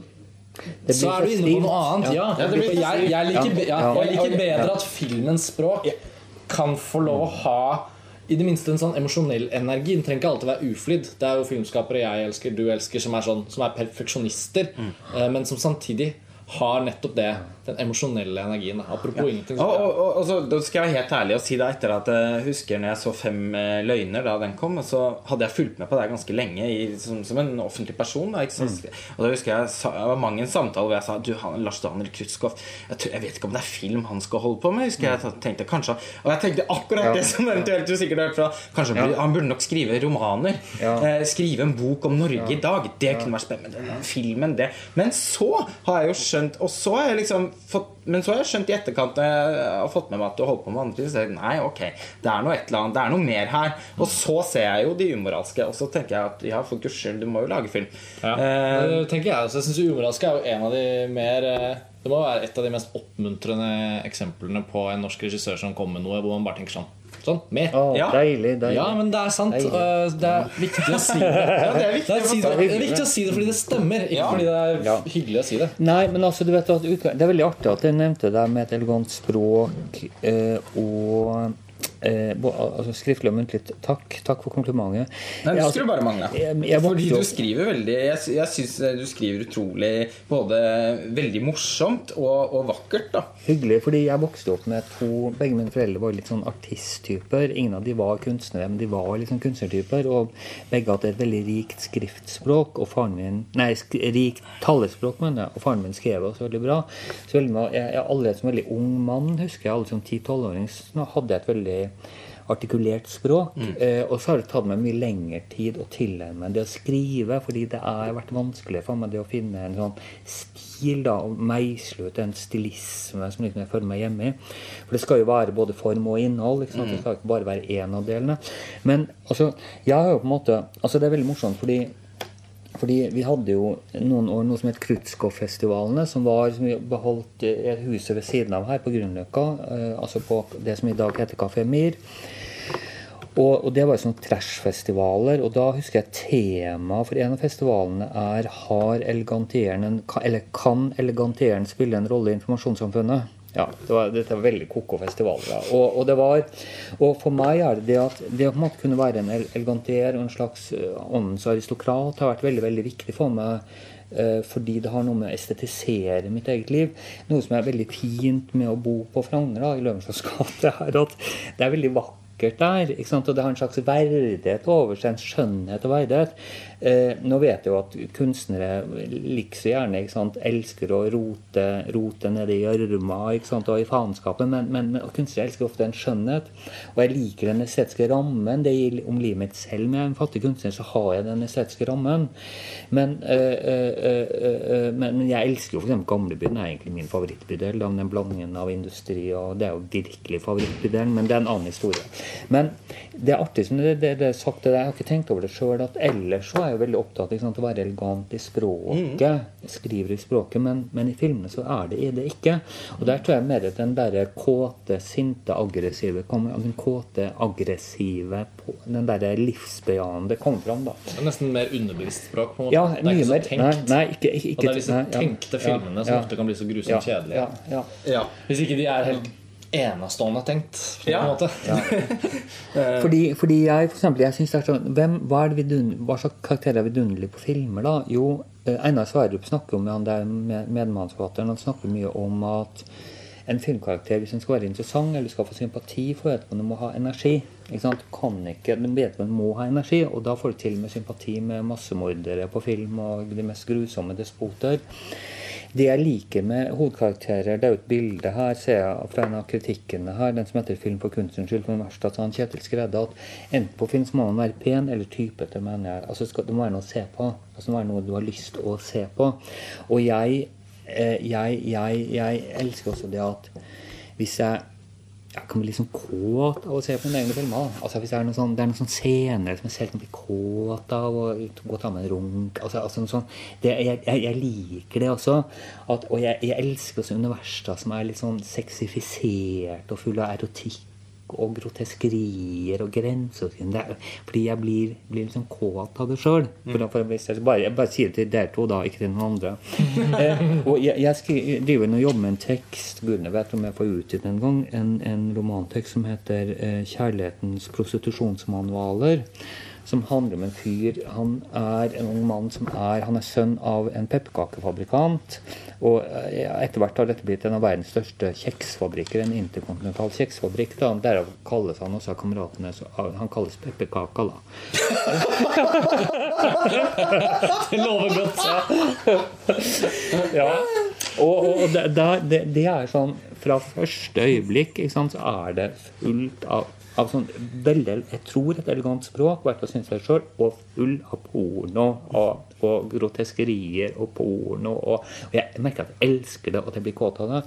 så er du inne på noe annet. Ja, Ja, jeg, jeg, liker, Ja. jeg liker bedre at filmens språk kan få lov å ha i det minste en sånn emosjonell energi. Den trenger ikke alltid være uflidd. Det er jo filmskapere jeg elsker, du elsker, som er, sånn, som er perfeksjonister, Mm. eh, men som samtidig har nettopp det. Den emosjonelle energien. Apropos Apropos ingenting. Og, og, og, og så, da skal jeg være helt ærlig og si det etter at jeg husker når jeg så Fem eh, løgner da den kom, så hadde jeg fulgt med på det ganske lenge i, som, som en offentlig person. Da, ikke sant? Og da husker jeg sa- det var mange en samtale hvor jeg sa Du, han, Lars Daniel Krutskov jeg, tror- jeg vet ikke om det er film han skal holde på med. Husker jeg tenkte kanskje Og jeg tenkte akkurat det som eventuelt du sikkert har hørt fra Kanskje han burde- han burde nok skrive romaner. Ja. Eh, skrive en bok om Norge i dag. Det kunne vært spennende. Den filmen, det. Men så har jeg jo skjønt Og så har jeg liksom fått Men så har jeg skjønt i etterkant når jeg har fått med meg at du holder på med andre ting, så jeg, nei, ok, det er noe et eller annet, det er noe mer her. Og så ser jeg jo de umoralske, og så tenker jeg at ja, for guds skyld, du må jo lage film. ja. Eh, Det tenker jeg også. Jeg synes umoralske er jo en av de mer eh, Det må være et av de mest oppmuntrende eksemplene på en norsk regissør som kommer med noe hvor man bare tenker sånn Sånn, mer. Oh, Ja. deilig, deilig. Ja, men det er sant. Deilig. Eh, Det er viktig å si det. ja, det er viktig. Det er, det er viktig å si det fordi det stemmer, ikke Ja. fordi det er Ja. hyggelig å si det. Nei, men altså, du vet at Det er veldig artig at du nevnte det med et elegant språk eh, og eh, altså skriftlig og muntlig takk. Takk for komplimentet. Nei, det skulle bare mangle. jeg- jeg Fordi du skriver veldig Jeg, jeg syns du skriver utrolig både veldig morsomt og, og vakkert. da Hyggelig, fordi jeg vokste opp med to Begge mine foreldre var litt sånn artisttyper. Ingen av de var kunstnere, men de var liksom kunstnertyper. Og begge hadde et veldig rikt skriftspråk. Og faren min Nei, rikt talespråk, mener jeg. Og faren min skrev også veldig bra. Så jeg, jeg allerede som veldig ung mann, husker jeg, alle som 10-12-åring, så hadde jeg et veldig artikulert språk. Eh, og så har det tatt meg mye lengre tid å tilegne meg det å skrive, fordi det har vært vanskelig for meg det å finne en sånn stil, da, og meisle ut en stilisme som liksom jeg føler meg hjemme i. For det skal jo være både form og innhold. Ikke sant? Det skal ikke bare være én av delene. Men altså, jeg har jo på en måte Altså, det er veldig morsomt, fordi fordi vi hadde jo noen år noe som het Krutskov-festivalene, som var som vi beholdt et huset ved siden av her på Grünerløkka. Eh, altså på det som i dag heter Kafé Mir. Og, og det var jo sånne trash-festivaler, og da husker jeg temaet for en av festivalene er Har elegantieren en, eller Kan elegantieren spille en rolle i informasjonssamfunnet? Ja, det var, Dette var veldig koko-festival. Da. Og, og det var, og for meg er det det at det å kunne være en el- elegantier og en slags eh, åndens aristokrat har vært veldig veldig viktig for meg. eh, Fordi det har noe med å estetisere mitt eget liv. Noe som er veldig fint med å bo på Frogner, i Løvenskiolds gate, er at det er veldig vakkert der. Og det har en slags verdighet over seg, en skjønnhet og verdighet. Eh, nå vet jeg jo at kunstnere likså gjerne ikke sant, elsker å rote, rote nede i gjørma og i faenskapet, men, men, men kunstnere elsker ofte en skjønnhet. Og jeg liker den estetiske rammen. Det gir om livet mitt selv. Med en fattig kunstner så har jeg den estetiske rammen. Men, eh, eh, eh, men, jeg elsker jo f.eks. Gamlebyen. er egentlig min favorittbydel. Den blandingen av industri og Det er jo virkelig favorittbydelen, men det er en annen historie. Men det er artig som det, det, det er sagt, det deg, jeg har ikke tenkt over det sjøl, at ellers så er jo veldig opptatt av å være elegant i språket. Mm. skriver i språket, men, men i filmene så er det, er det ikke. Og der tror jeg mer at den derre kåte, sinte, aggressive kommer, Den kåte, aggressive, på- den derre livsbejaende kommer fram, da. Det er nesten mer underbevisst språk. på en måte. Ja, det er ikke så mer. tenkt. Nei, nei, ikke, ikke, og det er disse nei, ja. tenkte filmene som ja. ofte kan bli så grusomt ja, kjedelige. Ja, ja. Ja. Hvis ikke de er helt enestående tenkt. På Ja. en måte. Fordi, fordi jeg for eksempel, jeg synes det er sånn hvem, hva, er det vidun, hva slags karakterer er vidunderlig på filmer? da? Jo, eh, Einar Sverdrup snakker om han der med, medmannsforfatteren han snakker mye om at en filmkarakter, hvis den skal være interessant eller skal få sympati for at man må ha energi. Ikke sant? Kan ikke, den man må ha energi, og da får du til med sympati med massemordere på film og de mest grusomme despoter. Det jeg liker med hovedkarakterer, det er jo et bilde her, ser jeg fra en av kritikkene her, den som heter 'Film for kunstens skyld', verst at han Kjetil skredde at enten på film så må man være pen eller typete, mener jeg. Altså skal, det må være noe å se på. Altså det må være noe du har lyst å se på. Og jeg, eh, jeg, jeg, jeg elsker også det at hvis jeg jeg kan bli litt sånn kåt av å se på mine egne filmer. Altså hvis Det er noen sånn, det sånn scener som jeg selv kan bli kåt av. og Gå og ta med en runk. Altså, altså sånn, det, jeg, jeg, jeg liker det også. At, og jeg, jeg elsker også universer som er litt sånn sexifisert og full av erotikk og groteskerier og grenseoverskridende. Fordi jeg blir, blir sånn kåt av det sjøl. Bare, jeg bare sier det til dere to, da, ikke til noen andre. eh, og jeg, jeg skriver, driver nå og jobber med en tekst Gudene vet om jeg får utgitt en gang. En, en romantekst som heter eh, 'Kjærlighetens prostitusjonsmanualer'. Som handler om en fyr Han er en ung mann som er Han er sønn av en pepperkakefabrikant. Og eh, etter hvert har dette blitt en av verdens største kjeksfabrikker. En interkontinental kjeksfabrikk. da, Derav kalles han også av kameratene så, Han kalles Pepperkaka, da. Det lover godt. Ja. Og, og, det, det, det er sånn Fra første øyeblikk sant, så er det fullt av, av sånn veldig, jeg tror et elegant språk, hvert synes jeg sjøl, og full av porno og, og groteskerier og porno. Og, og jeg merker at jeg elsker det, og at jeg blir kåt av det.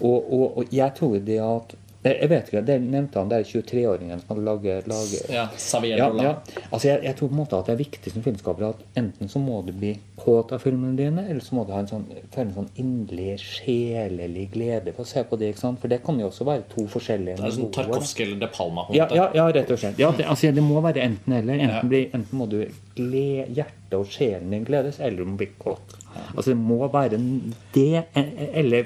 Og, og, og jeg tror det at jeg vet ikke, det nevnte han der 23-åringen som hadde laget, laget Ja, ja, ja. Altså jeg, jeg tror på en måte at det er viktig som filmskaper at enten så må du bli kåt av filmene dine, eller så må du ha en sånn, føle en sånn inderlig, sjelelig glede for å se på det. ikke sant? For det kan jo også være to forskjellige Det er sånn. Tarkovskij eller De Palma. Ja, ja, rett og slett. Ja, det, altså, det må være enten eller. Enten, bli, enten må du glede, hjertet og sjelen din gledes, eller du må bli kåt. Altså det må være det, eller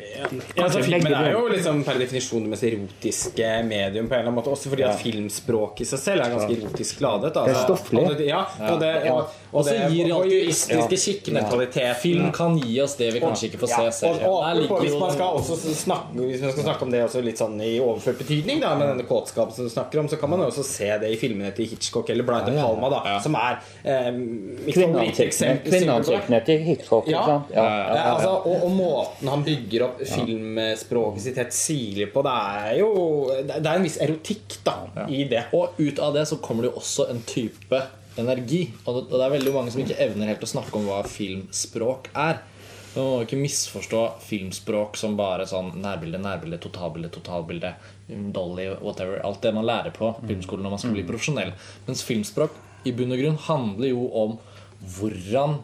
Ja, altså, filmen er jo liksom per definisjon det mest erotiske medium. på en eller annen måte Også fordi at filmspråket i seg selv er ganske erotisk ladet. Det er Altså. stofflig. Og det, ja, og det, og, og Og så det gir alltid- juristiske Ja. skikkentaliteten. Film kan gi oss det vi kanskje ikke får se selv. og, og, hvis, man skal også snakke, hvis man skal snakke om det også litt sånn i overført betydning, da, med denne kåtskapen som du snakker om, så kan man jo også se det i filmene til Hitchcock eller Brian De Ja, ja. Palma, da, Ja. som er eh, mitt favorittexempel. Kvinneansiktene til Hitchcock. Ja, ikke ja, ja, altså, og, og måten han bygger opp filmspråket sitt helt sirlig på, det er jo Det er en viss erotikk da i det. Og ut av det så kommer det jo også en type energi. Og det og det er veldig mange som ikke evner helt å snakke om hva filmspråk er. Man må ikke misforstå filmspråk som bare sånn nærbilde, nærbilde, totalbilde, totalbilde, dolly, whatever. Alt det man lærer på filmskolen når man skal bli profesjonell. Mens filmspråk i bunn og grunn handler jo om hvordan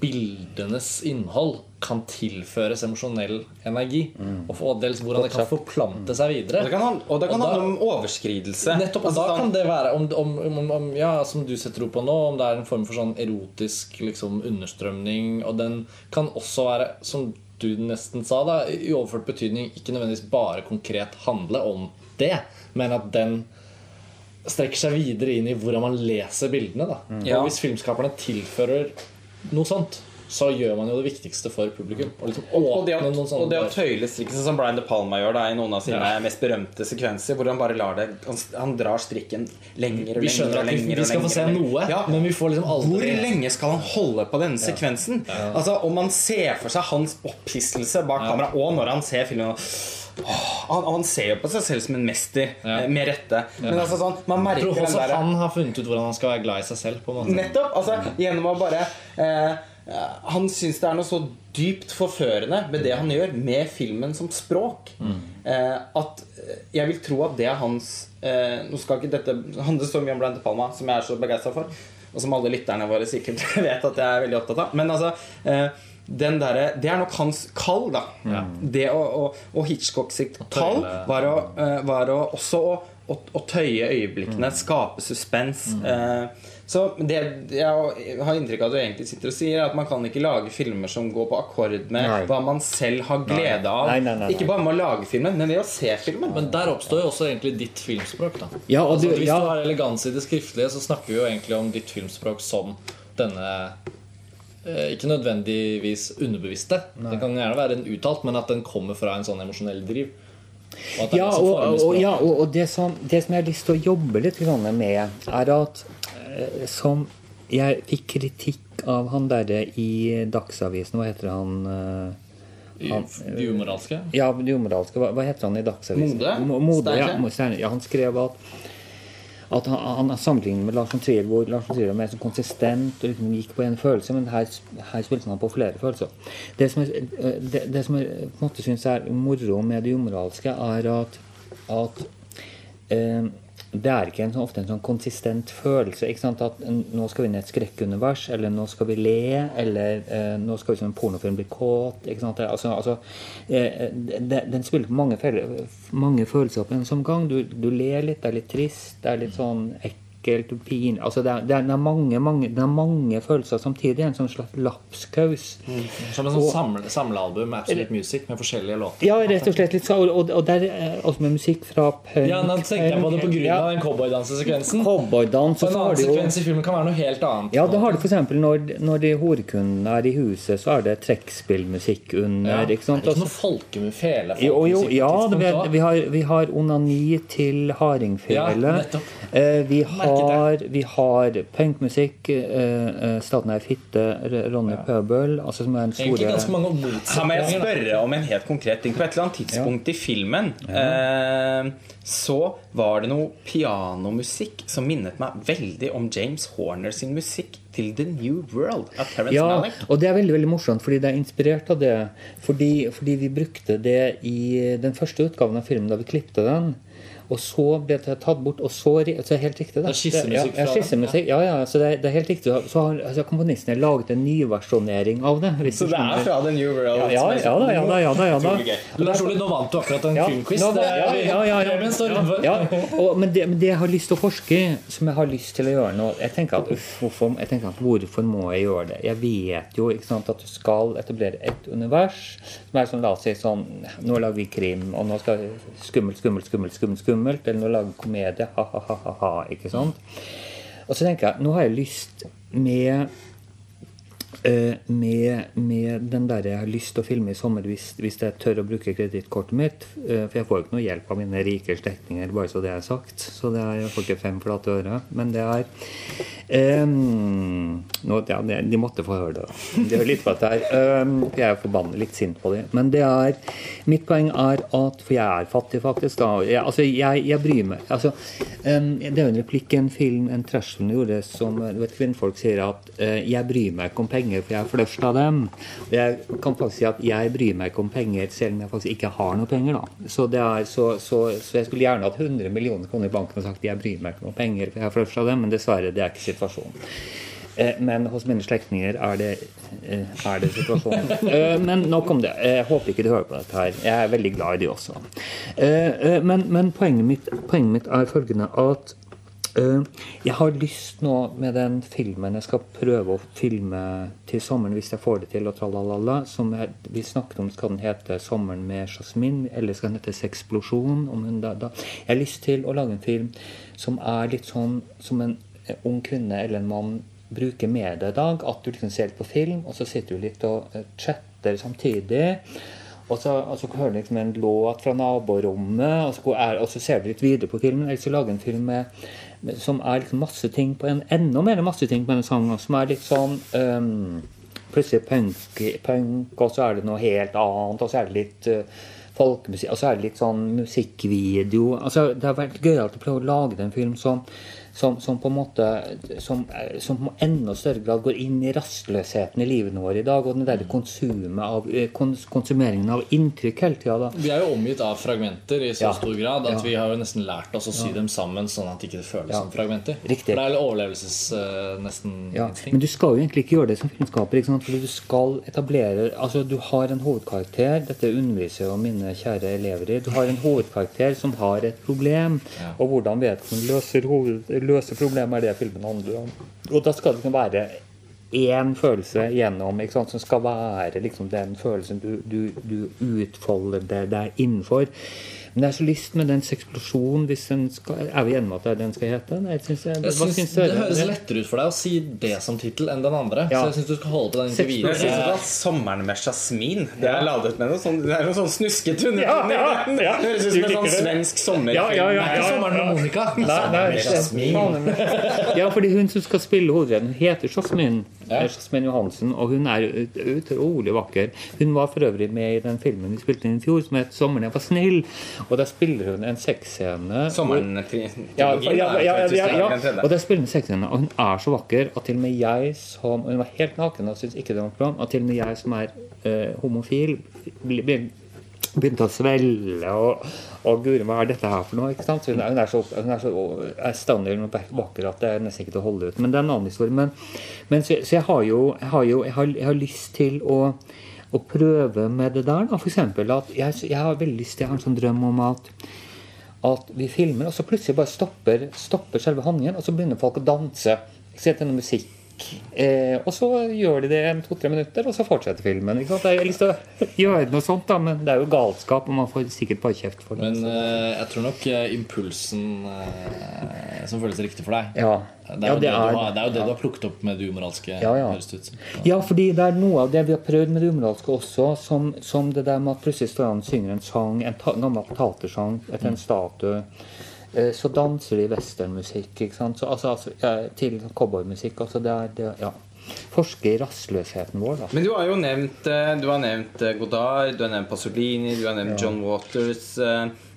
bildenes innhold kan tilføres emosjonell energi. Og for- dels hvordan det kan forplante seg videre. Og det kan, han- og det kan Og da- handle om overskridelse. Nettopp, og Altså, da sånn- kan det være om, om, om, om, Ja, som du setter ord på nå, om det er en form for sånn erotisk liksom, understrømning. Og den kan også være, som du nesten sa, da i overført betydning ikke nødvendigvis bare konkret handle om det, men at den strekker seg videre inn i hvordan man leser bildene. Da. Ja. Og hvis filmskaperne tilfører noe sånt, så gjør man jo det viktigste for publikum. Og liksom Og det, å, og det å tøyle strikken, sånn som Brian De Palma gjør da, i noen av sine Ja. mest berømte sekvenser, hvor han bare lar det Han, han drar strikken lenger og Vi lenger. skjønner at vi, vi skal få se noe, Ja. men vi får liksom aldri Hvor lenge skal han holde på denne sekvensen? Altså, Om man ser for seg hans opphisselse bak kamera, og når han ser filmen han, han ser jo på seg selv som en mester, Ja. eh, med rette. Men altså sånn, man Jeg merker tror den også der han har funnet ut hvordan han skal være glad i seg selv. på en måte Nettopp. altså Gjennom å bare eh, eh, Han syns det er noe så dypt forførende med det han gjør med filmen som språk, eh, at eh, jeg vil tro at det er hans eh, Nå skal ikke dette handle så mye om Brian De Palma, som jeg er så begeistra for, og som alle lytterne våre sikkert vet at jeg er veldig opptatt av. Men altså den derre- det er nok hans kall, da. Det å, å, og Hitchcock sitt kall var å, eh, var å også å, å, å tøye øyeblikkene, skape suspens. Eh, så det jeg har inntrykk av at du egentlig sitter og sier, er at man kan ikke lage filmer som går på akkord med Nei. hva man selv har glede av. Nei, nei, nei, nei. Ikke bare med å lage filmen, men ved å se filmen. Men der oppstår jo også egentlig ditt filmspråk. da Ja, og altså, Hvis ja. du har eleganse i det skriftlige, så snakker vi jo egentlig om ditt filmspråk som denne Ikke nødvendigvis underbevisste. Det kan gjerne være en uttalt, men at den kommer fra en sånn emosjonell driv. Og Ja, og, og, ja, og, det, som, det som jeg har lyst til å jobbe litt med, er at eh, som jeg fikk kritikk av han derre i Dagsavisen Hva heter han? eh, han De umoralske. ja, de umoralske. Hva, hva heter han i Dagsavisen? Mode? Mode ja, ja, han skrev at at han, han har sammenlignet med Lars von Trier, hvor Lars von Trier var mer så konsistent og liksom gikk på en følelse, men her, her spilte han på flere følelser. Det som jeg, det, det som jeg på en måte syns er moro med det umoralske, er at, at eh, det er ikke en sånn, ofte en sånn konsistent følelse. At nå skal vi inn i et skrekkunivers, eller nå skal vi le, eller eh, nå skal vi som en pornofilm bli kåt. altså, altså eh, Den spiller på mange, mange følelser på en sånn gang. Du, du ler litt, det er litt trist, det er litt sånn ekkelt ekkelt og pin altså det, er, det, er, det, mange, mange, det er mange følelser samtidig. En sånn slags lapskaus. Mm. Som en sånn samle, samlealbum med absolutt Music med forskjellige låter. Ja, rett og slett. litt så, og, og der er også med musikk fra punk. Ja, nå tenkte jeg på det på grunn av den cowboydansesekvensen. Cowboydans, en annen sekvens i filmen kan være noe helt annet. Ja, da har du f.eks. når, når de horekundene er i huset, så er det trekkspillmusikk under. Ja. ikke sant? Er det ikke noe folkemu- fele Jo, jo, ja, vi, vi, har, vi har onani til hardingfele. Ja, nettopp. eh, vi, Merket har, vi har punkmusikk. Eh, eh, Staten er fitte. Ronny Pøbel. Altså, som er en Egentlig ganske store mange Her må jeg spørre om en helt konkret ting. På et eller annet tidspunkt i filmen eh, så var det noe pianomusikk som minnet meg veldig om James Horner sin musikk til The New World av Terence Ja, Malick. og det er veldig veldig morsomt, fordi det er inspirert av det. Fordi, fordi vi brukte det i den første utgaven av filmen da vi klipte den. Og så ble det tatt bort. Og så, så er det helt riktig. Det er skissemusikk ja, ja, skissemusikk, ja, ja, så det, er- det er helt riktig. Så har altså, komponistene laget en nyversjonering av det. Så det er fra The New World? Ja, ja, ja da, ja da, ja da, ja da. Lars Ole, nå vant du akkurat en filmquiz. ja, ja, ja, ja. Og, men, det, men det jeg har lyst til å forske i, som jeg har lyst til å gjøre nå Jeg tenker at, uff, hvorfor, jeg tenker at hvorfor må jeg gjøre det? Jeg vet jo ikke sant, at du skal etablere et univers som er sånn, la oss si sånn Nå lager vi krim, og nå skal skummelt, skummelt, skummelt, skummelt, skummelt eller nå lager komedie, ha-ha-ha-ha, ikke sant? Og så tenker jeg, nå har jeg lyst med med, med den der jeg har lyst til å filme i sommer hvis, hvis jeg tør å bruke kredittkortet mitt. eh, For jeg får jo ikke noe hjelp av mine rike slektninger, bare så det er sagt. Så det er, jeg får ikke fem flate øre. Men det er um, nå, ja, De måtte få høre det. Det er litt for at det er um, Jeg er forbannet litt sint på dem. Men det er Mitt poeng er at For jeg er fattig, faktisk. da jeg, Altså, jeg, jeg bryr meg. Altså, um, det er jo en replikk i en film en trashfilm gjorde som du vet, kvinnfolk sier at uh, 'jeg bryr meg ikke om penger, for jeg er flørst av dem'. Jeg kan faktisk si at jeg bryr meg ikke om penger selv om jeg faktisk ikke har noe penger. da Så, er, så, så, så jeg skulle gjerne hatt 100 millioner kroner i banken og sagt 'jeg bryr meg ikke om penger, for jeg er flørst av dem', men dessverre, det er ikke situasjonen. Eh, Men hos mine slektninger er eh, er det situasjonen. Eh, Men nok om det. Jeg håper ikke de hører på dette her. Jeg er veldig glad i de også. Men, men poenget, mitt, poenget mitt er følgende at jeg har lyst nå med den filmen jeg skal prøve å filme til sommeren hvis jeg får det til, og tralalala, som jeg, vi snakket om, skal den hete 'Sommeren med Jasmin', eller skal den hete 'Sexplosjon'? Da, da. Jeg har lyst til å lage en film som er litt sånn som en eh, ung kvinne eller en mann bruker mediet i dag. At du liksom ser litt på film, og så sitter du litt og eh, chatter samtidig. Og så, og så hører du liksom en låt fra naborommet, og så, er, og så ser du litt videre på filmen. Eller så lager en film med, med, som er liksom masse ting på en enda mer masse ting på en sang, som er litt sånn um, Plutselig punk, punk, og så er det noe helt annet, og så er det litt uh, folkemusikk, og så er det litt sånn musikkvideo. Altså, det har vært gøyalt å prøve å lage en film som, som, som på en måte som, som på enda større grad går inn i rastløsheten i livene våre i dag, og den der konsumet av, eh, kons konsumeringen av inntrykk hele tida. Vi er jo omgitt av fragmenter i så Ja. stor grad at Ja. vi har jo nesten lært oss å sy dem sammen sånn at det ikke føles som fragmenter. Riktig. For det er overlevelses uh, nesten Ja, instinkt. men du skal jo egentlig ikke gjøre det som filmskaper. Ikke sant? Fordi du skal etablere Altså, du har en hovedkarakter. Dette underviser jo mine kjære elever i. Du har en hovedkarakter som har et problem. Ja. Og hvordan vedkommende løser, hoved, løser problemet, er det filmen handler om. Og da skal det liksom være én følelse gjennom som skal være liksom den følelsen du, du, du utfolder deg innenfor. Men jeg har så lyst med den seksplosjonen hvis den skal, Er vi enige om at det er den skal hete? Nei, synes jeg, Jeg synes, syns det høres lettere ut for deg å si det som tittel enn den andre. Ja. Så jeg syns du skal holde på den inntil Jeg videre. synes at 'Sommeren med jasmin' Det er ladet med noe sånn, det er noe sånn snuskete under. Ja, ja, ja. Det høres ut som en sånn svensk sommerfilm. Ja, ja, ja, Det er ikke sommeren med Monica. Nei, nei, med Jasmin. Ja, fordi hun som skal spille hovedrollen, heter Jasmin. Ja. Jasmin Johansen, og hun er utrolig vakker. Hun var for øvrig med i den filmen vi spilte inn i fjor, som het 'Sommeren jeg var snill'. Og der spiller hun en sexscene. Sommeren Ja, ja, ja. Og der spiller hun sexscene, og hun er så vakker at til og med jeg som Hun var helt naken og syntes ikke det var noe problem. og til og med jeg som er uh, homofil, blir bli- begynte å svelle og, og Guri, hva er dette her for noe? ikke sant? Hun, er, hun er så, hun er så erstander og vakker at det er nesten ikke til å holde ut. Men det er en annen historie. Men, men så, så jeg har jo, jeg har, jo jeg har, jeg har lyst til å, å prøve med det der. eksempel at jeg, jeg har veldig lyst til, Jeg har en sånn drøm om at at vi filmer, og så plutselig bare stopper, stopper selve handlingen, og så begynner folk å danse. ikke sant, denne noe musikk. Eh, og så gjør de det to-tre minutter, og så fortsetter filmen. Ikke sant? Jeg har lyst til å gjøre noe sånt, da, men det er jo galskap, og man får sikkert bare kjeft for det. Men eh, jeg tror nok eh, impulsen eh, som føles riktig for deg ja. Det er, ja, det, du har, det er jo det du har plukket opp med det umoralske. Ja, ja. Ja, fordi det er noe av det vi har prøvd med det umoralske også, som, som det der med at plutselig står han og synger en sang, en ta, gammel tatersang etter en statue. Eh, Så danser de westernmusikk, ikke sant? Så, altså, altså, ja, til cowboymusikk. Altså det er, det, ja. Forske i rastløsheten vår, da. Men du har jo nevnt, eh, du har nevnt eh, Godard, du har nevnt Pasolini, du har nevnt John Waters.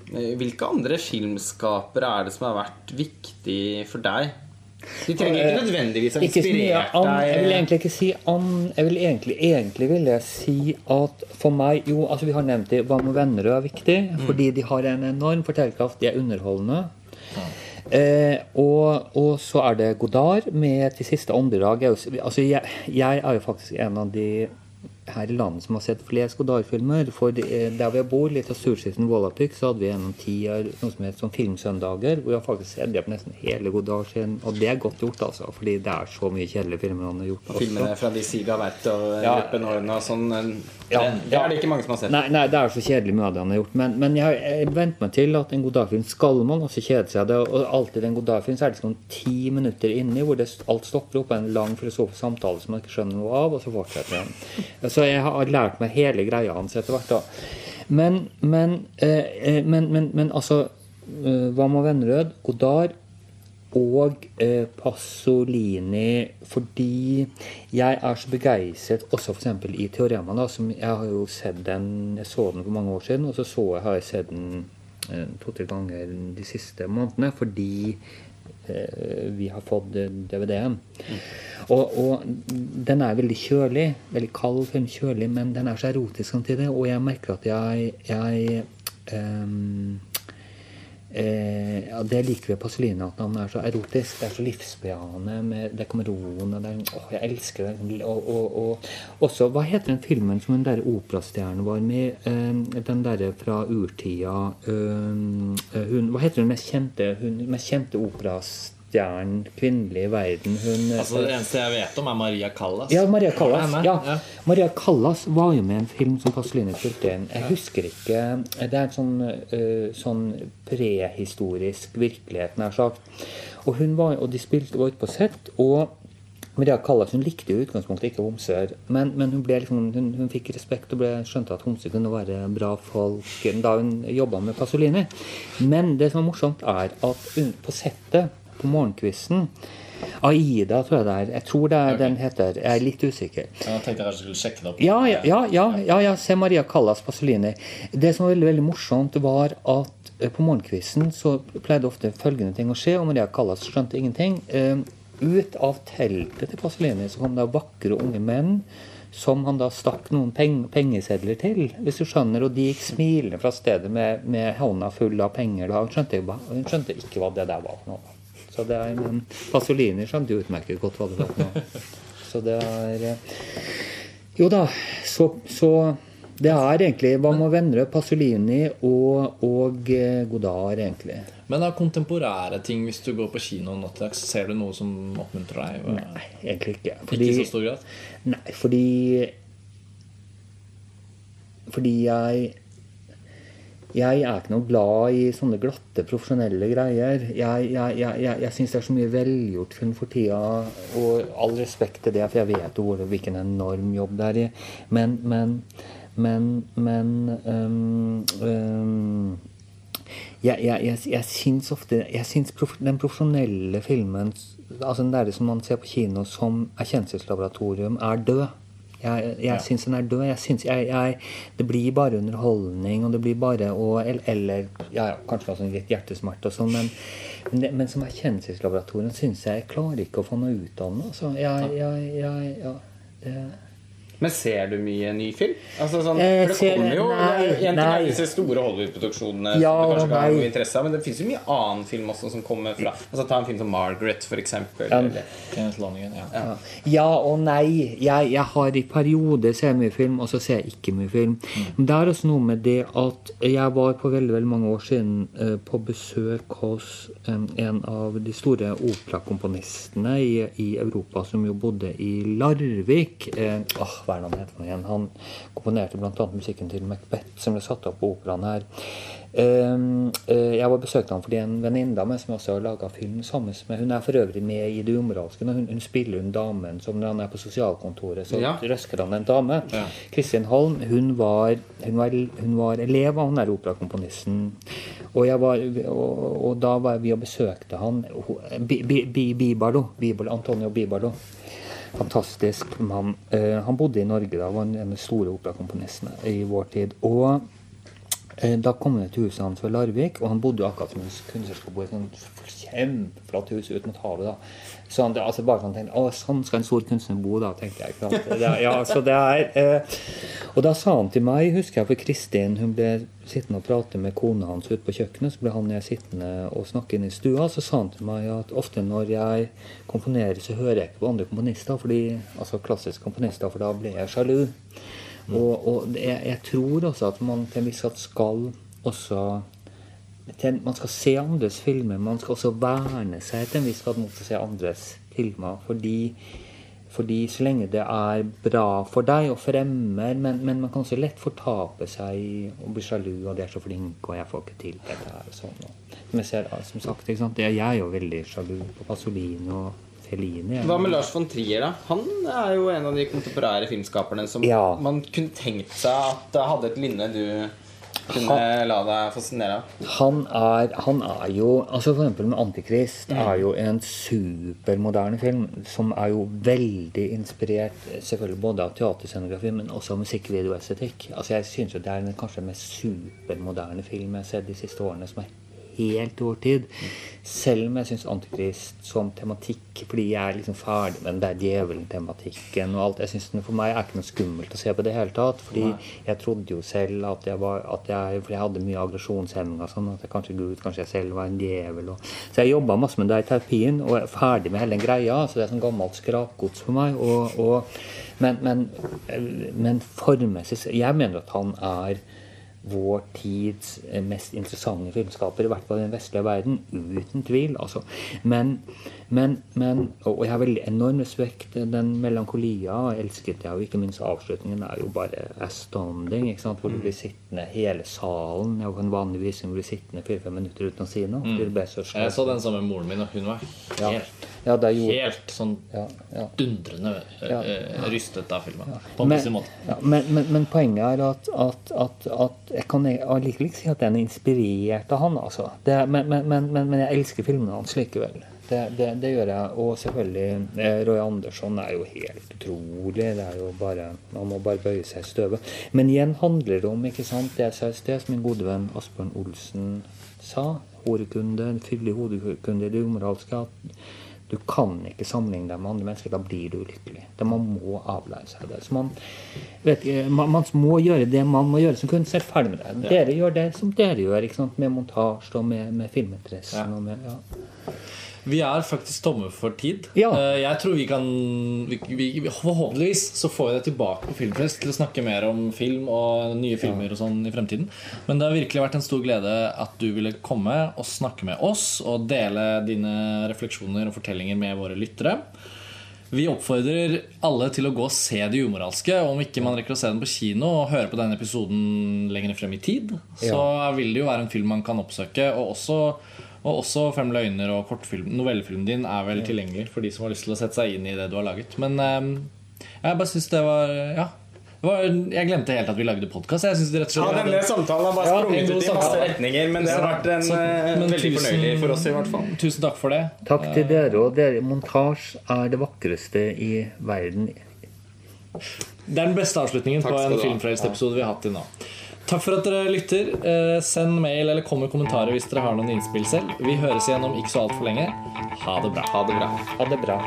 Hvilke andre filmskapere er det som har vært viktig for deg? De trenger ikke nødvendigvis å inspirere mye jeg vil egentlig ikke si an Jeg vil egentlig, egentlig vil jeg si at for meg Jo, altså vi har nevnt det. Hva med venner er viktig? Fordi de har en enorm fortellerkraft. De er underholdende. Eh, og, og så er det Godard med 'Til siste åndedrag'. Altså jeg, jeg er jo faktisk en av de her i landet som har sett flest Godard-filmer. For det, der vi bor, litt av Surskiften Vålapyk, så hadde vi gjennom ti år noe som het sånn Filmsøndager, hvor jeg faktisk sett på nesten hele Godard sin. Og det er godt gjort, altså. Fordi det er så mye kjedelige filmer han har gjort. også. Filmene fra de Siga Wert og Ja. Og sånn. eh, Ja, det, det er det ikke mange som har sett. Nei, nei, det er så kjedelig mye av det han har gjort. Men, men jeg, jeg venter meg til at en Godard-film skal man også kjede seg. Det, og alltid en Godard-film så er det sånn ti minutter inni hvor det, alt stopper opp en lang filosofisk samtale som man ikke skjønner noe av, og så fortsetter den. Så jeg har lært meg hele greia hans etter hvert. da. Men, men, eh, eh, men, men, altså eh, Hva med Vennerød? Godard og eh, Pasolini fordi jeg er så begeistret også f.eks. i Teorema. Da, jeg har jo sett den Jeg så den for mange år siden, og så, så jeg, har jeg sett den eh, to-tre ganger de siste månedene fordi vi har fått eh, DVD-en. Og, og den er veldig kjølig. Veldig kald film, kjølig, men den er så erotisk samtidig. Og jeg merker at jeg, jeg ehm, Eh, ja, det liker ved Pasolini, at han er så erotisk. Det er så livsbejaende. Det kommer roen og det er, åh, Jeg elsker det. Og, og, og også, Hva heter den filmen som den der operastjernen var med? Eh, den derre fra urtida eh, hun, Hva heter den mest kjente, hun, mest kjente operastjernen kvinnelig i verden? Hun, Altså, det eneste jeg vet om, er Maria Callas. ja, Maria Callas. Ja. ja. Maria Callas var jo med i en film som Pasolini spilte inn. Jeg husker ikke Det er en sånn, uh, sånn prehistorisk virkelighet, nær sagt. Og hun var, og de spilte var ute på sett. og Maria Callas hun likte jo utgangspunktet ikke homser, men, men hun, liksom, hun, hun fikk respekt og ble, skjønte at homser kunne være bra folk da hun jobba med Pasolini. Men det som er morsomt, er at på settet på morgenkvisten Aida, tror jeg det er. Jeg tror det er den heter. Jeg er litt usikker. Jeg tenkte jeg skulle sjekke det opp. Ja, ja, ja, ja, ja, ja se Maria Callas Pasolini. Det som var veldig, veldig morsomt, var at eh, på morgenkvisten så pleide ofte følgende ting å skje, og Maria Callas skjønte ingenting. Eh, ut av teltet til Pasolini så kom det vakre unge menn som han da stakk noen peng pengesedler til, hvis du skjønner. Og de gikk smilende fra stedet med, med hånda full av penger. Da. Hun, skjønte, skjønte ikke hva det der var for noe. Så det er, men Pasolini skjønte jo utmerket godt hva det var nå. Så det er eh, Jo da, så, så det er egentlig Hva med Vennerød, Pasolini og, og eh, Godard, egentlig. Men av kontemporære ting, hvis du går på kino nå til dags, ser du noe som oppmuntrer deg? Nei, egentlig ikke. Ikke i så stor grad? Nei, fordi Fordi jeg jeg er ikke noe glad i sånne glatte, profesjonelle greier. Jeg, jeg, jeg, jeg, syns det er så mye velgjort film for tida, og all respekt til det, for jeg vet jo hvilken enorm jobb det er i. Men, men, men, men um, um, jeg, jeg, jeg, syns ofte Jeg syns prof, den profesjonelle filmen, altså den der som man ser på kino som erkjennelseslaboratorium, er død. Jeg, jeg Ja. syns den er død. Jeg synes, jeg, jeg, det blir bare underholdning, og det blir bare og, Eller, ja, kanskje også litt hjertesmerte og sånn, men, men, det, men som erkjennelseslaboratorium syns jeg jeg klarer ikke å få noe ut av den. Altså. Jeg, jeg, jeg, ja, det, Men ser du mye ny film? Altså sånn, Eh, for det ser- kommer jo nei, En ting er disse store Hollywood-produksjonene Ja, som du kanskje kan ha noe interesse av, men det fins jo mye annen film også som kommer fra Altså Ta en film som Margaret, eksempel. Ja. eller- Kenneth Lonergan, ja. Ja. ja og nei. Jeg, jeg har i perioder ser mye film, og så ser jeg ikke mye film. Men det er også noe med det at jeg var på veldig veldig mange år siden eh, på besøk hos en av de store operakomponistene i, i Europa som jo bodde i Larvik. Eh, åh, hva er det han heter igjen? Han komponerte bl.a. musikken til Macbeth, som ble satt opp på operaen her. Um, eh, jeg var besøkte han fordi en venninne av meg som også har laga film sammen med Hun er for øvrig med i Det umoralske. Hun, hun spiller hun damen som når han er på sosialkontoret, så Ja. røsker han en dame. Ja. Kristin Holm hun var, hun, var, hun var elev av han der operakomponisten. Og, var, og, og da var vi og besøkte han. Bibardo. Antonio Bibalo. Fantastisk mann. Eh, han bodde i Norge da, var en av de store operakomponistene i vår tid. Og Da kom jeg til huset hans ved Larvik, og han bodde jo akkurat som en kunstnerskap i et sånt kjempeflott hus ut mot havet. da. Så han, altså bare sånn tenkte, å, sånn skal en stor kunstner bo, da, tenkte jeg. Det, ja, så det er, eh, Og da sa han til meg, husker jeg, for Kristin hun ble sittende og prate med kona hans ute på kjøkkenet, så ble han og jeg sittende og snakke inn i stua, så sa han til meg at ofte når jeg komponerer, så hører jeg ikke på andre komponister, fordi, altså klassiske komponister, for da blir jeg sjalu. Og, og jeg, jeg tror også at man til en viss grad skal også til, Man skal se andres filmer. Man skal også verne seg til en viss grad mot å se andres filmer. Fordi, fordi så lenge det er bra for deg og fremmer Men, men man kan også lett fortape seg og bli sjalu, og de er så flinke, og jeg får ikke til dette her sånn. Som jeg ser, som sagt, ikke sant? Jeg er jo veldig sjalu på Pasolino. og Fellini. Hva med Lars von Trier, da? Han er jo en av de kontemporære filmskaperne som Ja. man kunne tenkt seg at det hadde et linne du kunne la deg fascinere av. Han er, han er jo altså For eksempel med 'Antikrist' er jo en supermoderne film som er jo veldig inspirert selvfølgelig både av teaterscenografi, men også av musikkvideoestetikk. Altså Jeg syns det er den kanskje mest supermoderne film jeg har sett de siste årene, som er helt i vår tid. Selv om jeg syns 'Antikrist' som tematikk Fordi jeg er liksom ferdig med den der djevelen-tematikken og alt. Jeg synes den For meg er ikke noe skummelt å se på det hele tatt. Fordi jeg trodde jo selv at jeg var at jeg, For jeg hadde mye aggresjonshemming og sånn. At jeg kanskje Gud, kanskje jeg selv var en djevel. Og, så jeg jobba masse med det i terapien og er ferdig med hele den greia. Så det er sånn gammelt skrapgods for meg. Og, og, men, men, men formmessig Jeg mener at han er vår tids eh, mest interessante filmskaper, i hvert fall i den vestlige verden. Uten tvil. altså. Men, men, men Og jeg har veldig enorm respekt. Den melankolia elsket jeg, og ikke minst avslutningen er jo bare astounding. ikke sant? Hvor du blir sittende hele salen. Jeg kan vanligvis bli sittende fire-fem minutter uten å si noe. Mm. det ble så Jeg så den sammen med moren min, og hun var helt, Ja, er jo helt sånn ja, ja. dundrende Ja. eh, rystet av filmen. På en Men, måte. ja, men, men, men poenget er at, at, at, at jeg kan allikevel ikke si at den er inspirert av han. altså. Det, men, men, men, men, men jeg elsker filmene hans likevel. Det, det, det gjør jeg. Og selvfølgelig eh, Roy Andersson er jo helt utrolig. Det er jo bare, Man må bare bøye seg i støvet. Men igjen handler det om ikke sant, det jeg sa i sted, som min gode venn Asbjørn Olsen sa. Horekunde, fyldig hodekunde i det umoralske. at du kan ikke sammenligne deg med andre mennesker. Da blir du ulykkelig. Da man må avlære seg det. Så man, vet, man, man må gjøre det man må gjøre som kunstner. Ferdig med det. Dere gjør det som dere gjør, med montasje og med, med filminteressen. Ja. Og med, ja. Vi er faktisk tomme for tid. Ja. Eh, Jeg tror vi kan vi, vi, Forhåpentligvis så får vi deg tilbake på Filmfest til å snakke mer om film og nye filmer og sånn i fremtiden. Men det har virkelig vært en stor glede at du ville komme og snakke med oss og dele dine refleksjoner og fortellinger med våre lyttere. Vi oppfordrer alle til å gå og se Det umoralske. Om ikke man rekker å se den på kino og høre på denne episoden lenger frem i tid, så vil det jo være en film man kan oppsøke. Og også, og også Fem løgner og kortfilm, novellefilmen din er vel tilgjengelig for de som har lyst til å sette seg inn i det du har laget. Men um, jeg bare syns det var Ja. Det var, jeg glemte helt at vi lagde podkast. Ja, denne denne samtalen har bare Ja, sprunget ut i masse retninger, men det har vært en Så- eh, men veldig tusen- fornøyelig for oss, i hvert fall. Tusen takk for det. Takk til dere. Og dere, montasje er det vakreste i verden. Det er den beste avslutningen Takk på en du. Filmfrelst-episode vi har hatt til nå. Takk for at dere lytter. Eh, Send mail eller kom med kommentarer hvis dere har noen innspill selv. Vi høres igjen om ikke så altfor lenge. Ha det bra. Ha det bra. Ha det bra.